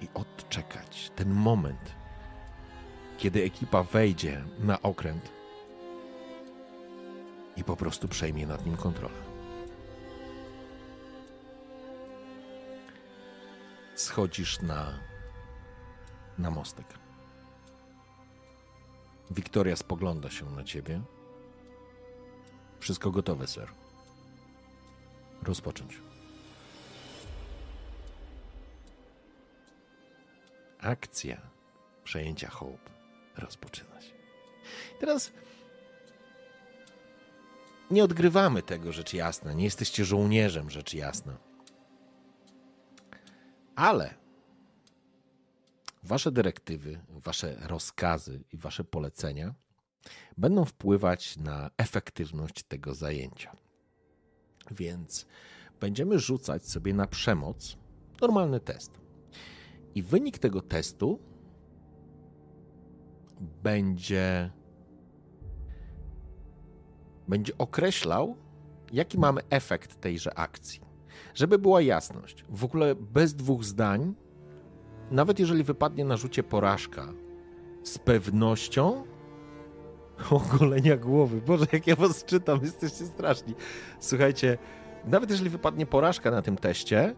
i odczekać ten moment,
kiedy ekipa wejdzie na okręt i po prostu przejmie nad nim kontrolę. Schodzisz na, na mostek. Wiktoria spogląda się na ciebie. Wszystko gotowe, ser. Rozpocząć. Akcja przejęcia Hope rozpoczyna się. Teraz nie odgrywamy tego, rzecz jasna. Nie jesteście żołnierzem, rzecz jasna. Ale wasze dyrektywy, wasze rozkazy i wasze polecenia będą wpływać na efektywność tego zajęcia. Więc będziemy rzucać sobie na przemoc normalny test. I wynik tego testu będzie będzie określał, jaki mamy efekt tejże akcji. Żeby była jasność, w ogóle bez dwóch zdań, nawet jeżeli wypadnie na rzucie porażka, z pewnością ogolenia głowy. Boże, jak ja was czytam, jesteście straszni. Słuchajcie, nawet jeżeli wypadnie porażka na tym teście,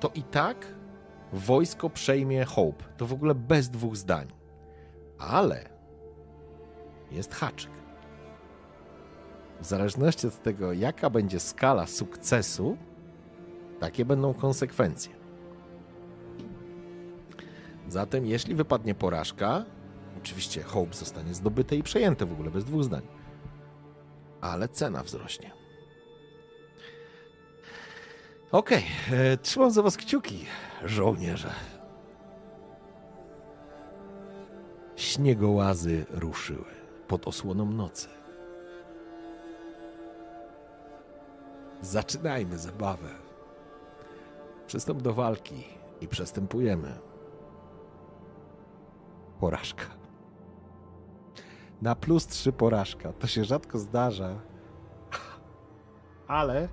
to i tak wojsko przejmie Hope. To w ogóle bez dwóch zdań. Ale jest haczyk. W zależności od tego, jaka będzie skala sukcesu, takie będą konsekwencje. Zatem, jeśli wypadnie porażka, oczywiście Hope zostanie zdobyte i przejęte w ogóle bez dwóch zdań, ale cena wzrośnie. Okej, okay. trzymam za was kciuki, żołnierze. Śniegołazy ruszyły pod osłoną nocy. Zaczynajmy zabawę. Przystąp do walki i przestępujemy. Porażka. Na plus trzy porażka. To się rzadko zdarza. Ale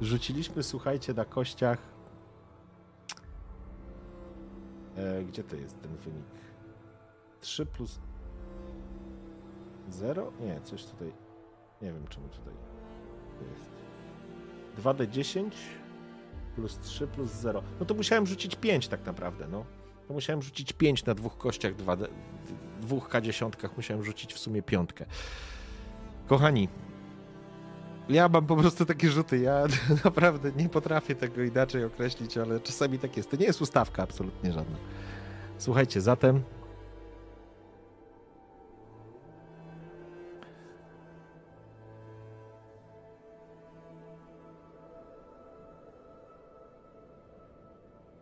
rzuciliśmy, słuchajcie, na kościach. E, gdzie to jest ten wynik? 3 plus 0? Nie, coś tutaj. Nie wiem, czemu tutaj jest. 2d10 plus 3 plus 0. No to musiałem rzucić 5 tak naprawdę, no. To musiałem rzucić 5 na dwóch kościach 2D, dwóch K10 musiałem rzucić w sumie piątkę. Kochani, ja mam po prostu takie rzuty. Ja naprawdę nie potrafię tego inaczej określić, ale czasami tak jest. To nie jest ustawka absolutnie żadna. Słuchajcie, zatem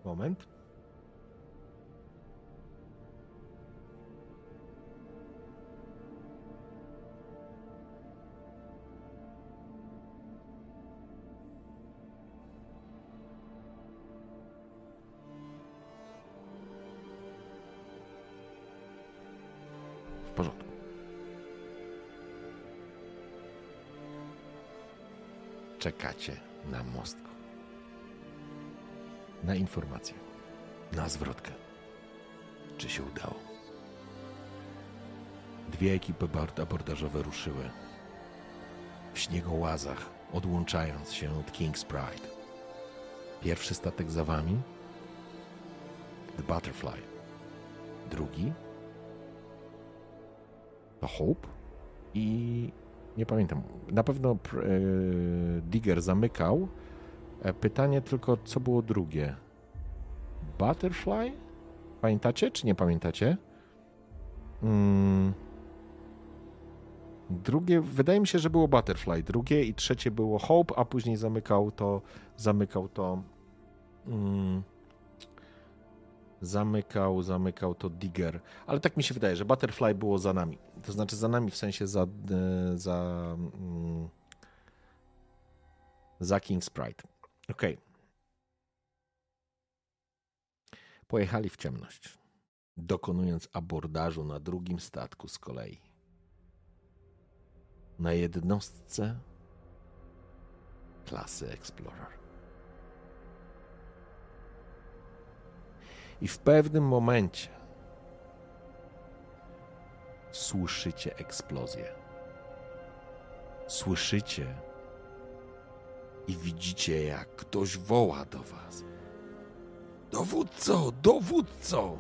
Moment. Czekacie na mostku na informację, na zwrotkę. Czy się udało? Dwie ekipy abordażowe ruszyły w śniegołazach, odłączając się od King's Pride. Pierwszy statek za wami, The Butterfly. Drugi to Hope i nie pamiętam, na pewno e, Digger zamykał E, pytanie tylko, co było drugie? Butterfly? Pamiętacie, czy nie pamiętacie? Hmm. Drugie, wydaje mi się, że było Butterfly. Drugie i trzecie było Hope, a później zamykał to, zamykał to, hmm. Zamykał, zamykał to Digger. Ale tak mi się wydaje, że Butterfly było za nami. To znaczy za nami w sensie za, e, za, hmm. za King's Pride. Okej. Okay. Pojechali w ciemność, dokonując abordażu na drugim statku z kolei. Na jednostce klasy Explorer. I w pewnym momencie słyszycie eksplozję. Słyszycie i widzicie, jak ktoś woła do was. Dowódco, dowódco!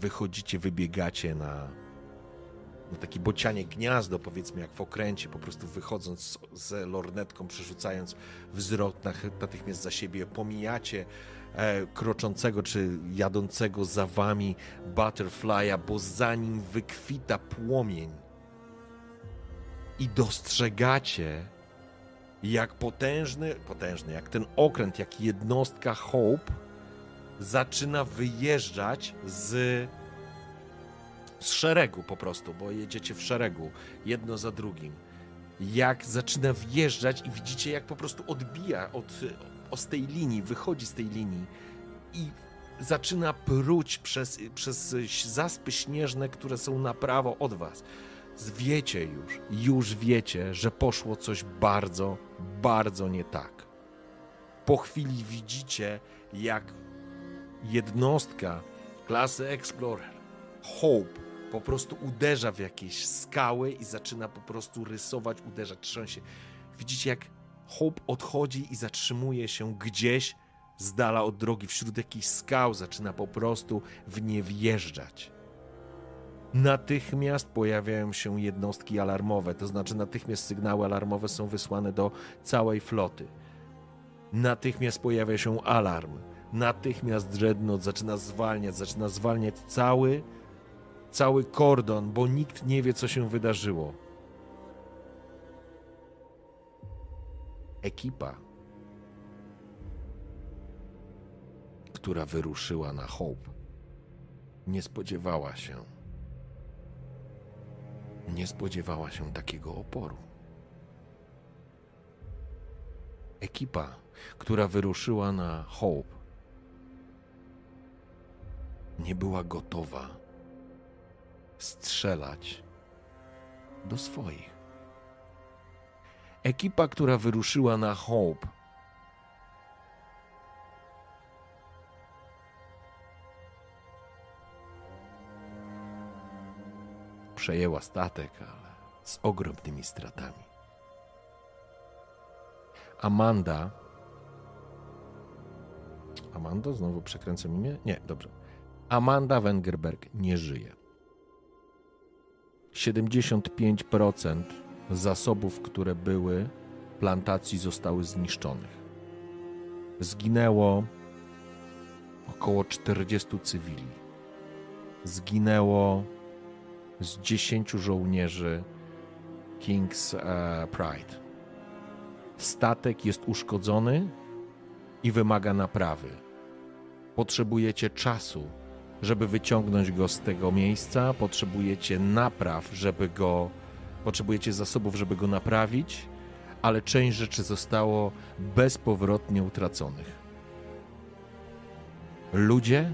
Wychodzicie, wybiegacie na, na takie bocianie gniazdo, powiedzmy jak w okręcie, po prostu wychodząc z, z lornetką, przerzucając wzrok natychmiast za siebie, pomijacie kroczącego czy jadącego za wami butterfly'a, bo za nim wykwita płomień. I dostrzegacie, jak potężny, potężny, jak ten okręt, jak jednostka Hope zaczyna wyjeżdżać z, z szeregu po prostu, bo jedziecie w szeregu, jedno za drugim. Jak zaczyna wjeżdżać i widzicie, jak po prostu odbija od, z tej linii, wychodzi z tej linii i zaczyna pruć przez, przez zaspy śnieżne, które są na prawo od was. Wiecie już, już wiecie, że poszło coś bardzo, bardzo nie tak. Po chwili widzicie, jak jednostka klasy Explorer, Hope, po prostu uderza w jakieś skały i zaczyna po prostu rysować, uderzać, trząsie. Widzicie, jak Hope odchodzi i zatrzymuje się gdzieś z dala od drogi, wśród jakichś skał, zaczyna po prostu w nie wjeżdżać. Natychmiast pojawiają się jednostki alarmowe, to znaczy natychmiast sygnały alarmowe są wysłane do całej floty. Natychmiast pojawia się alarm. Natychmiast Dreadnought zaczyna zwalniać, zaczyna zwalniać cały, cały kordon, bo nikt nie wie, co się wydarzyło. Ekipa, która wyruszyła na Hope, nie spodziewała się, nie spodziewała się takiego oporu. Ekipa, która wyruszyła na Hope, nie była gotowa strzelać do swoich. Ekipa, która wyruszyła na Hope, przejęła statek, ale z ogromnymi stratami. Amanda. Amanda? Znowu przekręcam imię? Nie, dobrze. Amanda Wengerberg nie żyje. 75% zasobów, które były plantacji, zostały zniszczonych. Zginęło około 40 cywili. Zginęło z 10 żołnierzy King's e, Pride. Statek jest uszkodzony i wymaga naprawy. Potrzebujecie czasu, żeby wyciągnąć go z tego miejsca, potrzebujecie napraw, żeby go, potrzebujecie zasobów, żeby go naprawić, ale część rzeczy zostało bezpowrotnie utraconych. Ludzie,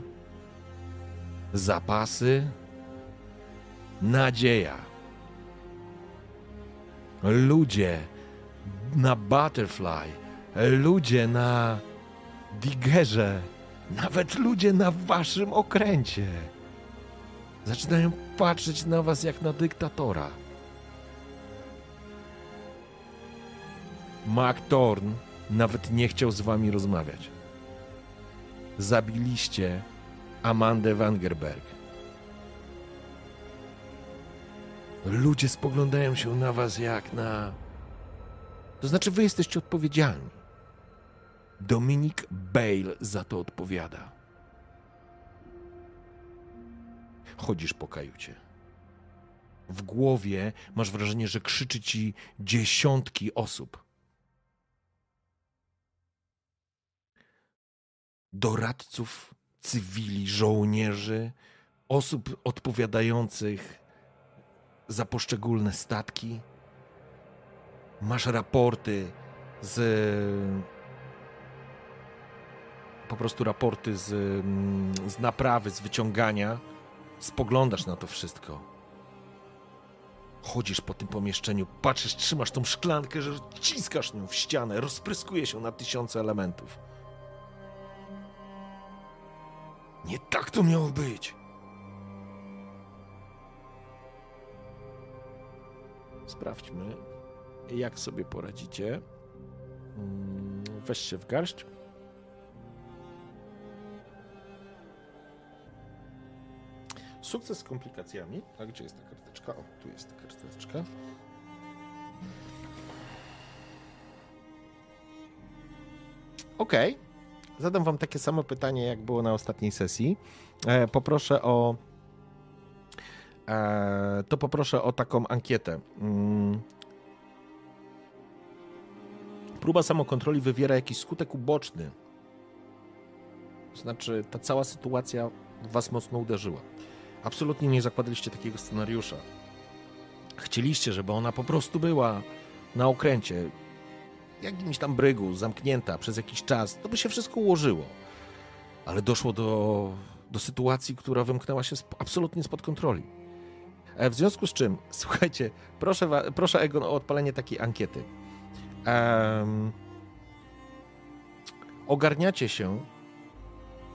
zapasy, nadzieja. Ludzie na Butterfly, ludzie na Diggerze nawet ludzie na waszym okręcie zaczynają patrzeć na was jak na dyktatora. Mac Thorn nawet nie chciał z wami rozmawiać. Zabiliście Amandę Wangerberg. Ludzie spoglądają się na was jak na. To znaczy, wy jesteście odpowiedzialni. Dominik Bale za to odpowiada. Chodzisz po kajucie. W głowie masz wrażenie, że krzyczy ci dziesiątki osób. Doradców, cywili, żołnierzy, osób odpowiadających za poszczególne statki. Masz raporty z po prostu raporty z, z naprawy, z wyciągania, spoglądasz na to wszystko. Chodzisz po tym pomieszczeniu, patrzysz, trzymasz tą szklankę, że ciskasz nią w ścianę, rozpryskuje się na tysiące elementów. Nie tak to miało być.
sprawdźmy, jak sobie poradzicie. Mm, Weź się w garść. Sukces z komplikacjami. A gdzie jest ta karteczka? O, tu jest ta karteczka. Okej. Zadam wam takie samo pytanie, jak było na ostatniej sesji. E, poproszę o. E, to poproszę o taką ankietę. Mm. Próba samokontroli wywiera jakiś skutek uboczny. Znaczy, ta cała sytuacja was mocno uderzyła. Absolutnie nie zakładaliście takiego scenariusza. Chcieliście, żeby ona po prostu była na okręcie, jakimś tam brygu, zamknięta przez jakiś czas, to by się wszystko ułożyło. Ale doszło do, do sytuacji, która wymknęła się absolutnie spod kontroli. E, W związku z czym, słuchajcie, proszę, proszę Egon o odpalenie takiej ankiety. Ogarniacie się,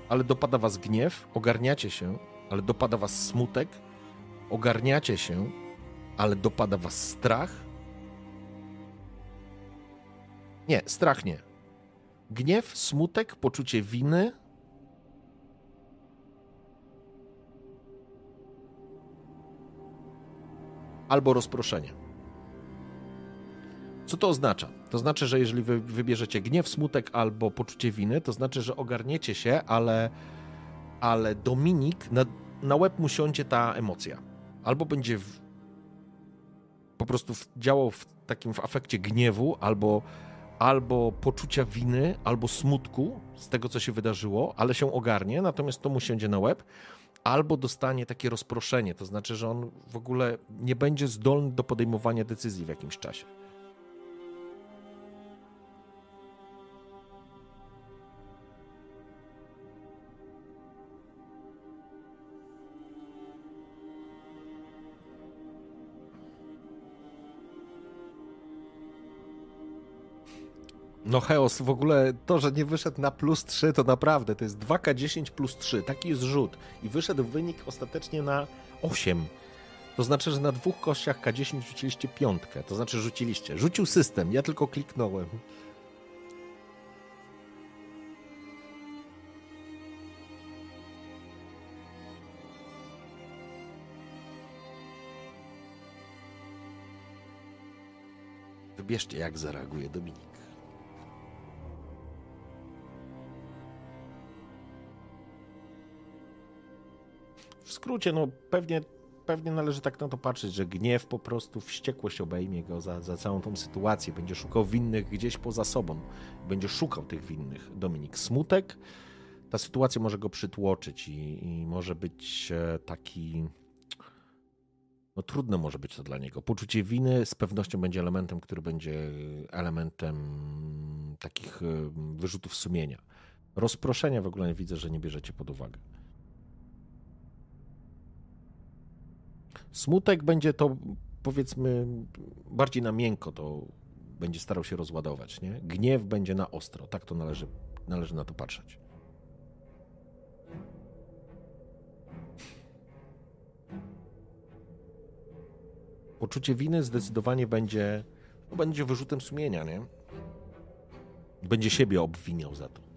ale dopada was gniew, ogarniacie się, ale dopada was smutek, ogarniacie się, ale dopada was strach. Nie, strach nie. Gniew, smutek, poczucie winy. Albo rozproszenie. Co to oznacza? To znaczy, że jeżeli wy wybierzecie gniew, smutek albo poczucie winy, to znaczy, że ogarniecie się, ale, ale Dominik, na, na łeb mu siądzie ta emocja. Albo będzie w, po prostu w, działał w takim w afekcie gniewu, albo, albo poczucia winy, albo smutku z tego, co się wydarzyło, ale się ogarnie, natomiast to mu siądzie na łeb, albo dostanie takie rozproszenie, to znaczy, że on w ogóle nie będzie zdolny do podejmowania decyzji w jakimś czasie. No Heos, w ogóle to, że nie wyszedł na plus 3, to naprawdę, to jest 2K10 plus 3, taki jest rzut. I wyszedł wynik ostatecznie na 8. To znaczy, że na dwóch kościach K10 rzuciliście piątkę, to znaczy rzuciliście. Rzucił system, ja tylko kliknąłem. Wybierzcie, jak zareaguje Dominik. W skrócie, no pewnie, pewnie należy tak na to patrzeć, że gniew po prostu, wściekłość obejmie go za, za całą tą sytuację. Będzie szukał winnych gdzieś poza sobą. Będzie szukał tych winnych. Dominik, smutek, ta sytuacja może go przytłoczyć i, i może być e, taki... No trudno może być to dla niego. Poczucie winy z pewnością będzie elementem, który będzie elementem takich e, wyrzutów sumienia. Rozproszenia w ogóle widzę, że nie bierzecie pod uwagę. Smutek będzie to, powiedzmy, bardziej na miękko to będzie starał się rozładować, nie? Gniew będzie na ostro, tak to należy, należy na to patrzeć. Poczucie winy zdecydowanie będzie, no będzie wyrzutem sumienia, nie? Będzie siebie obwiniał za to.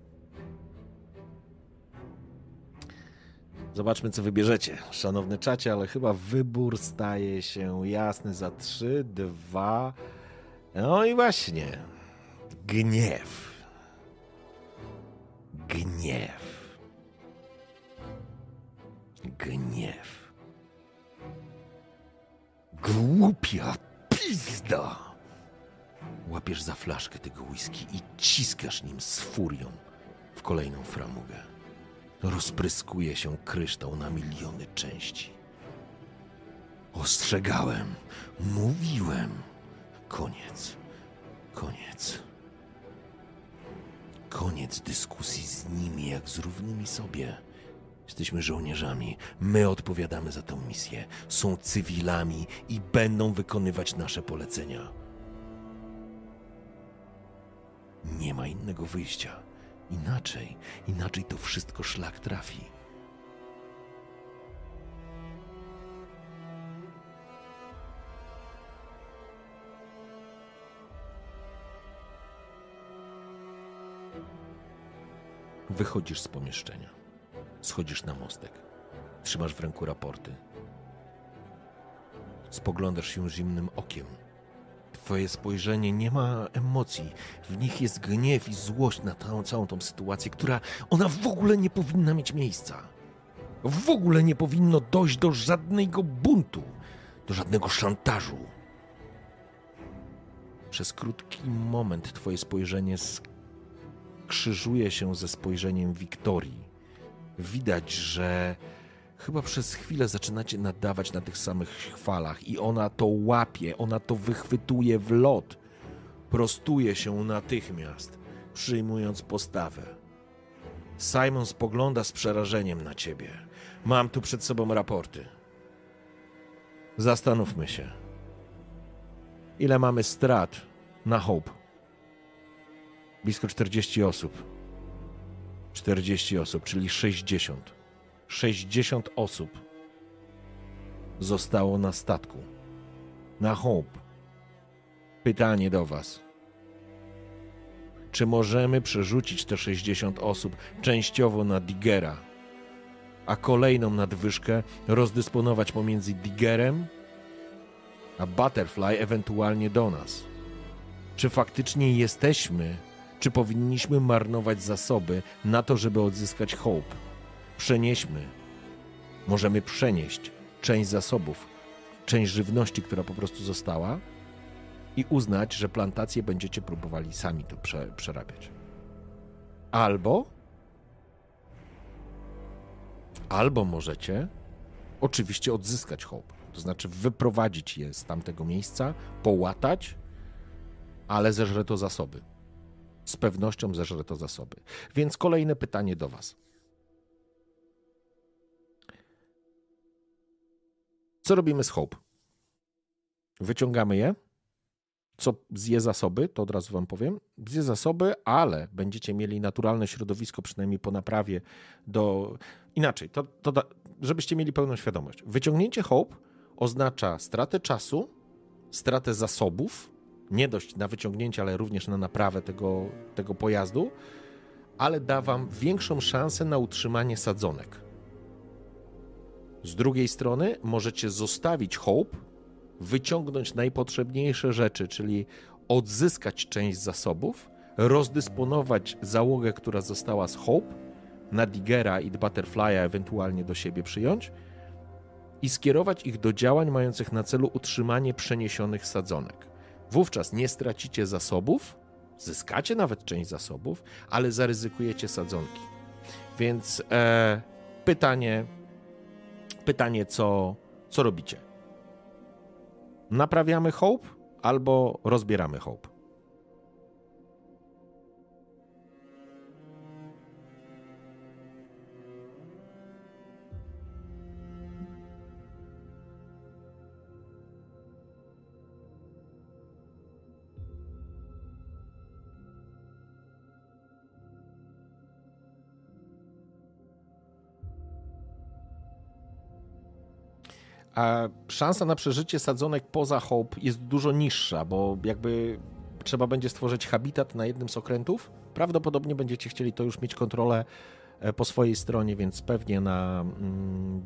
Zobaczmy, co wybierzecie, szanowny czacie, ale chyba wybór staje się jasny za 3, 2. No i właśnie. Gniew. Gniew. Gniew. Głupia pizda. Łapiesz za flaszkę tego whisky i ciskasz nim z furią w kolejną framugę. Rozpryskuje się kryształ na miliony części. Ostrzegałem, mówiłem. Koniec. Koniec. Koniec dyskusji z nimi jak z równymi sobie. Jesteśmy żołnierzami. My odpowiadamy za tę misję. Są cywilami i będą wykonywać nasze polecenia. Nie ma innego wyjścia. Inaczej, inaczej to wszystko szlak trafi.
Wychodzisz z pomieszczenia. Schodzisz na mostek. Trzymasz w ręku raporty. Spoglądasz się zimnym okiem Twoje spojrzenie nie ma emocji. W nich jest gniew i złość na tą, całą tą sytuację, która ona w ogóle nie powinna mieć miejsca. W ogóle nie powinno dojść do żadnego buntu, do żadnego szantażu. Przez krótki moment twoje spojrzenie skrzyżuje się ze spojrzeniem Wiktorii. Widać, że chyba przez chwilę zaczynacie nadawać na tych samych chwalach i ona to łapie, ona to wychwytuje w lot. Prostuje się natychmiast, przyjmując postawę. Simon spogląda z przerażeniem na ciebie. Mam tu przed sobą raporty. Zastanówmy się. Ile mamy strat na Hope? Blisko 40 osób. 40 osób, czyli 60. 60 osób zostało na statku. Na Hope. Pytanie do Was. Czy możemy przerzucić te 60 osób częściowo na Digera, a kolejną nadwyżkę rozdysponować pomiędzy Digerem a Butterfly, ewentualnie do nas? Czy faktycznie jesteśmy, czy powinniśmy marnować zasoby na to, żeby odzyskać Hope? Przenieśmy, możemy przenieść część zasobów, część żywności, która po prostu została, i uznać, że plantacje będziecie próbowali sami to prze, przerabiać. Albo, albo możecie oczywiście odzyskać hope, to znaczy wyprowadzić je z tamtego miejsca, połatać, ale zeżre to zasoby. Z pewnością zeżre to zasoby. Więc kolejne pytanie do Was. Co robimy z Hope? Wyciągamy je. Co zje zasoby, to od razu wam powiem. Zje zasoby, ale będziecie mieli naturalne środowisko, przynajmniej po naprawie do. Inaczej, to, to da... żebyście mieli pełną świadomość. Wyciągnięcie Hope oznacza stratę czasu, stratę zasobów, nie dość na wyciągnięcie, ale również na naprawę tego, tego pojazdu, ale da wam większą szansę na utrzymanie sadzonek. Z drugiej strony możecie zostawić Hope, wyciągnąć najpotrzebniejsze rzeczy, czyli odzyskać część zasobów, rozdysponować załogę, która została z Hope, na Digera i Butterfly'a ewentualnie do siebie przyjąć i skierować ich do działań mających na celu utrzymanie przeniesionych sadzonek. Wówczas nie stracicie zasobów, zyskacie nawet część zasobów, ale zaryzykujecie sadzonki. Więc e, pytanie, pytanie, co, co robicie? Naprawiamy Hope albo rozbieramy Hope? A szansa na przeżycie sadzonek poza Hope jest dużo niższa, bo jakby trzeba będzie stworzyć habitat na jednym z okrętów. Prawdopodobnie będziecie chcieli to już mieć kontrolę e, po swojej stronie, więc pewnie na mm,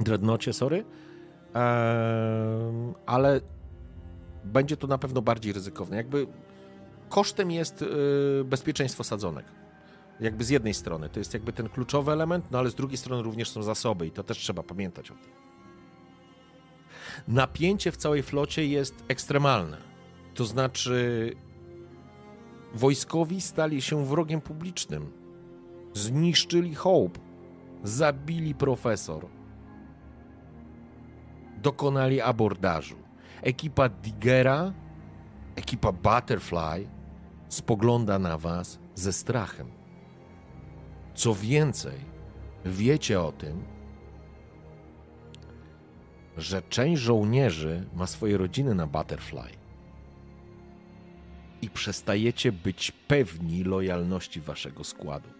Dreadnoughtie. Sorry. Eee, ale będzie to na pewno bardziej ryzykowne. Jakby kosztem jest y, bezpieczeństwo sadzonek jakby z jednej strony to jest jakby ten kluczowy element, no ale z drugiej strony również są zasoby i to też trzeba pamiętać o tym. Napięcie w całej flocie jest ekstremalne. To znaczy, wojskowi stali się wrogiem publicznym. Zniszczyli Hope, zabili profesor, dokonali abordażu. Ekipa Digera, ekipa Butterfly spogląda na was ze strachem. Co więcej, wiecie o tym, że część żołnierzy ma swoje rodziny na Butterfly i przestajecie być pewni lojalności waszego składu.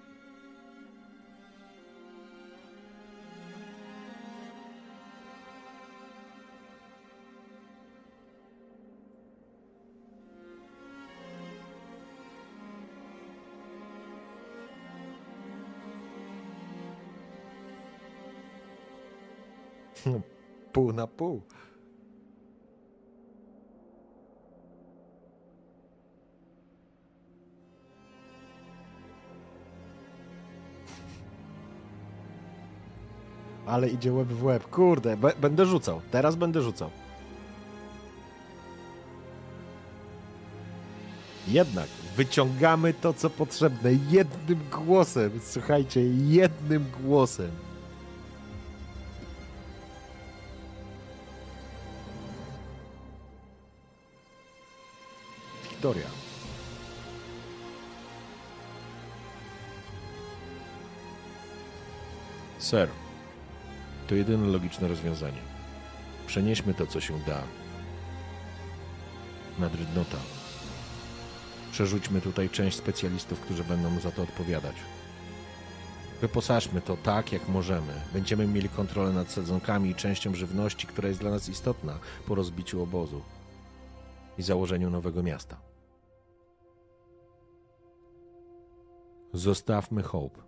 Pół na pół. Ale idzie łeb w łeb. Kurde, będę rzucał. Teraz będę rzucał. Jednak wyciągamy to, co potrzebne. Jednym głosem. Słuchajcie, jednym głosem. Wiktoria.
Sir, to jedyne logiczne rozwiązanie. Przenieśmy to, co się da, na Dreadnoughta. Przerzućmy tutaj część specjalistów, którzy będą za to odpowiadać. Wyposażmy to tak, jak możemy. Będziemy mieli kontrolę nad sadzonkami i częścią żywności, która jest dla nas istotna po rozbiciu obozu i założeniu nowego miasta. Zostawmy Hope.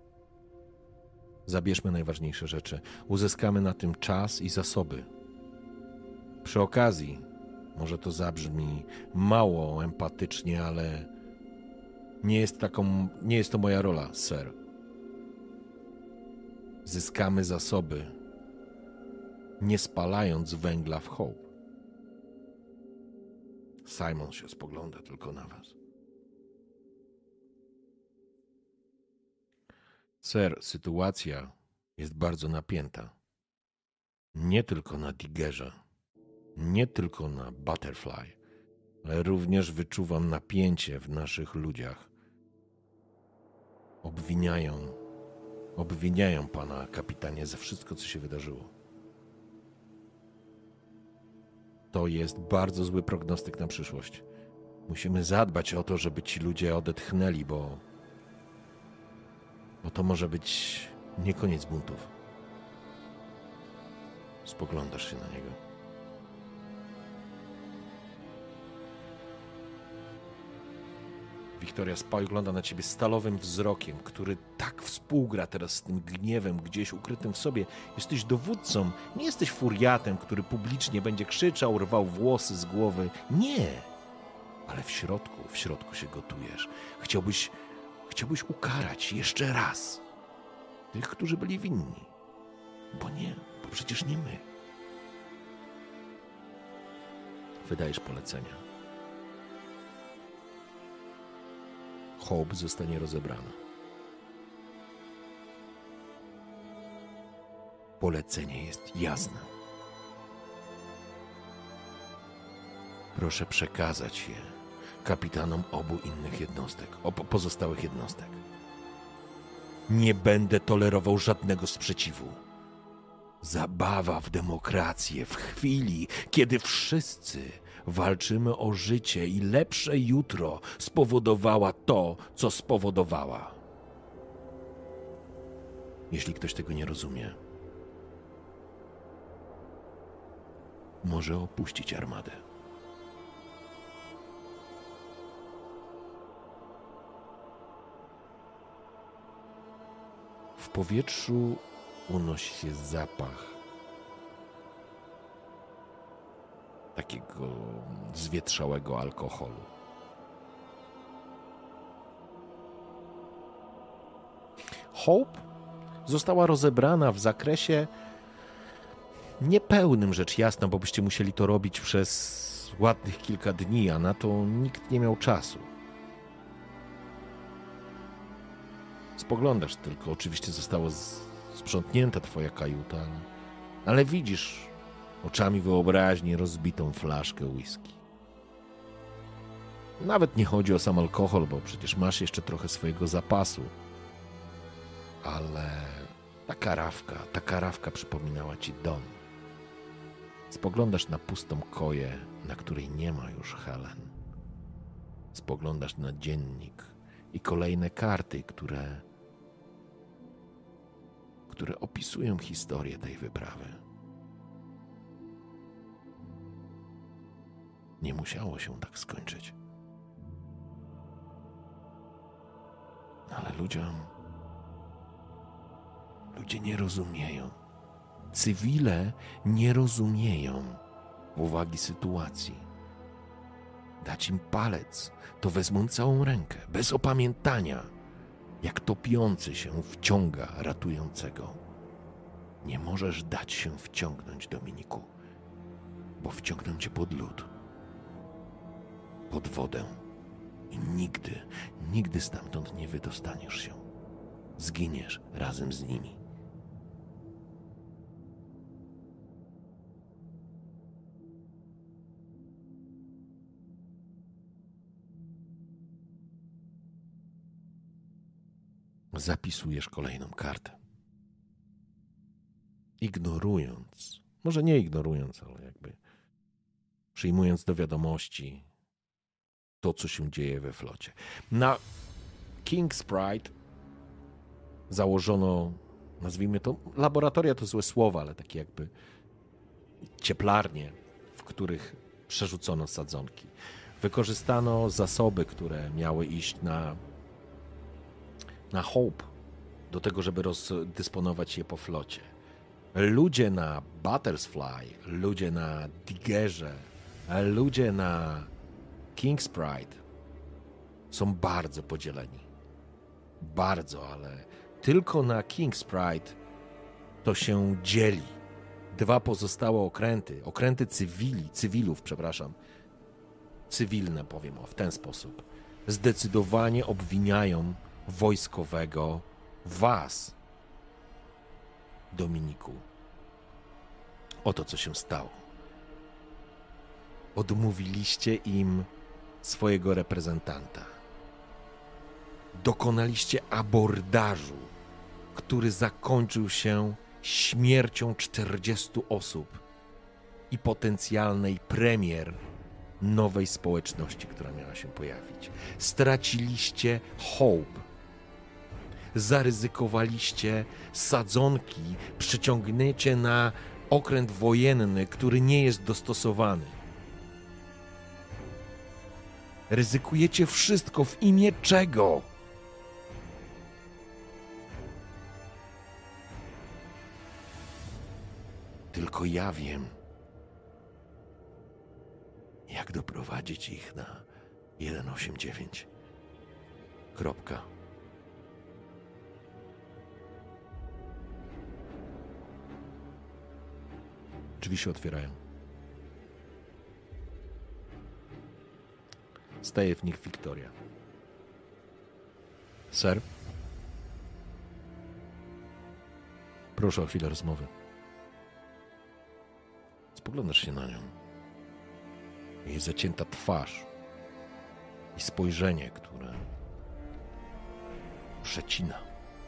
Zabierzmy najważniejsze rzeczy. Uzyskamy na tym czas i zasoby. Przy okazji, może to zabrzmi mało empatycznie, ale nie jest taką, nie jest to moja rola, sir. Zyskamy zasoby, nie spalając węgla w Hope. Simon się spogląda tylko na was. Sir, sytuacja jest bardzo napięta. Nie tylko na Diggerze, nie tylko na Butterfly, ale również wyczuwam napięcie w naszych ludziach. Obwiniają, obwiniają pana kapitanie za wszystko, co się wydarzyło. To jest bardzo zły prognostyk na przyszłość. Musimy zadbać o to, żeby ci ludzie odetchnęli, bo bo to może być nie koniec buntów. Spoglądasz się na niego. Wiktoria spogląda na ciebie stalowym wzrokiem, który tak współgra teraz z tym gniewem gdzieś ukrytym w sobie. Jesteś dowódcą, nie jesteś furiatem, który publicznie będzie krzyczał, rwał włosy z głowy. Nie! Ale w środku, w środku się gotujesz. Chciałbyś chciałbyś ukarać jeszcze raz tych, którzy byli winni. Bo nie, bo przecież nie my. Wydajesz polecenia. Hope zostanie rozebrana. Polecenie jest jasne. Proszę przekazać je kapitanom obu innych jednostek, obu pozostałych jednostek. Nie będę tolerował żadnego sprzeciwu. Zabawa w demokrację w chwili, kiedy wszyscy walczymy o życie i lepsze jutro spowodowała to, co spowodowała. Jeśli ktoś tego nie rozumie, może opuścić armadę. W powietrzu unosi się zapach takiego zwietrzałego alkoholu. Hope została rozebrana w zakresie niepełnym, rzecz jasna, bo byście musieli to robić przez ładnych kilka dni, a na to nikt nie miał czasu. Spoglądasz tylko, oczywiście została sprzątnięta twoja kajuta, ale, ale widzisz oczami wyobraźni rozbitą flaszkę whisky. Nawet nie chodzi o sam alkohol, bo przecież masz jeszcze trochę swojego zapasu. Ale ta karawka, ta karawka przypominała ci dom. Spoglądasz na pustą koję, na której nie ma już Helen. Spoglądasz na dziennik i kolejne karty, które które opisują historię tej wyprawy. Nie musiało się tak skończyć. Ale ludziom. Ludzie nie rozumieją. Cywile nie rozumieją powagi sytuacji. Dać im palec, to wezmą całą rękę, bez opamiętania, jak topiący się wciąga ratującego. Nie możesz dać się wciągnąć, Dominiku, bo wciągną cię pod lód, pod wodę i nigdy, nigdy stamtąd nie wydostaniesz się. Zginiesz razem z nimi. Zapisujesz kolejną kartę. Ignorując, może nie ignorując, ale jakby przyjmując do wiadomości to, co się dzieje we flocie. Na King's Pride założono, nazwijmy to, laboratoria to złe słowa, ale takie jakby cieplarnie, w których przerzucono sadzonki. Wykorzystano zasoby, które miały iść na, na Hope, do tego, żeby rozdysponować je po flocie. Ludzie na Butterfly, ludzie na Diggerze, ludzie na King's Pride są bardzo podzieleni. Bardzo, ale tylko na King's Pride to się dzieli. Dwa pozostałe okręty, okręty cywili, cywilów, przepraszam, cywilne powiem o w ten sposób, zdecydowanie obwiniają wojskowego was, Dominiku, o to, co się stało. Odmówiliście im swojego reprezentanta. Dokonaliście abordażu, który zakończył się śmiercią 40 osób i potencjalnej premier nowej społeczności, która miała się pojawić. Straciliście hope. Zaryzykowaliście sadzonki, przyciągnięcie na okręt wojenny, który nie jest dostosowany. Ryzykujecie wszystko w imię czego? Tylko ja wiem, jak doprowadzić ich na 189. Kropka. Drzwi się otwierają. Staje w nich Wiktoria. Ser? Proszę o chwilę rozmowy. Spoglądasz się na nią. Jej zacięta twarz i spojrzenie, które przecina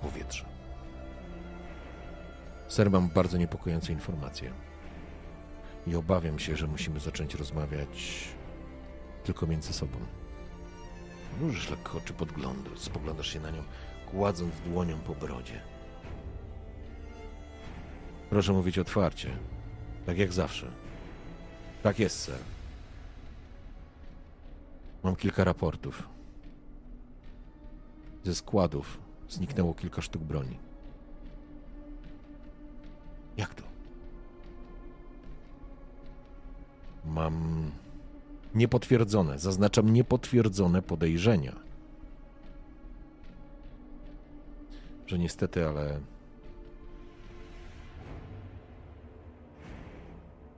powietrze. Ser, mam bardzo niepokojące informacje. I obawiam się, że musimy zacząć rozmawiać tylko między sobą. Mrużysz lekko oczy podglądu, spoglądasz się na nią, kładząc dłonią po brodzie. Proszę mówić otwarcie, tak jak zawsze. Tak jest, sir. Mam kilka raportów. Ze składów zniknęło kilka sztuk broni. Jak to? Mam niepotwierdzone, zaznaczam niepotwierdzone podejrzenia, że niestety, ale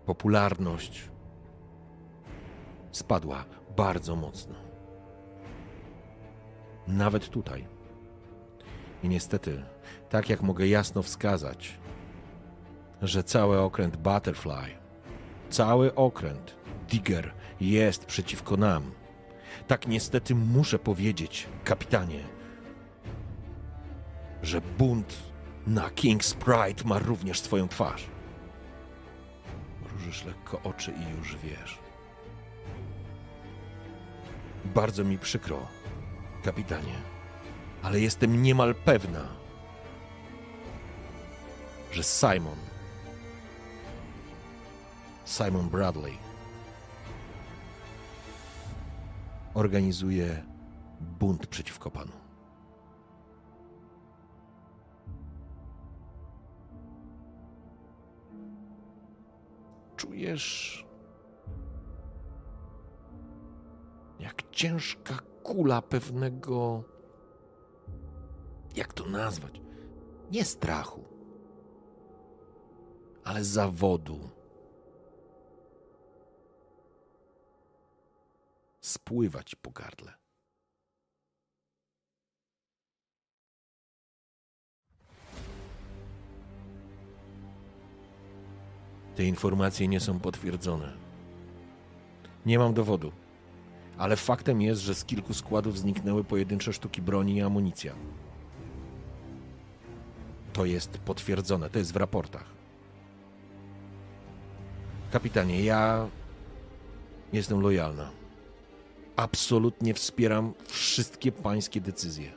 popularność spadła bardzo mocno. Nawet tutaj. I niestety, tak jak mogę jasno wskazać, że cały okręt Butterfly, cały okręt Digger jest przeciwko nam. Tak niestety muszę powiedzieć, kapitanie, że bunt na King's Pride ma również swoją twarz. Mrużysz lekko oczy i już wiesz. Bardzo mi przykro, kapitanie, ale jestem niemal pewna, że Simon, Simon Bradley, organizuje bunt przeciwko panu. czujesz, jak ciężka kula pewnego, jak to nazwać, nie strachu, ale zawodu. Spływać po gardle. Te informacje nie są potwierdzone. Nie mam dowodu, ale faktem jest, że z kilku składów zniknęły pojedyncze sztuki broni i amunicja. To jest potwierdzone, to jest w raportach. Kapitanie, ja jestem lojalna. Absolutnie wspieram wszystkie pańskie decyzje.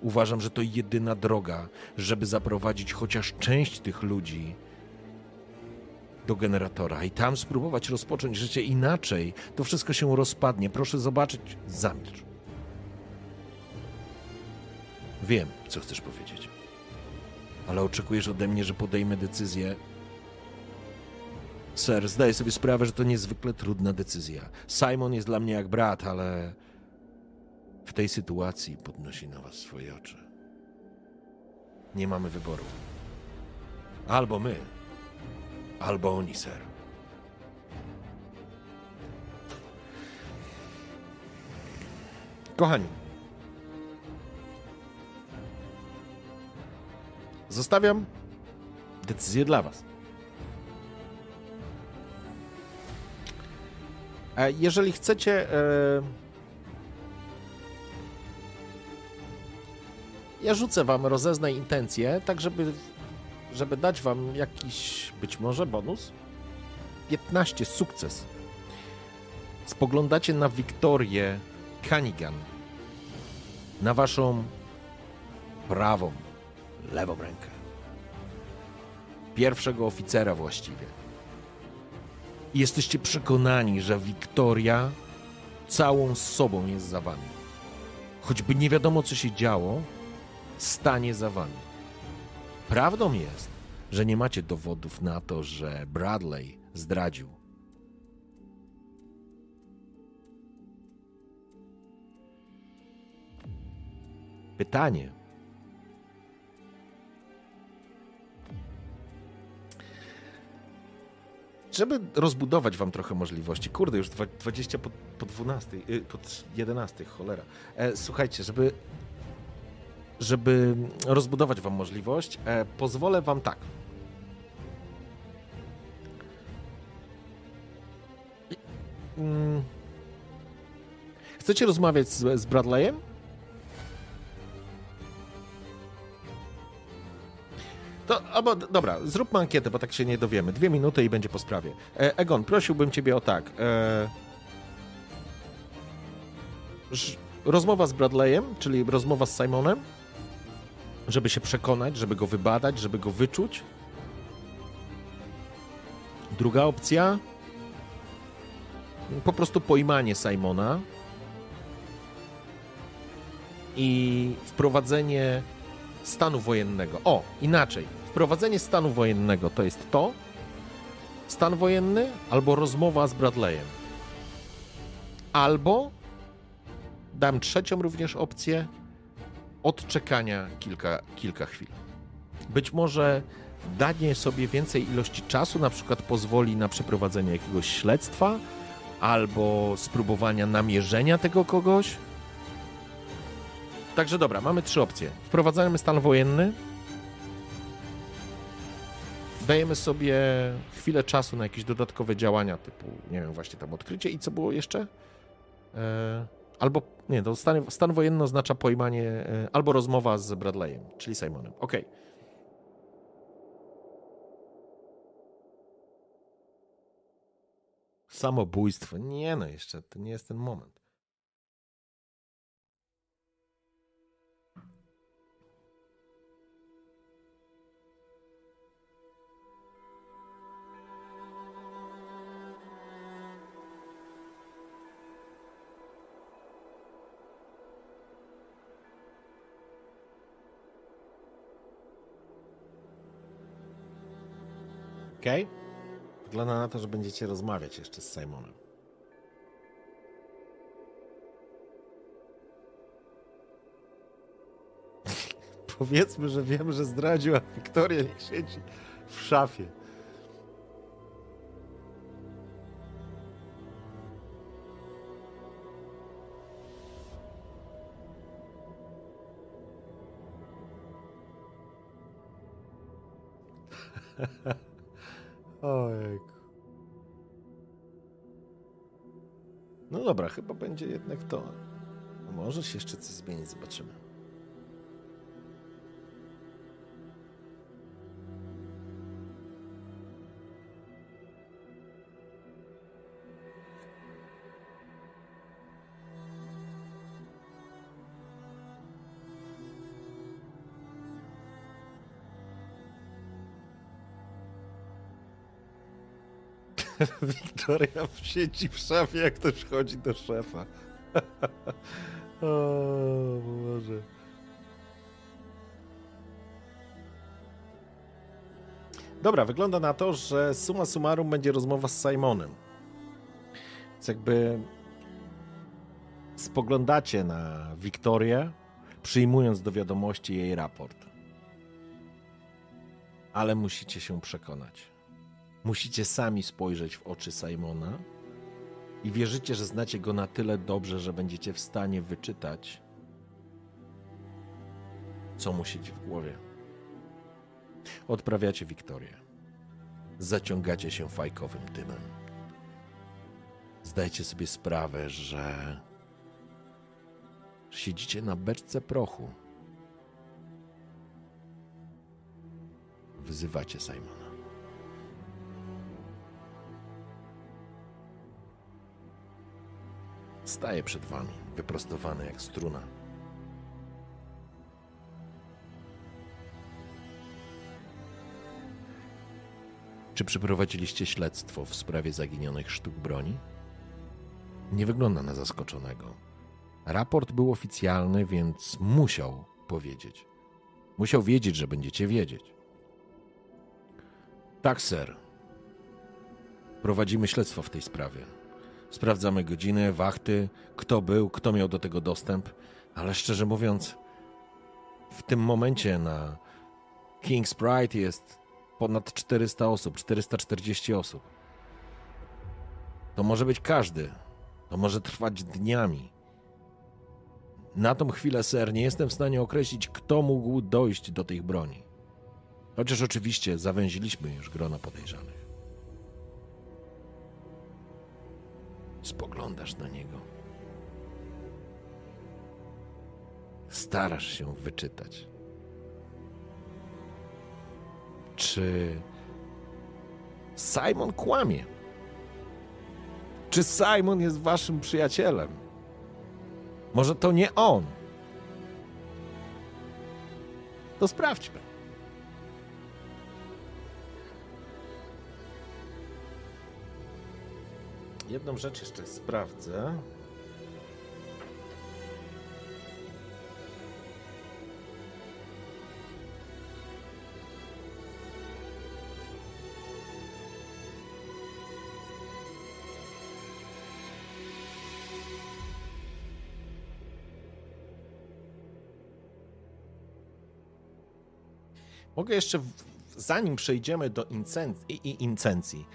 Uważam, że to jedyna droga, żeby zaprowadzić chociaż część tych ludzi do generatora i tam spróbować rozpocząć życie inaczej. To wszystko się rozpadnie. Proszę zobaczyć. Zamilcz. Wiem, co chcesz powiedzieć. Ale oczekujesz ode mnie, że podejmę decyzję. Ser, zdaję sobie sprawę, że to niezwykle trudna decyzja. Simon jest dla mnie jak brat, ale w tej sytuacji podnosi na was swoje oczy. Nie mamy wyboru. Albo my, albo oni, ser. Kochani, zostawiam decyzję dla Was. Jeżeli chcecie. e, Ja rzucę Wam, rozeznaj intencje, tak żeby żeby dać wam jakiś być może bonus. 15 sukces. Spoglądacie na Wiktorię Cunningham. Na waszą prawą, lewą rękę. Pierwszego oficera właściwie. Jesteście przekonani, że Wiktoria całą sobą jest za wami. Choćby nie wiadomo, co się działo, stanie za wami. Prawdą jest, że nie macie dowodów na to, że Bradley zdradził. Pytanie. Żeby rozbudować wam trochę możliwości, kurde, już dwa- 20 po, po 12, y, po 11, cholera. E, słuchajcie, żeby żeby rozbudować Wam możliwość, e, pozwolę Wam tak. Mm. Chcecie rozmawiać z, z Bradleyem? To, albo, dobra, zróbmy ankietę, bo tak się nie dowiemy. Dwie minuty i będzie po sprawie. E, Egon, prosiłbym Ciebie o tak. E, rozmowa z Bradleyem, czyli rozmowa z Simonem, żeby się przekonać, żeby go wybadać, żeby go wyczuć. Druga opcja po prostu pojmanie Simona i wprowadzenie stanu wojennego. O, inaczej. Wprowadzenie stanu wojennego to jest to, stan wojenny albo rozmowa z Bradleyem. Albo dam trzecią również opcję odczekania kilka, kilka chwil. Być może danie sobie więcej ilości czasu na przykład pozwoli na przeprowadzenie jakiegoś śledztwa albo spróbowania namierzenia tego kogoś. Także dobra, mamy trzy opcje. Wprowadzamy stan wojenny. Dajemy sobie chwilę czasu na jakieś dodatkowe działania, typu, nie wiem, właśnie tam odkrycie i co było jeszcze? E, albo, nie, to stan, stan wojenny oznacza pojmanie, e, albo rozmowa z Bradleyem, czyli Simonem. Okej. Samobójstwo. Nie no, jeszcze to nie jest ten moment.
Wygląda na to, że będziecie rozmawiać jeszcze z Simonem. Powiedzmy, że wiem, że zdradziła Wiktoria, niech siedzi w szafie. No dobra, chyba będzie jednak to. Może się jeszcze coś zmienić, zobaczymy. Wiktoria siedzi w szafie, jak ktoś wchodzi do szefa. o Boże. Dobra, wygląda na to, że suma summarum będzie rozmowa z Simonem. Więc jakby spoglądacie na Wiktorię, przyjmując do wiadomości jej raport. Ale musicie się przekonać. Musicie sami spojrzeć w oczy Simona i wierzycie, że znacie go na tyle dobrze, że będziecie w stanie wyczytać, co mu siedzi w głowie. Odprawiacie Wiktorię. Zaciągacie się fajkowym dymem. Zdajcie sobie sprawę, że siedzicie na beczce prochu. Wyzywacie Simona. Staje przed wami, wyprostowany jak struna. Czy przeprowadziliście śledztwo w sprawie zaginionych sztuk broni? Nie wygląda na zaskoczonego. Raport był oficjalny, więc musiał powiedzieć. Musiał wiedzieć, że będziecie wiedzieć. Tak, ser. Prowadzimy śledztwo w tej sprawie. Sprawdzamy godziny, wachty, kto był, kto miał do tego dostęp, ale szczerze mówiąc, w tym momencie na King's Pride jest ponad 400 osób, 440 osób. To może być każdy. To może trwać dniami. Na tą chwilę, ser, nie jestem w stanie określić, kto mógł dojść do tych broni. Chociaż oczywiście zawęziliśmy już grona podejrzanych. Spoglądasz na niego. Starasz się wyczytać. Czy Simon kłamie? Czy Simon jest waszym przyjacielem? Może to nie on? To sprawdźmy. Jedną rzecz jeszcze sprawdzę. Mogę jeszcze, zanim przejdziemy do incencji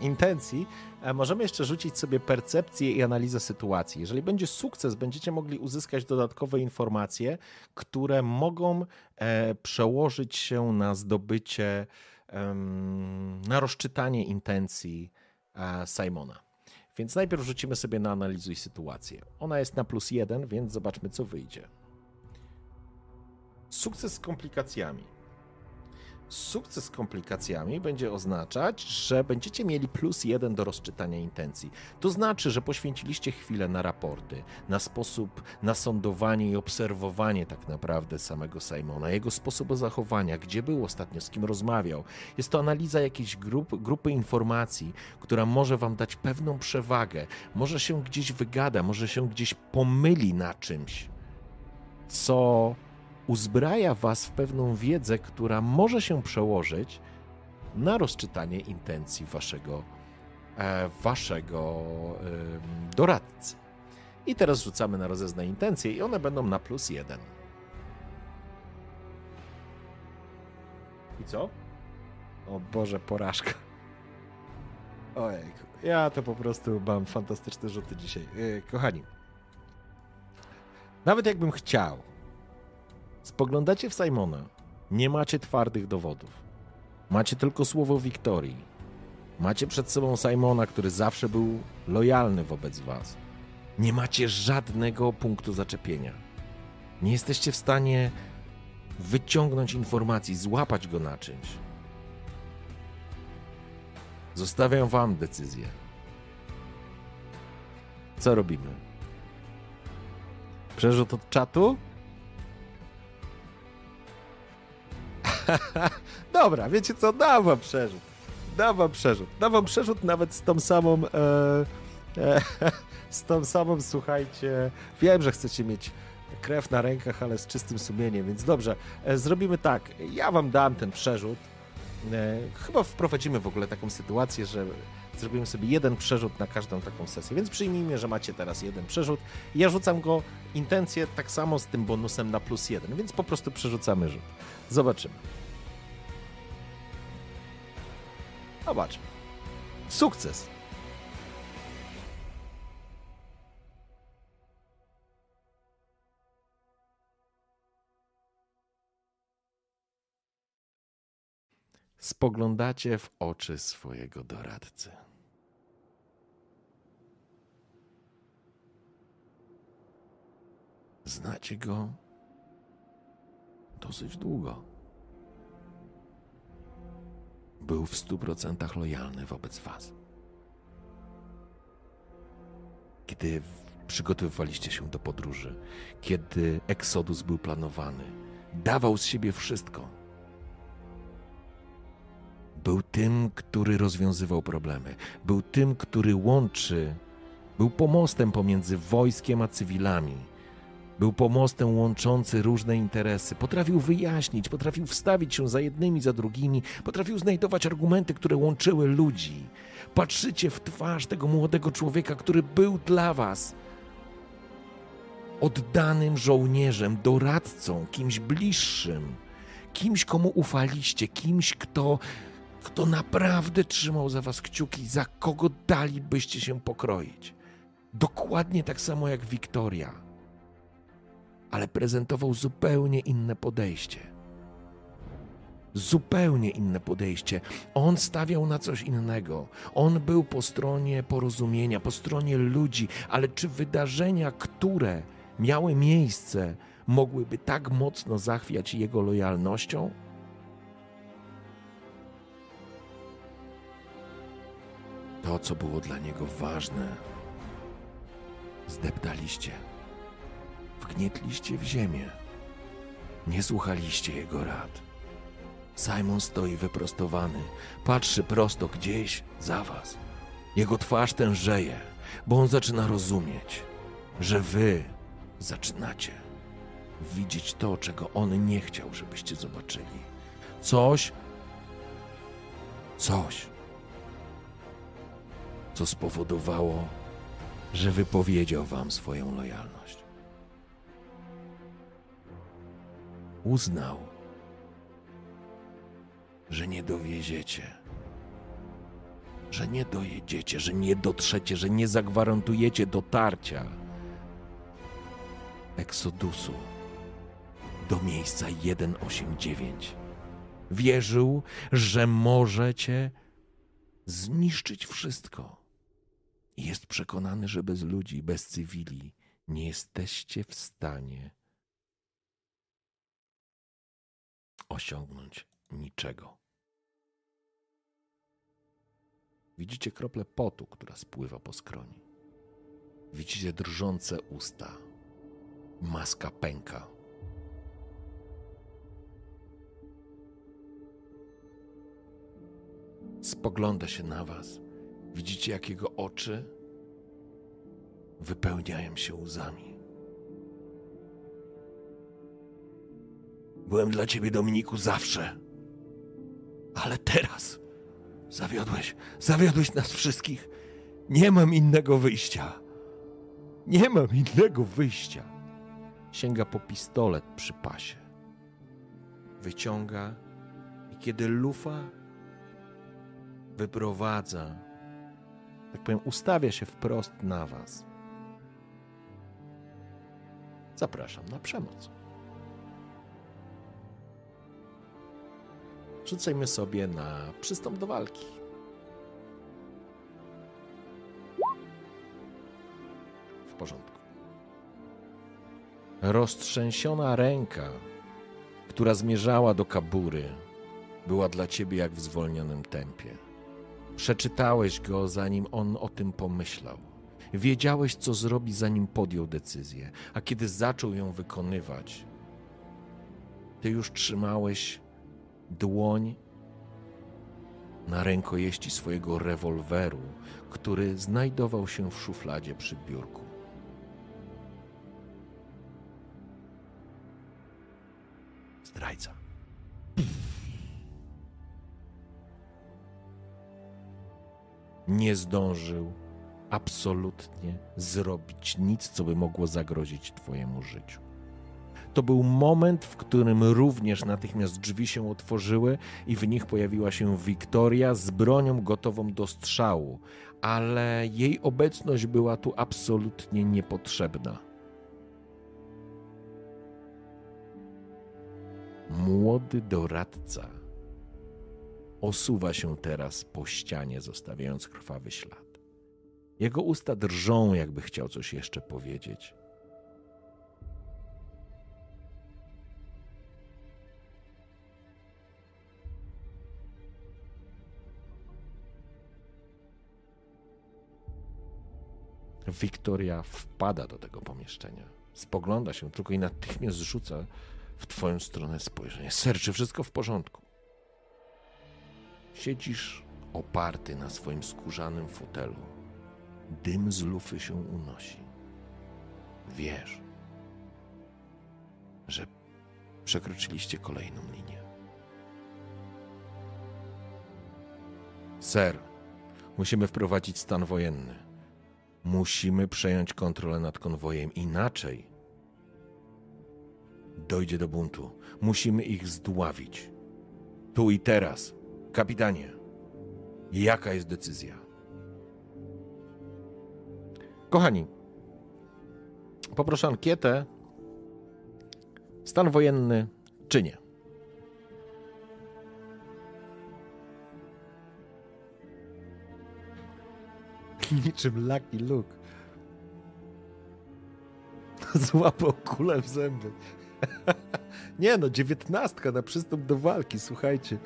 intencji, e, możemy jeszcze rzucić sobie percepcję i analizę sytuacji. Jeżeli będzie sukces, będziecie mogli uzyskać dodatkowe informacje, które mogą e, przełożyć się na zdobycie, na rozczytanie intencji e, Simona. Więc najpierw rzucimy sobie na analizuj sytuację. Ona jest na plus jeden, więc zobaczmy, co wyjdzie. Sukces z komplikacjami. Sukces z komplikacjami będzie oznaczać, że będziecie mieli plus jeden do rozczytania intencji. To znaczy, że poświęciliście chwilę na raporty, na sposób, na sądowanie i obserwowanie tak naprawdę samego Simona, jego sposobu zachowania, gdzie był ostatnio, z kim rozmawiał. Jest to analiza jakiejś grup, grupy informacji, która może wam dać pewną przewagę, może się gdzieś wygada, może się gdzieś pomyli na czymś, co uzbraja was w pewną wiedzę, która może się przełożyć na rozczytanie intencji waszego, e, waszego e, doradcy. I teraz rzucamy na rozeznanie intencje i one będą na plus jeden. I co? O Boże, porażka. Ojejku, ja to po prostu mam fantastyczne rzuty dzisiaj. Yy, kochani, nawet jakbym chciał, spoglądacie w Simona, nie macie twardych dowodów. Macie tylko słowo Wiktorii. Macie przed sobą Simona, który zawsze był lojalny wobec was. Nie macie żadnego punktu zaczepienia. Nie jesteście w stanie wyciągnąć informacji, złapać go na czymś. Zostawiam wam decyzję. Co robimy? Przerzut od czatu? Dobra, wiecie co? Dam wam przerzut. Dam wam przerzut. Dam wam przerzut nawet z tą samą... E, e, z tą samą, słuchajcie... Wiem, że chcecie mieć krew na rękach, ale z czystym sumieniem, więc dobrze. E, zrobimy tak. Ja wam dam ten przerzut. E, chyba wprowadzimy w ogóle taką sytuację, że zrobimy sobie jeden przerzut na każdą taką sesję, więc przyjmijmy, że macie teraz jeden przerzut. Ja rzucam go intencję tak samo z tym bonusem na plus jeden, więc po prostu przerzucamy rzut. Zobaczymy. Zobaczmy. Sukces. Spoglądacie w oczy swojego doradcy. Znacie go dosyć długo. Był w stu procentach lojalny wobec Was. Kiedy przygotowywaliście się do podróży, kiedy eksodus był planowany, dawał z siebie wszystko. Był tym, który rozwiązywał problemy, był tym, który łączy, był pomostem pomiędzy wojskiem a cywilami był pomostem łączący różne interesy. Potrafił wyjaśnić, potrafił wstawić się za jednymi, za drugimi, potrafił znajdować argumenty, które łączyły ludzi. Patrzycie w twarz tego młodego człowieka, który był dla was oddanym żołnierzem, doradcą, kimś bliższym, kimś, komu ufaliście, kimś, kto, kto naprawdę trzymał za was kciuki, za kogo dalibyście się pokroić. Dokładnie tak samo jak Wiktoria ale prezentował zupełnie inne podejście. Zupełnie inne podejście. On stawiał na coś innego. On był po stronie porozumienia, po stronie ludzi, ale czy wydarzenia, które miały miejsce, mogłyby tak mocno zachwiać jego lojalnością? To, co było dla niego ważne, zdeptaliście wgnietliście w ziemię. Nie słuchaliście jego rad. Simon stoi wyprostowany, patrzy prosto gdzieś za was. Jego twarz tężeje, bo on zaczyna rozumieć, że wy zaczynacie widzieć to, czego on nie chciał, żebyście zobaczyli. Coś, coś, co spowodowało, że wypowiedział wam swoją lojalność. Uznał, że nie dowieziecie, że nie dojedziecie, że nie dotrzecie, że nie zagwarantujecie dotarcia Eksodusu do miejsca 189. Wierzył, że możecie zniszczyć wszystko. Jest przekonany, że bez ludzi, bez cywili nie jesteście w stanie osiągnąć niczego. Widzicie krople potu, która spływa po skroni. Widzicie drżące usta. Maska pęka. Spogląda się na was. Widzicie, jak jego oczy wypełniają się łzami. Byłem dla ciebie, Dominiku, zawsze. Ale teraz
Zawiodłeś, zawiodłeś nas wszystkich. Nie mam innego wyjścia. Nie mam innego wyjścia. Sięga po pistolet przy pasie. Wyciąga i kiedy lufa wyprowadza, tak powiem, ustawia się wprost na was. Zapraszam na przemoc. Rzucajmy sobie na przystąp do walki. W porządku. Roztrzęsiona ręka, która zmierzała do kabury, była dla ciebie jak w zwolnionym tempie. Przeczytałeś go, zanim on o tym pomyślał. Wiedziałeś, co zrobi, zanim podjął decyzję, a kiedy zaczął ją wykonywać, ty już trzymałeś dłoń na rękojeści swojego rewolweru, który znajdował się w szufladzie przy biurku. Zdrajca. Nie zdążył absolutnie zrobić nic, co by mogło zagrozić Twojemu życiu. To był moment, w którym również natychmiast drzwi się otworzyły i w nich pojawiła się Wiktoria z bronią gotową do strzału, ale jej obecność była tu absolutnie niepotrzebna. Młody doradca osuwa się teraz po ścianie, zostawiając krwawy ślad. Jego usta drżą, jakby chciał coś jeszcze powiedzieć. Wiktoria wpada do tego pomieszczenia. Spogląda się tylko i natychmiast rzuca w twoją stronę spojrzenie. Ser, czy wszystko w porządku? Siedzisz oparty na swoim skórzanym fotelu. Dym z lufy się unosi. Wiesz, że przekroczyliście kolejną linię. Ser, musimy wprowadzić stan wojenny. Musimy przejąć kontrolę nad konwojem. Inaczej dojdzie do buntu. Musimy ich zdławić. Tu i teraz. Kapitanie, jaka jest decyzja? Kochani, poproszę ankietę. Stan wojenny czy nie?
Niczym Lucky Luke. Złapał kulę w zęby. Nie no, dziewiętnastka na przystęp do walki, słuchajcie.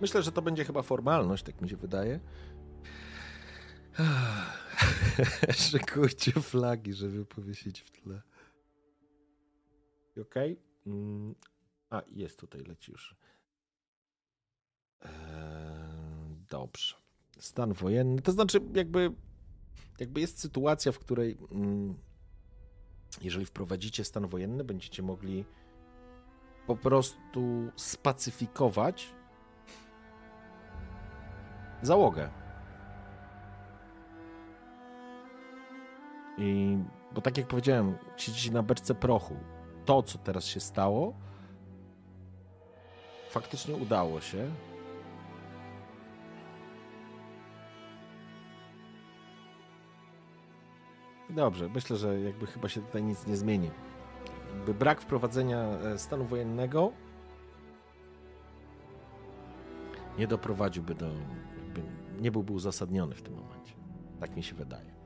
Myślę, że to będzie chyba formalność, tak mi się wydaje. Szykujcie flagi, żeby powiesić w tle. Okay. Mm. A, jest tutaj, leci już. Eee, dobrze. Stan wojenny. To znaczy, jakby, jakby jest sytuacja, w której mm, jeżeli wprowadzicie stan wojenny, będziecie mogli po prostu spacyfikować załogę. I bo tak jak powiedziałem, siedzicie na beczce prochu. To, co teraz się stało, faktycznie udało się. Dobrze, myślę, że jakby chyba się tutaj nic nie zmieni. Jakby brak wprowadzenia e, stanu wojennego nie doprowadziłby do. nie byłby uzasadniony w tym momencie. Tak mi się wydaje.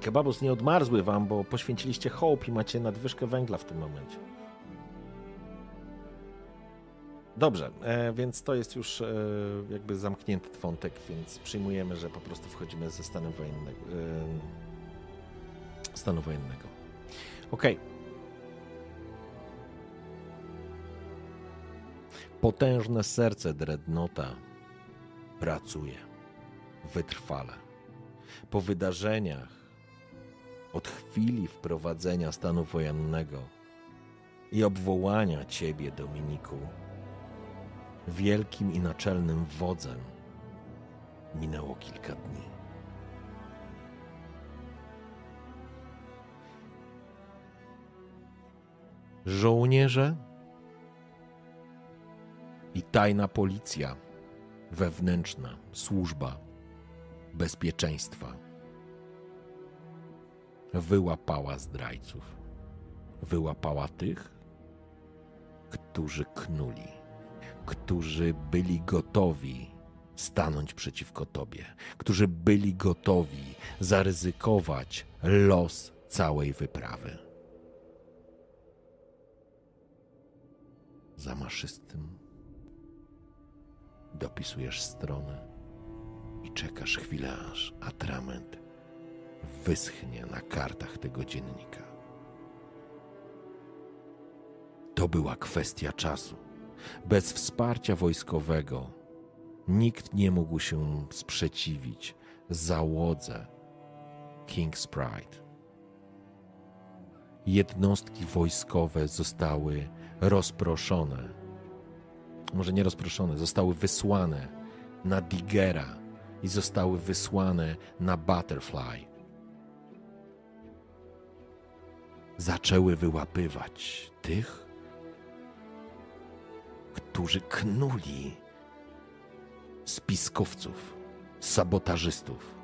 Kebabus nie odmarzły wam, bo poświęciliście hołb i macie nadwyżkę węgla w tym momencie. Dobrze, e, więc to jest już e, jakby zamknięty wątek, więc przyjmujemy, że po prostu wchodzimy ze stanu wojennego. E, stanu wojennego. Okej. Okay. Potężne serce Dreadnota pracuje wytrwale. Po wydarzeniach, od chwili wprowadzenia stanu wojennego i obwołania ciebie, Dominiku, wielkim i naczelnym wodzem, minęło kilka dni. Żołnierze i tajna policja wewnętrzna, służba bezpieczeństwa wyłapała zdrajców. Wyłapała tych, którzy knuli, którzy byli gotowi stanąć przeciwko Tobie, którzy byli gotowi zaryzykować los całej wyprawy. Zamaszystym dopisujesz stronę i czekasz chwilę, aż atrament wyschnie na kartach tego dziennika. To była kwestia czasu. Bez wsparcia wojskowego nikt nie mógł się sprzeciwić załodze King's Pride. Jednostki wojskowe zostały rozproszone, może nie rozproszone, zostały wysłane na Digera i zostały wysłane na Butterfly. Zaczęły wyłapywać tych, którzy knuli spiskowców, sabotażystów.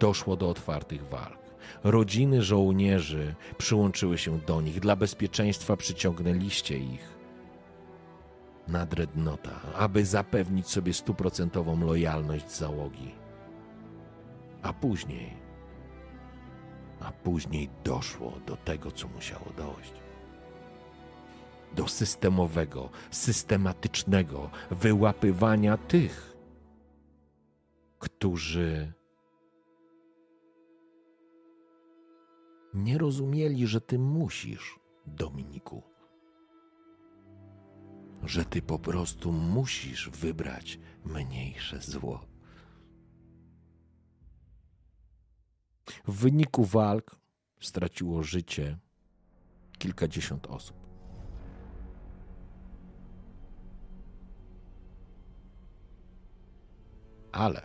Doszło do otwartych walk. Rodziny żołnierzy przyłączyły się do nich. Dla bezpieczeństwa przyciągnęliście ich na Dreadnota, aby zapewnić sobie stuprocentową lojalność załogi. A później, a później doszło do tego, co musiało dojść do systemowego, systematycznego wyłapywania tych, którzy nie rozumieli, że ty musisz, Dominiku. Że ty po prostu musisz wybrać mniejsze zło. W wyniku walk straciło życie kilkadziesiąt osób. ale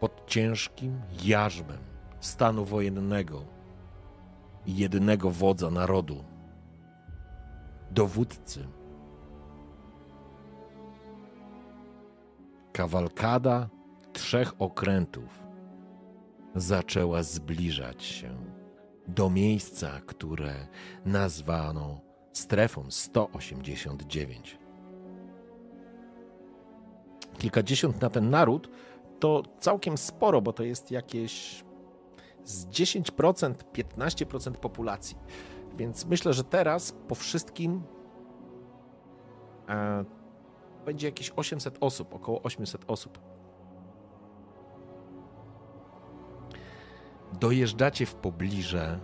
pod ciężkim jarzmem stanu wojennego i jedynego wodza narodu, dowódcy, kawalkada trzech okrętów zaczęła zbliżać się do miejsca, które nazwano strefą 189 kilkadziesiąt na ten naród, to całkiem sporo, bo to jest jakieś z 10%, 15% populacji. Więc myślę, że teraz po wszystkim e, będzie jakieś 800 osób, około 800 osób. Dojeżdżacie w pobliże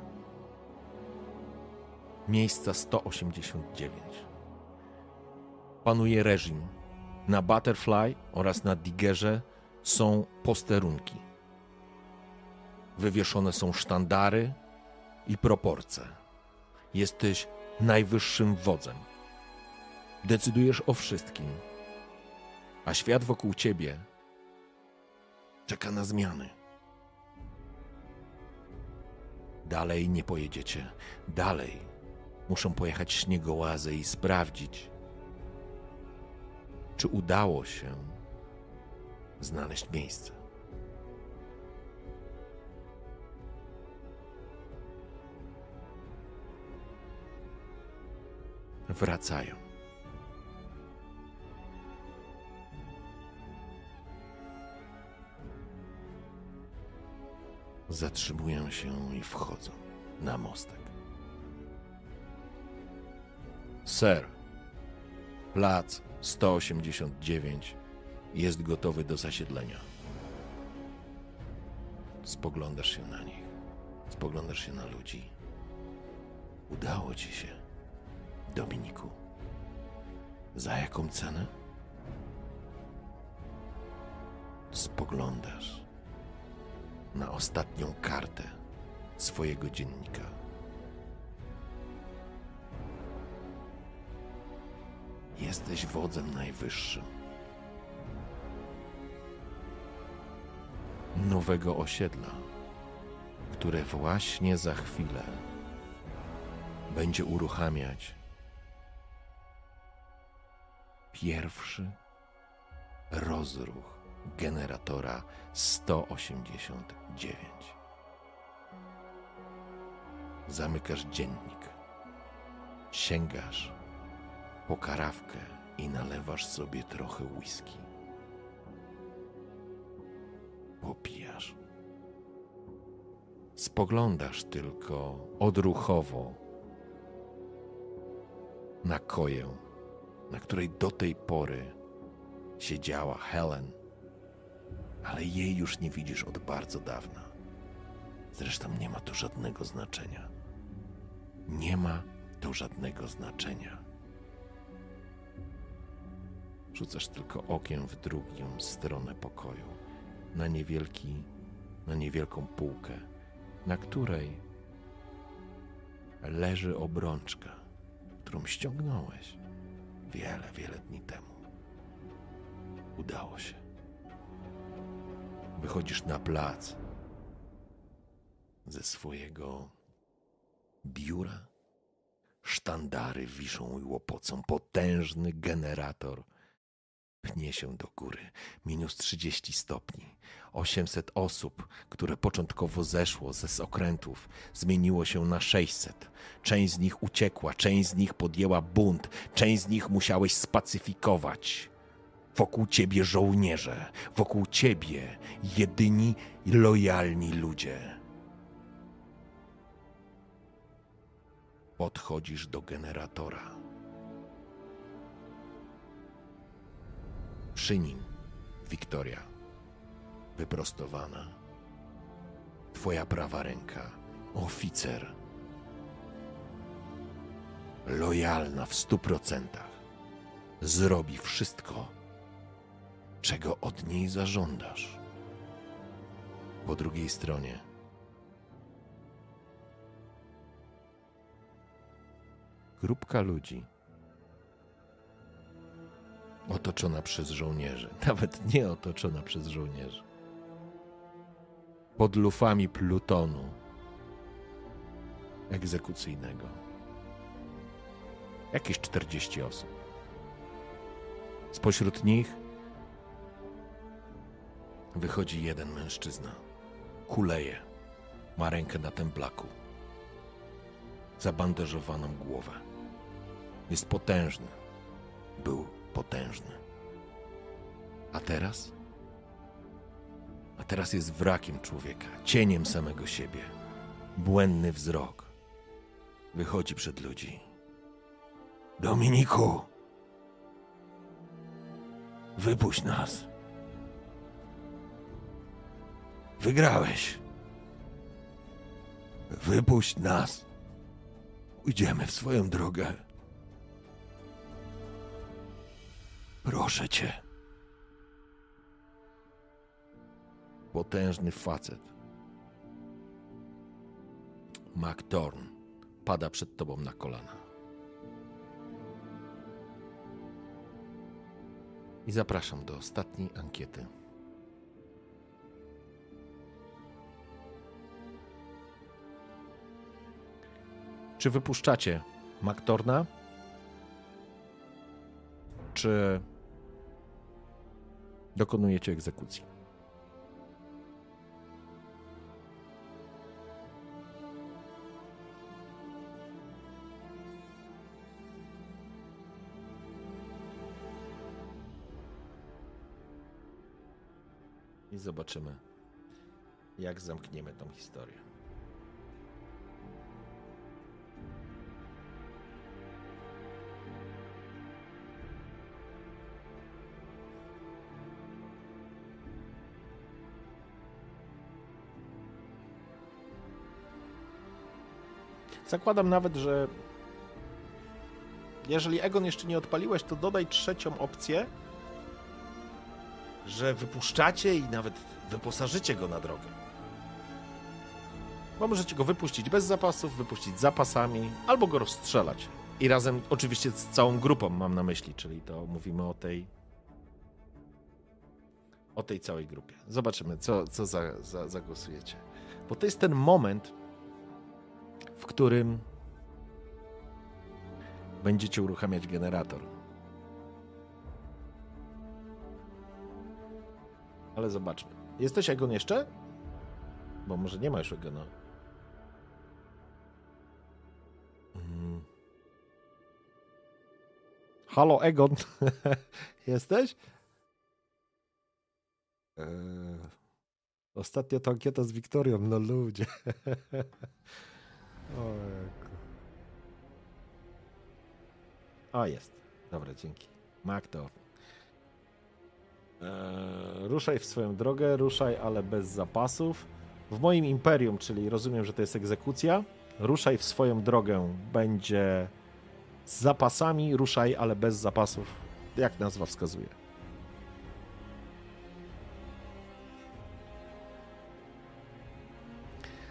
miejsca 189. Panuje reżim na Butterfly oraz na Diggerze są posterunki. Wywieszone są sztandary i proporce. Jesteś najwyższym wodzem. Decydujesz o wszystkim, a świat wokół ciebie czeka na zmiany. Dalej nie pojedziecie. Dalej muszą pojechać śniegołazy i sprawdzić, czy udało się znaleźć miejsce. Wracają. Zatrzymują się i wchodzą na mostek. Sir, plac 189 jest gotowy do zasiedlenia. Spoglądasz się na nich, spoglądasz się na ludzi. Udało ci się, Dominiku.
Za jaką cenę? Spoglądasz na ostatnią kartę swojego dziennika. Jesteś wodzem najwyższym. Nowego osiedla, które właśnie za chwilę będzie uruchamiać pierwszy rozruch generatora 189. Zamykasz dziennik, sięgasz po karawkę i nalewasz sobie trochę whisky. Popijasz. Spoglądasz tylko odruchowo na koję, na której do tej pory siedziała Helen, ale jej już nie widzisz od bardzo dawna. Zresztą nie ma to żadnego znaczenia. Nie ma to żadnego znaczenia. Rzucasz tylko okiem w drugą stronę pokoju, na niewielki, na niewielką półkę, na której leży obrączka, którą ściągnąłeś wiele, wiele dni temu. Udało się. Wychodzisz na plac ze swojego biura. Sztandary wiszą i łopocą. Potężny generator pnie się do góry. Minus 30 stopni. 800 osób, które początkowo zeszło ze okrętów, zmieniło się na 600. Część z nich uciekła, część z nich podjęła bunt, część z nich musiałeś spacyfikować. Wokół ciebie żołnierze, wokół ciebie jedyni lojalni ludzie. Podchodzisz do generatora. Przy nim Wiktoria, wyprostowana. Twoja prawa ręka, oficer. Lojalna w stu procentach. Zrobi wszystko, czego od niej zażądasz. Po drugiej stronie grupka ludzi otoczona przez żołnierzy, nawet nie otoczona przez żołnierzy. Pod lufami plutonu egzekucyjnego. Jakieś 40 osób. Spośród nich wychodzi jeden mężczyzna. Kuleje. Ma rękę na templaku. Zabandażowaną głowę. Jest potężny. Był potężny. A teraz? A teraz jest wrakiem człowieka, cieniem samego siebie. Błędny wzrok. Wychodzi przed ludzi. Dominiku! Wypuść nas. Wygrałeś. Wypuść nas. Pójdziemy w swoją drogę. Proszę cię. Potężny facet. Mac Thorn pada przed tobą na kolana. I zapraszam do ostatniej ankiety. Czy wypuszczacie Maktorna? Czy dokonujecie egzekucji? I zobaczymy, jak zamkniemy tą historię. Zakładam nawet, że
jeżeli Egon jeszcze nie odpaliłeś, to dodaj trzecią opcję, że wypuszczacie i nawet wyposażycie go na drogę. Bo możecie go wypuścić bez zapasów, wypuścić z zapasami, albo go rozstrzelać. I razem, oczywiście z całą grupą mam na myśli, czyli to mówimy o tej o tej całej grupie. Zobaczymy, co, co za, za, zagłosujecie. Bo to jest ten moment, którym będziecie uruchamiać generator. Ale zobaczmy. Jesteś Egon jeszcze? Bo może nie ma już Egona. Mm. Halo, Egon. Jesteś? Eee, ostatnio to ankieta z Wiktorią, no ludzie. Ojejku. O, jest. Dobra, dzięki. Maktor. Eee, ruszaj w swoją drogę, ruszaj, ale bez zapasów. W moim imperium, czyli rozumiem, że to jest egzekucja, ruszaj w swoją drogę będzie z zapasami, ruszaj, ale bez zapasów. Jak nazwa wskazuje.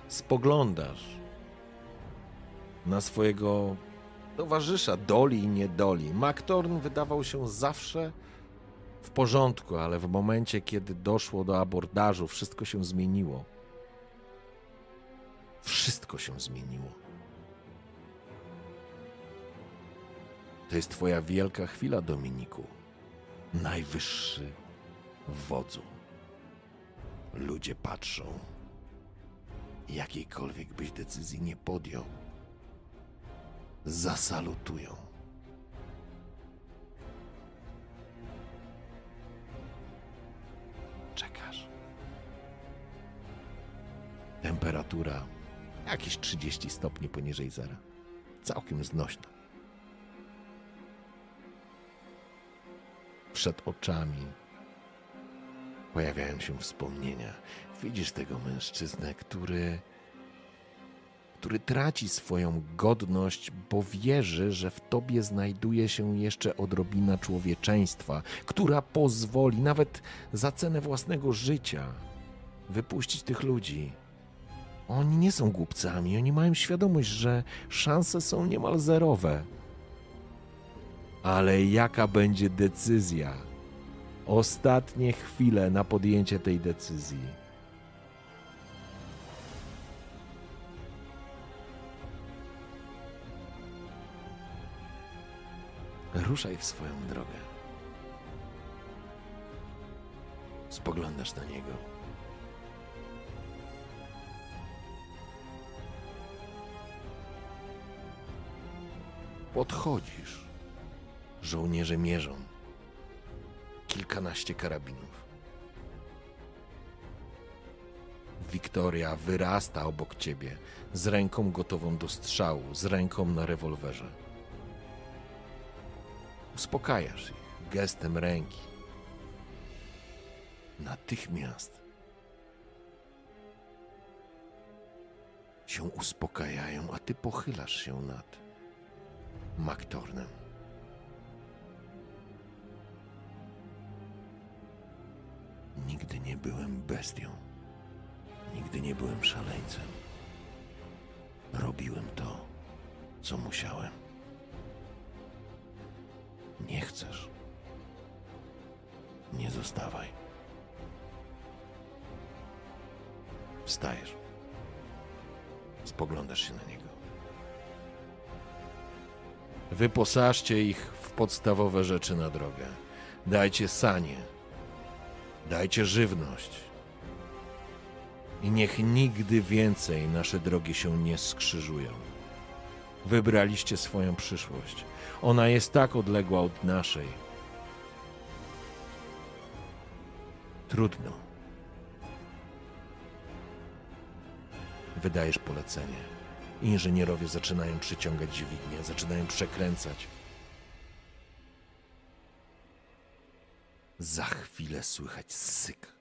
Spoglądasz na swojego towarzysza, doli i niedoli. Maktorn wydawał się zawsze w porządku, ale w momencie, kiedy doszło do abordażu, wszystko się zmieniło. Wszystko się zmieniło. To jest Twoja wielka chwila, Dominiku. Najwyższy wodzu. Ludzie patrzą. Jakiejkolwiek byś decyzji nie podjął, zasalutują. Czekasz. Temperatura jakieś 30 stopni poniżej zera. Całkiem znośna. Przed oczami pojawiają się wspomnienia. Widzisz tego mężczyznę, który który traci swoją godność, bo wierzy, że w tobie znajduje się jeszcze odrobina człowieczeństwa, która pozwoli nawet za cenę własnego życia wypuścić tych ludzi. Oni nie są głupcami, oni mają świadomość, że szanse są niemal zerowe. Ale jaka będzie decyzja? Ostatnie chwile na podjęcie tej decyzji. Ruszaj w swoją drogę. Spoglądasz na niego. Podchodzisz. Żołnierze mierzą. Kilkanaście karabinów. Wiktoria wyrasta obok ciebie, z ręką gotową do strzału, z ręką na rewolwerze. Uspokajasz ich gestem ręki. Natychmiast się uspokajają, a ty pochylasz się nad Maktornem. Nigdy nie byłem bestią. Nigdy nie byłem szaleńcem. Robiłem to, co musiałem. Nie chcesz. Nie zostawaj. Wstajesz. Spoglądasz się na niego. Wyposażcie ich w podstawowe rzeczy na drogę. Dajcie sanie. Dajcie żywność. I niech nigdy więcej nasze drogi się nie skrzyżują. Wybraliście swoją przyszłość. Ona jest tak odległa od naszej. Trudno. Wydajesz polecenie. Inżynierowie zaczynają przyciągać dźwignię, zaczynają przekręcać. Za chwilę słychać syk.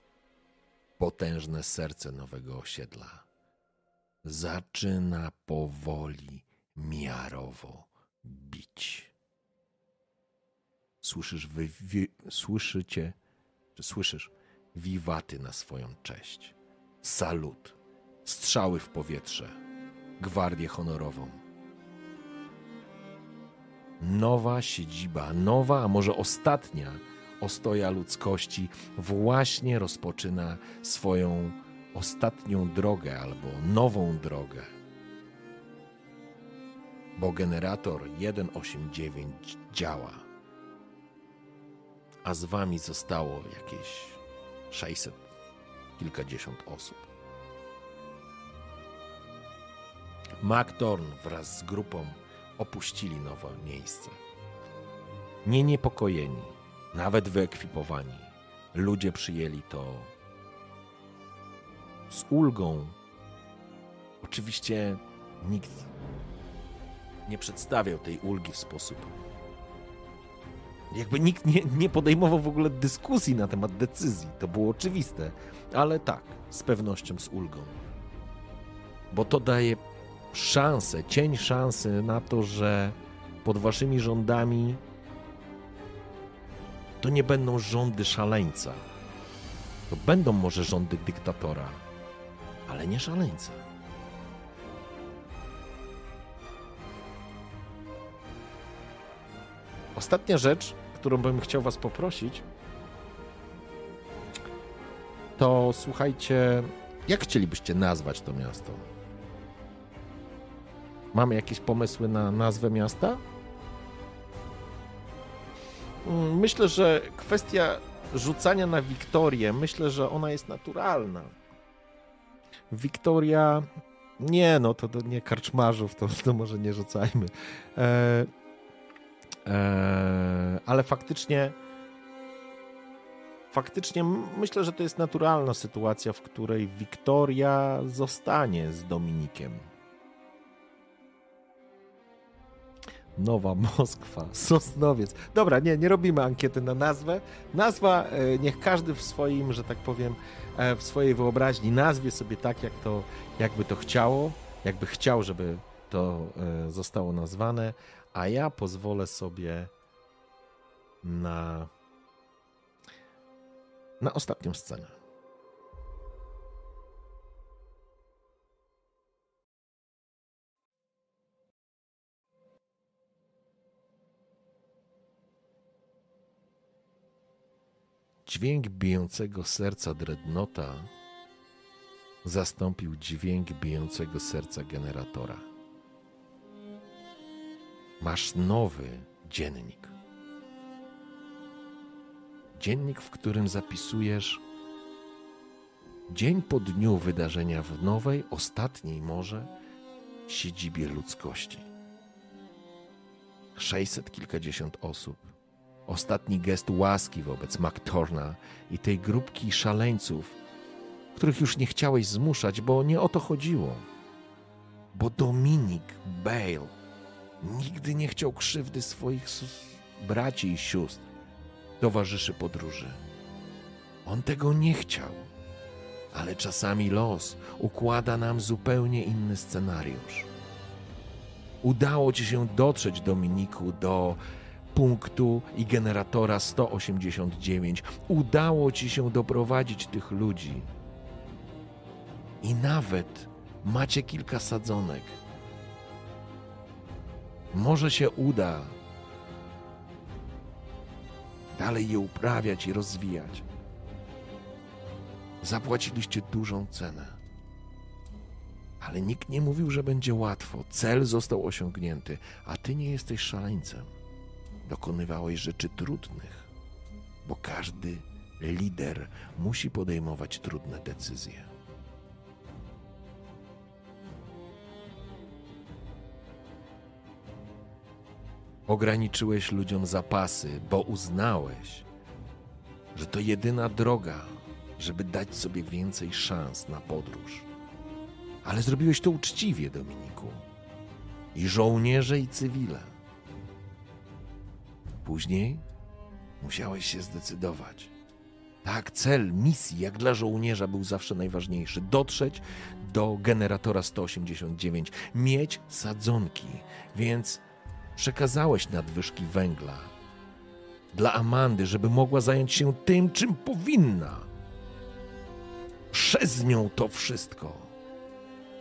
Potężne serce nowego osiedla zaczyna powoli, miarowo bić. Słyszysz, wy, słyszycie, czy słyszysz wiwaty na swoją cześć. Salut, strzały w powietrze, gwardię honorową. Nowa siedziba, nowa, a może ostatnia ostoja ludzkości właśnie rozpoczyna swoją ostatnią drogę albo nową drogę. Bo generator 189 działa. A z wami zostało jakieś 600, kilkadziesiąt osób. MacTorn wraz z grupą opuścili nowe miejsce. Nie niepokojeni, nawet wyekwipowani, ludzie przyjęli to z ulgą. Oczywiście nikt nie przedstawiał tej ulgi w sposób. Jakby nikt nie, nie podejmował w ogóle dyskusji na temat decyzji. To było oczywiste, ale tak, z pewnością z ulgą. Bo to daje szansę, cień szansy na to, że pod waszymi rządami to nie będą rządy szaleńca. To będą może rządy dyktatora, ale nie szaleńca. Ostatnia rzecz, którą bym chciał Was poprosić, to słuchajcie, jak chcielibyście nazwać to miasto? Mamy jakieś pomysły na nazwę miasta? Mm, Myślę, że kwestia rzucania na Wiktorię, myślę, że ona jest naturalna. Wiktoria. Nie, no to, nie karczmarzów, to, to może nie rzucajmy. E, ale faktycznie. Faktycznie myślę, że to jest naturalna sytuacja, w której Wiktoria zostanie z Dominikiem. Nowa Moskwa, Sosnowiec. Dobra, nie, nie robimy ankiety na nazwę. Nazwa, e, niech każdy w swoim, że tak powiem, e, w swojej wyobraźni nazwie sobie tak, jak to, jakby to chciało, jakby chciał, żeby to e, zostało nazwane, a ja pozwolę sobie na na ostatnią scenę. Dźwięk bijącego serca dreadnota zastąpił dźwięk bijącego serca generatora. Masz nowy dziennik. Dziennik, w którym zapisujesz dzień po dniu wydarzenia w nowej, ostatniej może siedzibie ludzkości. 600 kilkadziesiąt osób. Ostatni gest łaski wobec McTorna i tej grupki szaleńców, których już nie chciałeś zmuszać, bo nie o to chodziło. Bo Dominik Bale nigdy nie chciał krzywdy swoich braci i sióstr, towarzyszy podróży. On tego nie chciał, ale czasami los układa nam zupełnie inny scenariusz. Udało ci się dotrzeć, Dominiku, do punktu i generatora 189. Udało ci się doprowadzić tych ludzi. I nawet macie kilka sadzonek. Może się uda dalej je uprawiać i rozwijać. Zapłaciliście dużą cenę. Ale nikt nie mówił, że będzie łatwo. Cel został osiągnięty, a ty nie jesteś szaleńcem. Dokonywałeś rzeczy trudnych, bo każdy lider musi podejmować trudne decyzje. Ograniczyłeś ludziom zapasy, bo uznałeś, że to jedyna droga, żeby dać sobie więcej szans na podróż. Ale zrobiłeś to uczciwie, Dominiku. I żołnierze, i cywile. Później musiałeś się zdecydować. Tak, cel misji, jak dla żołnierza, był zawsze najważniejszy: dotrzeć do generatora 189, mieć sadzonki, więc przekazałeś nadwyżki węgla dla Amandy, żeby mogła zająć się tym, czym powinna. Przez nią to wszystko.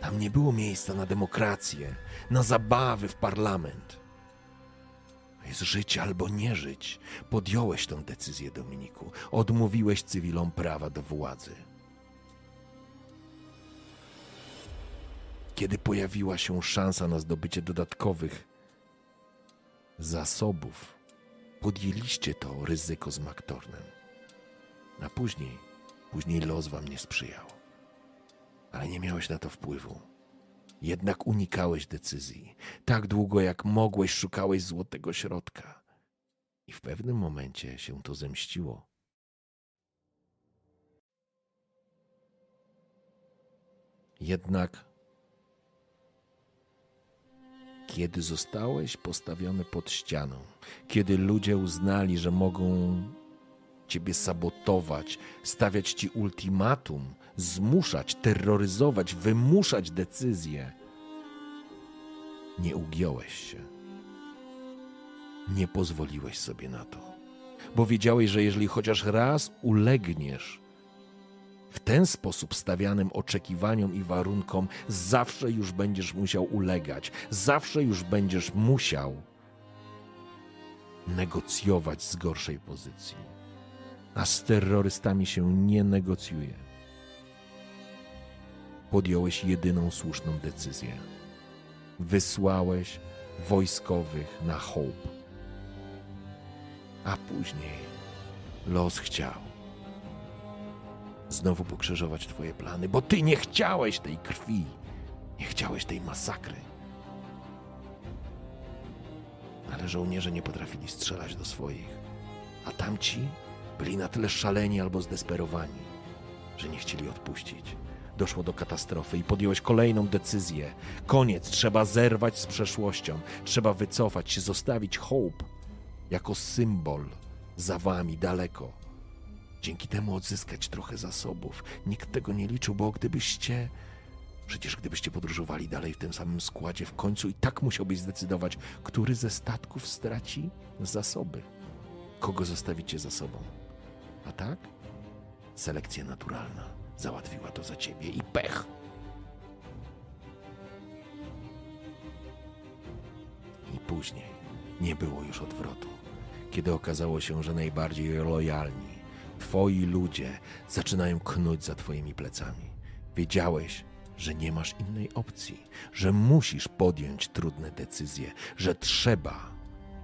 Tam nie było miejsca na demokrację, na zabawy w parlament. Jest żyć albo nie żyć. Podjąłeś tę decyzję, Dominiku. Odmówiłeś cywilom prawa do władzy. Kiedy pojawiła się szansa na zdobycie dodatkowych zasobów, podjęliście to ryzyko z Maktornem. A później, później los wam nie sprzyjał. Ale nie miałeś na to wpływu. Jednak unikałeś decyzji. Tak długo jak mogłeś, szukałeś złotego środka. I w pewnym momencie się to zemściło. Jednak, kiedy zostałeś postawiony pod ścianą, kiedy ludzie uznali, że mogą ciebie sabotować, stawiać ci ultimatum, zmuszać, terroryzować, wymuszać decyzje, nie ugiąłeś się. Nie pozwoliłeś sobie na to, bo wiedziałeś, że jeżeli chociaż raz ulegniesz w ten sposób stawianym oczekiwaniom i warunkom, zawsze już będziesz musiał ulegać, zawsze już będziesz musiał negocjować z gorszej pozycji. A z terrorystami się nie negocjuje. Podjąłeś jedyną słuszną decyzję. Wysłałeś wojskowych na Hope. A później los chciał znowu pokrzyżować Twoje plany, bo Ty nie chciałeś tej krwi, nie chciałeś tej masakry. Ale żołnierze nie potrafili strzelać do swoich, a tamci byli na tyle szaleni albo zdesperowani, że nie chcieli odpuścić. Doszło do katastrofy i podjąłeś kolejną decyzję. Koniec, trzeba zerwać z przeszłością, trzeba wycofać się, zostawić Hope jako symbol za wami daleko. Dzięki temu odzyskać trochę zasobów. Nikt tego nie liczył, bo gdybyście. Przecież gdybyście podróżowali dalej w tym samym składzie, w końcu i tak musiałbyś zdecydować, który ze statków straci zasoby. Kogo zostawicie za sobą. A tak? Selekcja naturalna załatwiła to za ciebie i pech. I później nie było już odwrotu, kiedy okazało się, że najbardziej lojalni, twoi ludzie, zaczynają knuć za twoimi plecami. Wiedziałeś, że nie masz innej opcji, że musisz podjąć trudne decyzje, że trzeba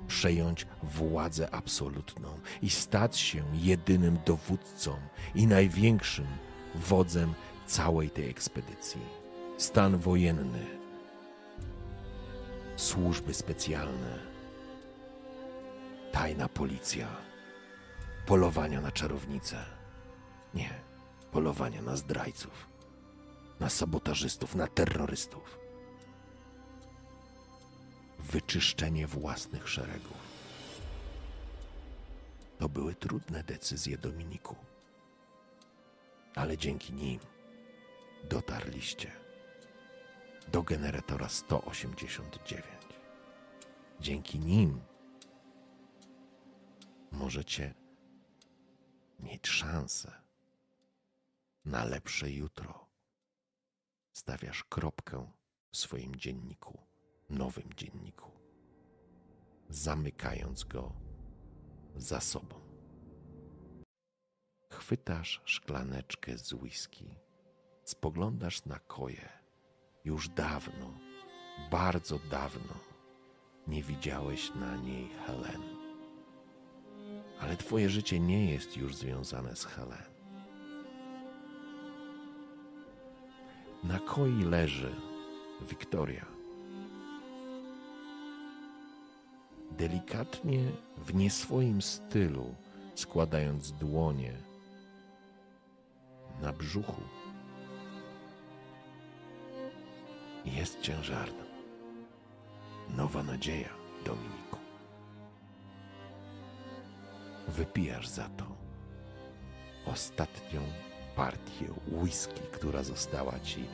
przejąć władzę absolutną i stać się jedynym dowódcą i największym wodzem całej tej ekspedycji. Stan wojenny, służby specjalne, tajna policja, polowania na czarownice. Nie, polowania na zdrajców, na sabotażystów, na terrorystów wyczyszczenie własnych szeregów. To były trudne decyzje Dominiku, ale dzięki nim dotarliście do generatora 189. Dzięki nim możecie mieć szansę na lepsze jutro. Stawiasz kropkę w swoim dzienniku nowym dzienniku, zamykając go za sobą. Chwytasz szklaneczkę z whisky, spoglądasz na koje. Już dawno, bardzo dawno nie widziałeś na niej Helen. Ale twoje życie nie jest już związane z Helen. Na koi leży Wiktoria delikatnie w nieswoim stylu, składając dłonie na brzuchu. Jest ciężarna. Nowa nadzieja, Dominiku. Wypijasz za to ostatnią partię whisky, która została ci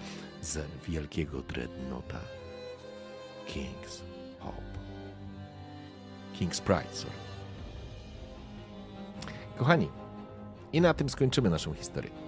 z wielkiego dreadnota King's Hope. King's Pride, sorry.
Kochani, i na tym skończymy naszą historię.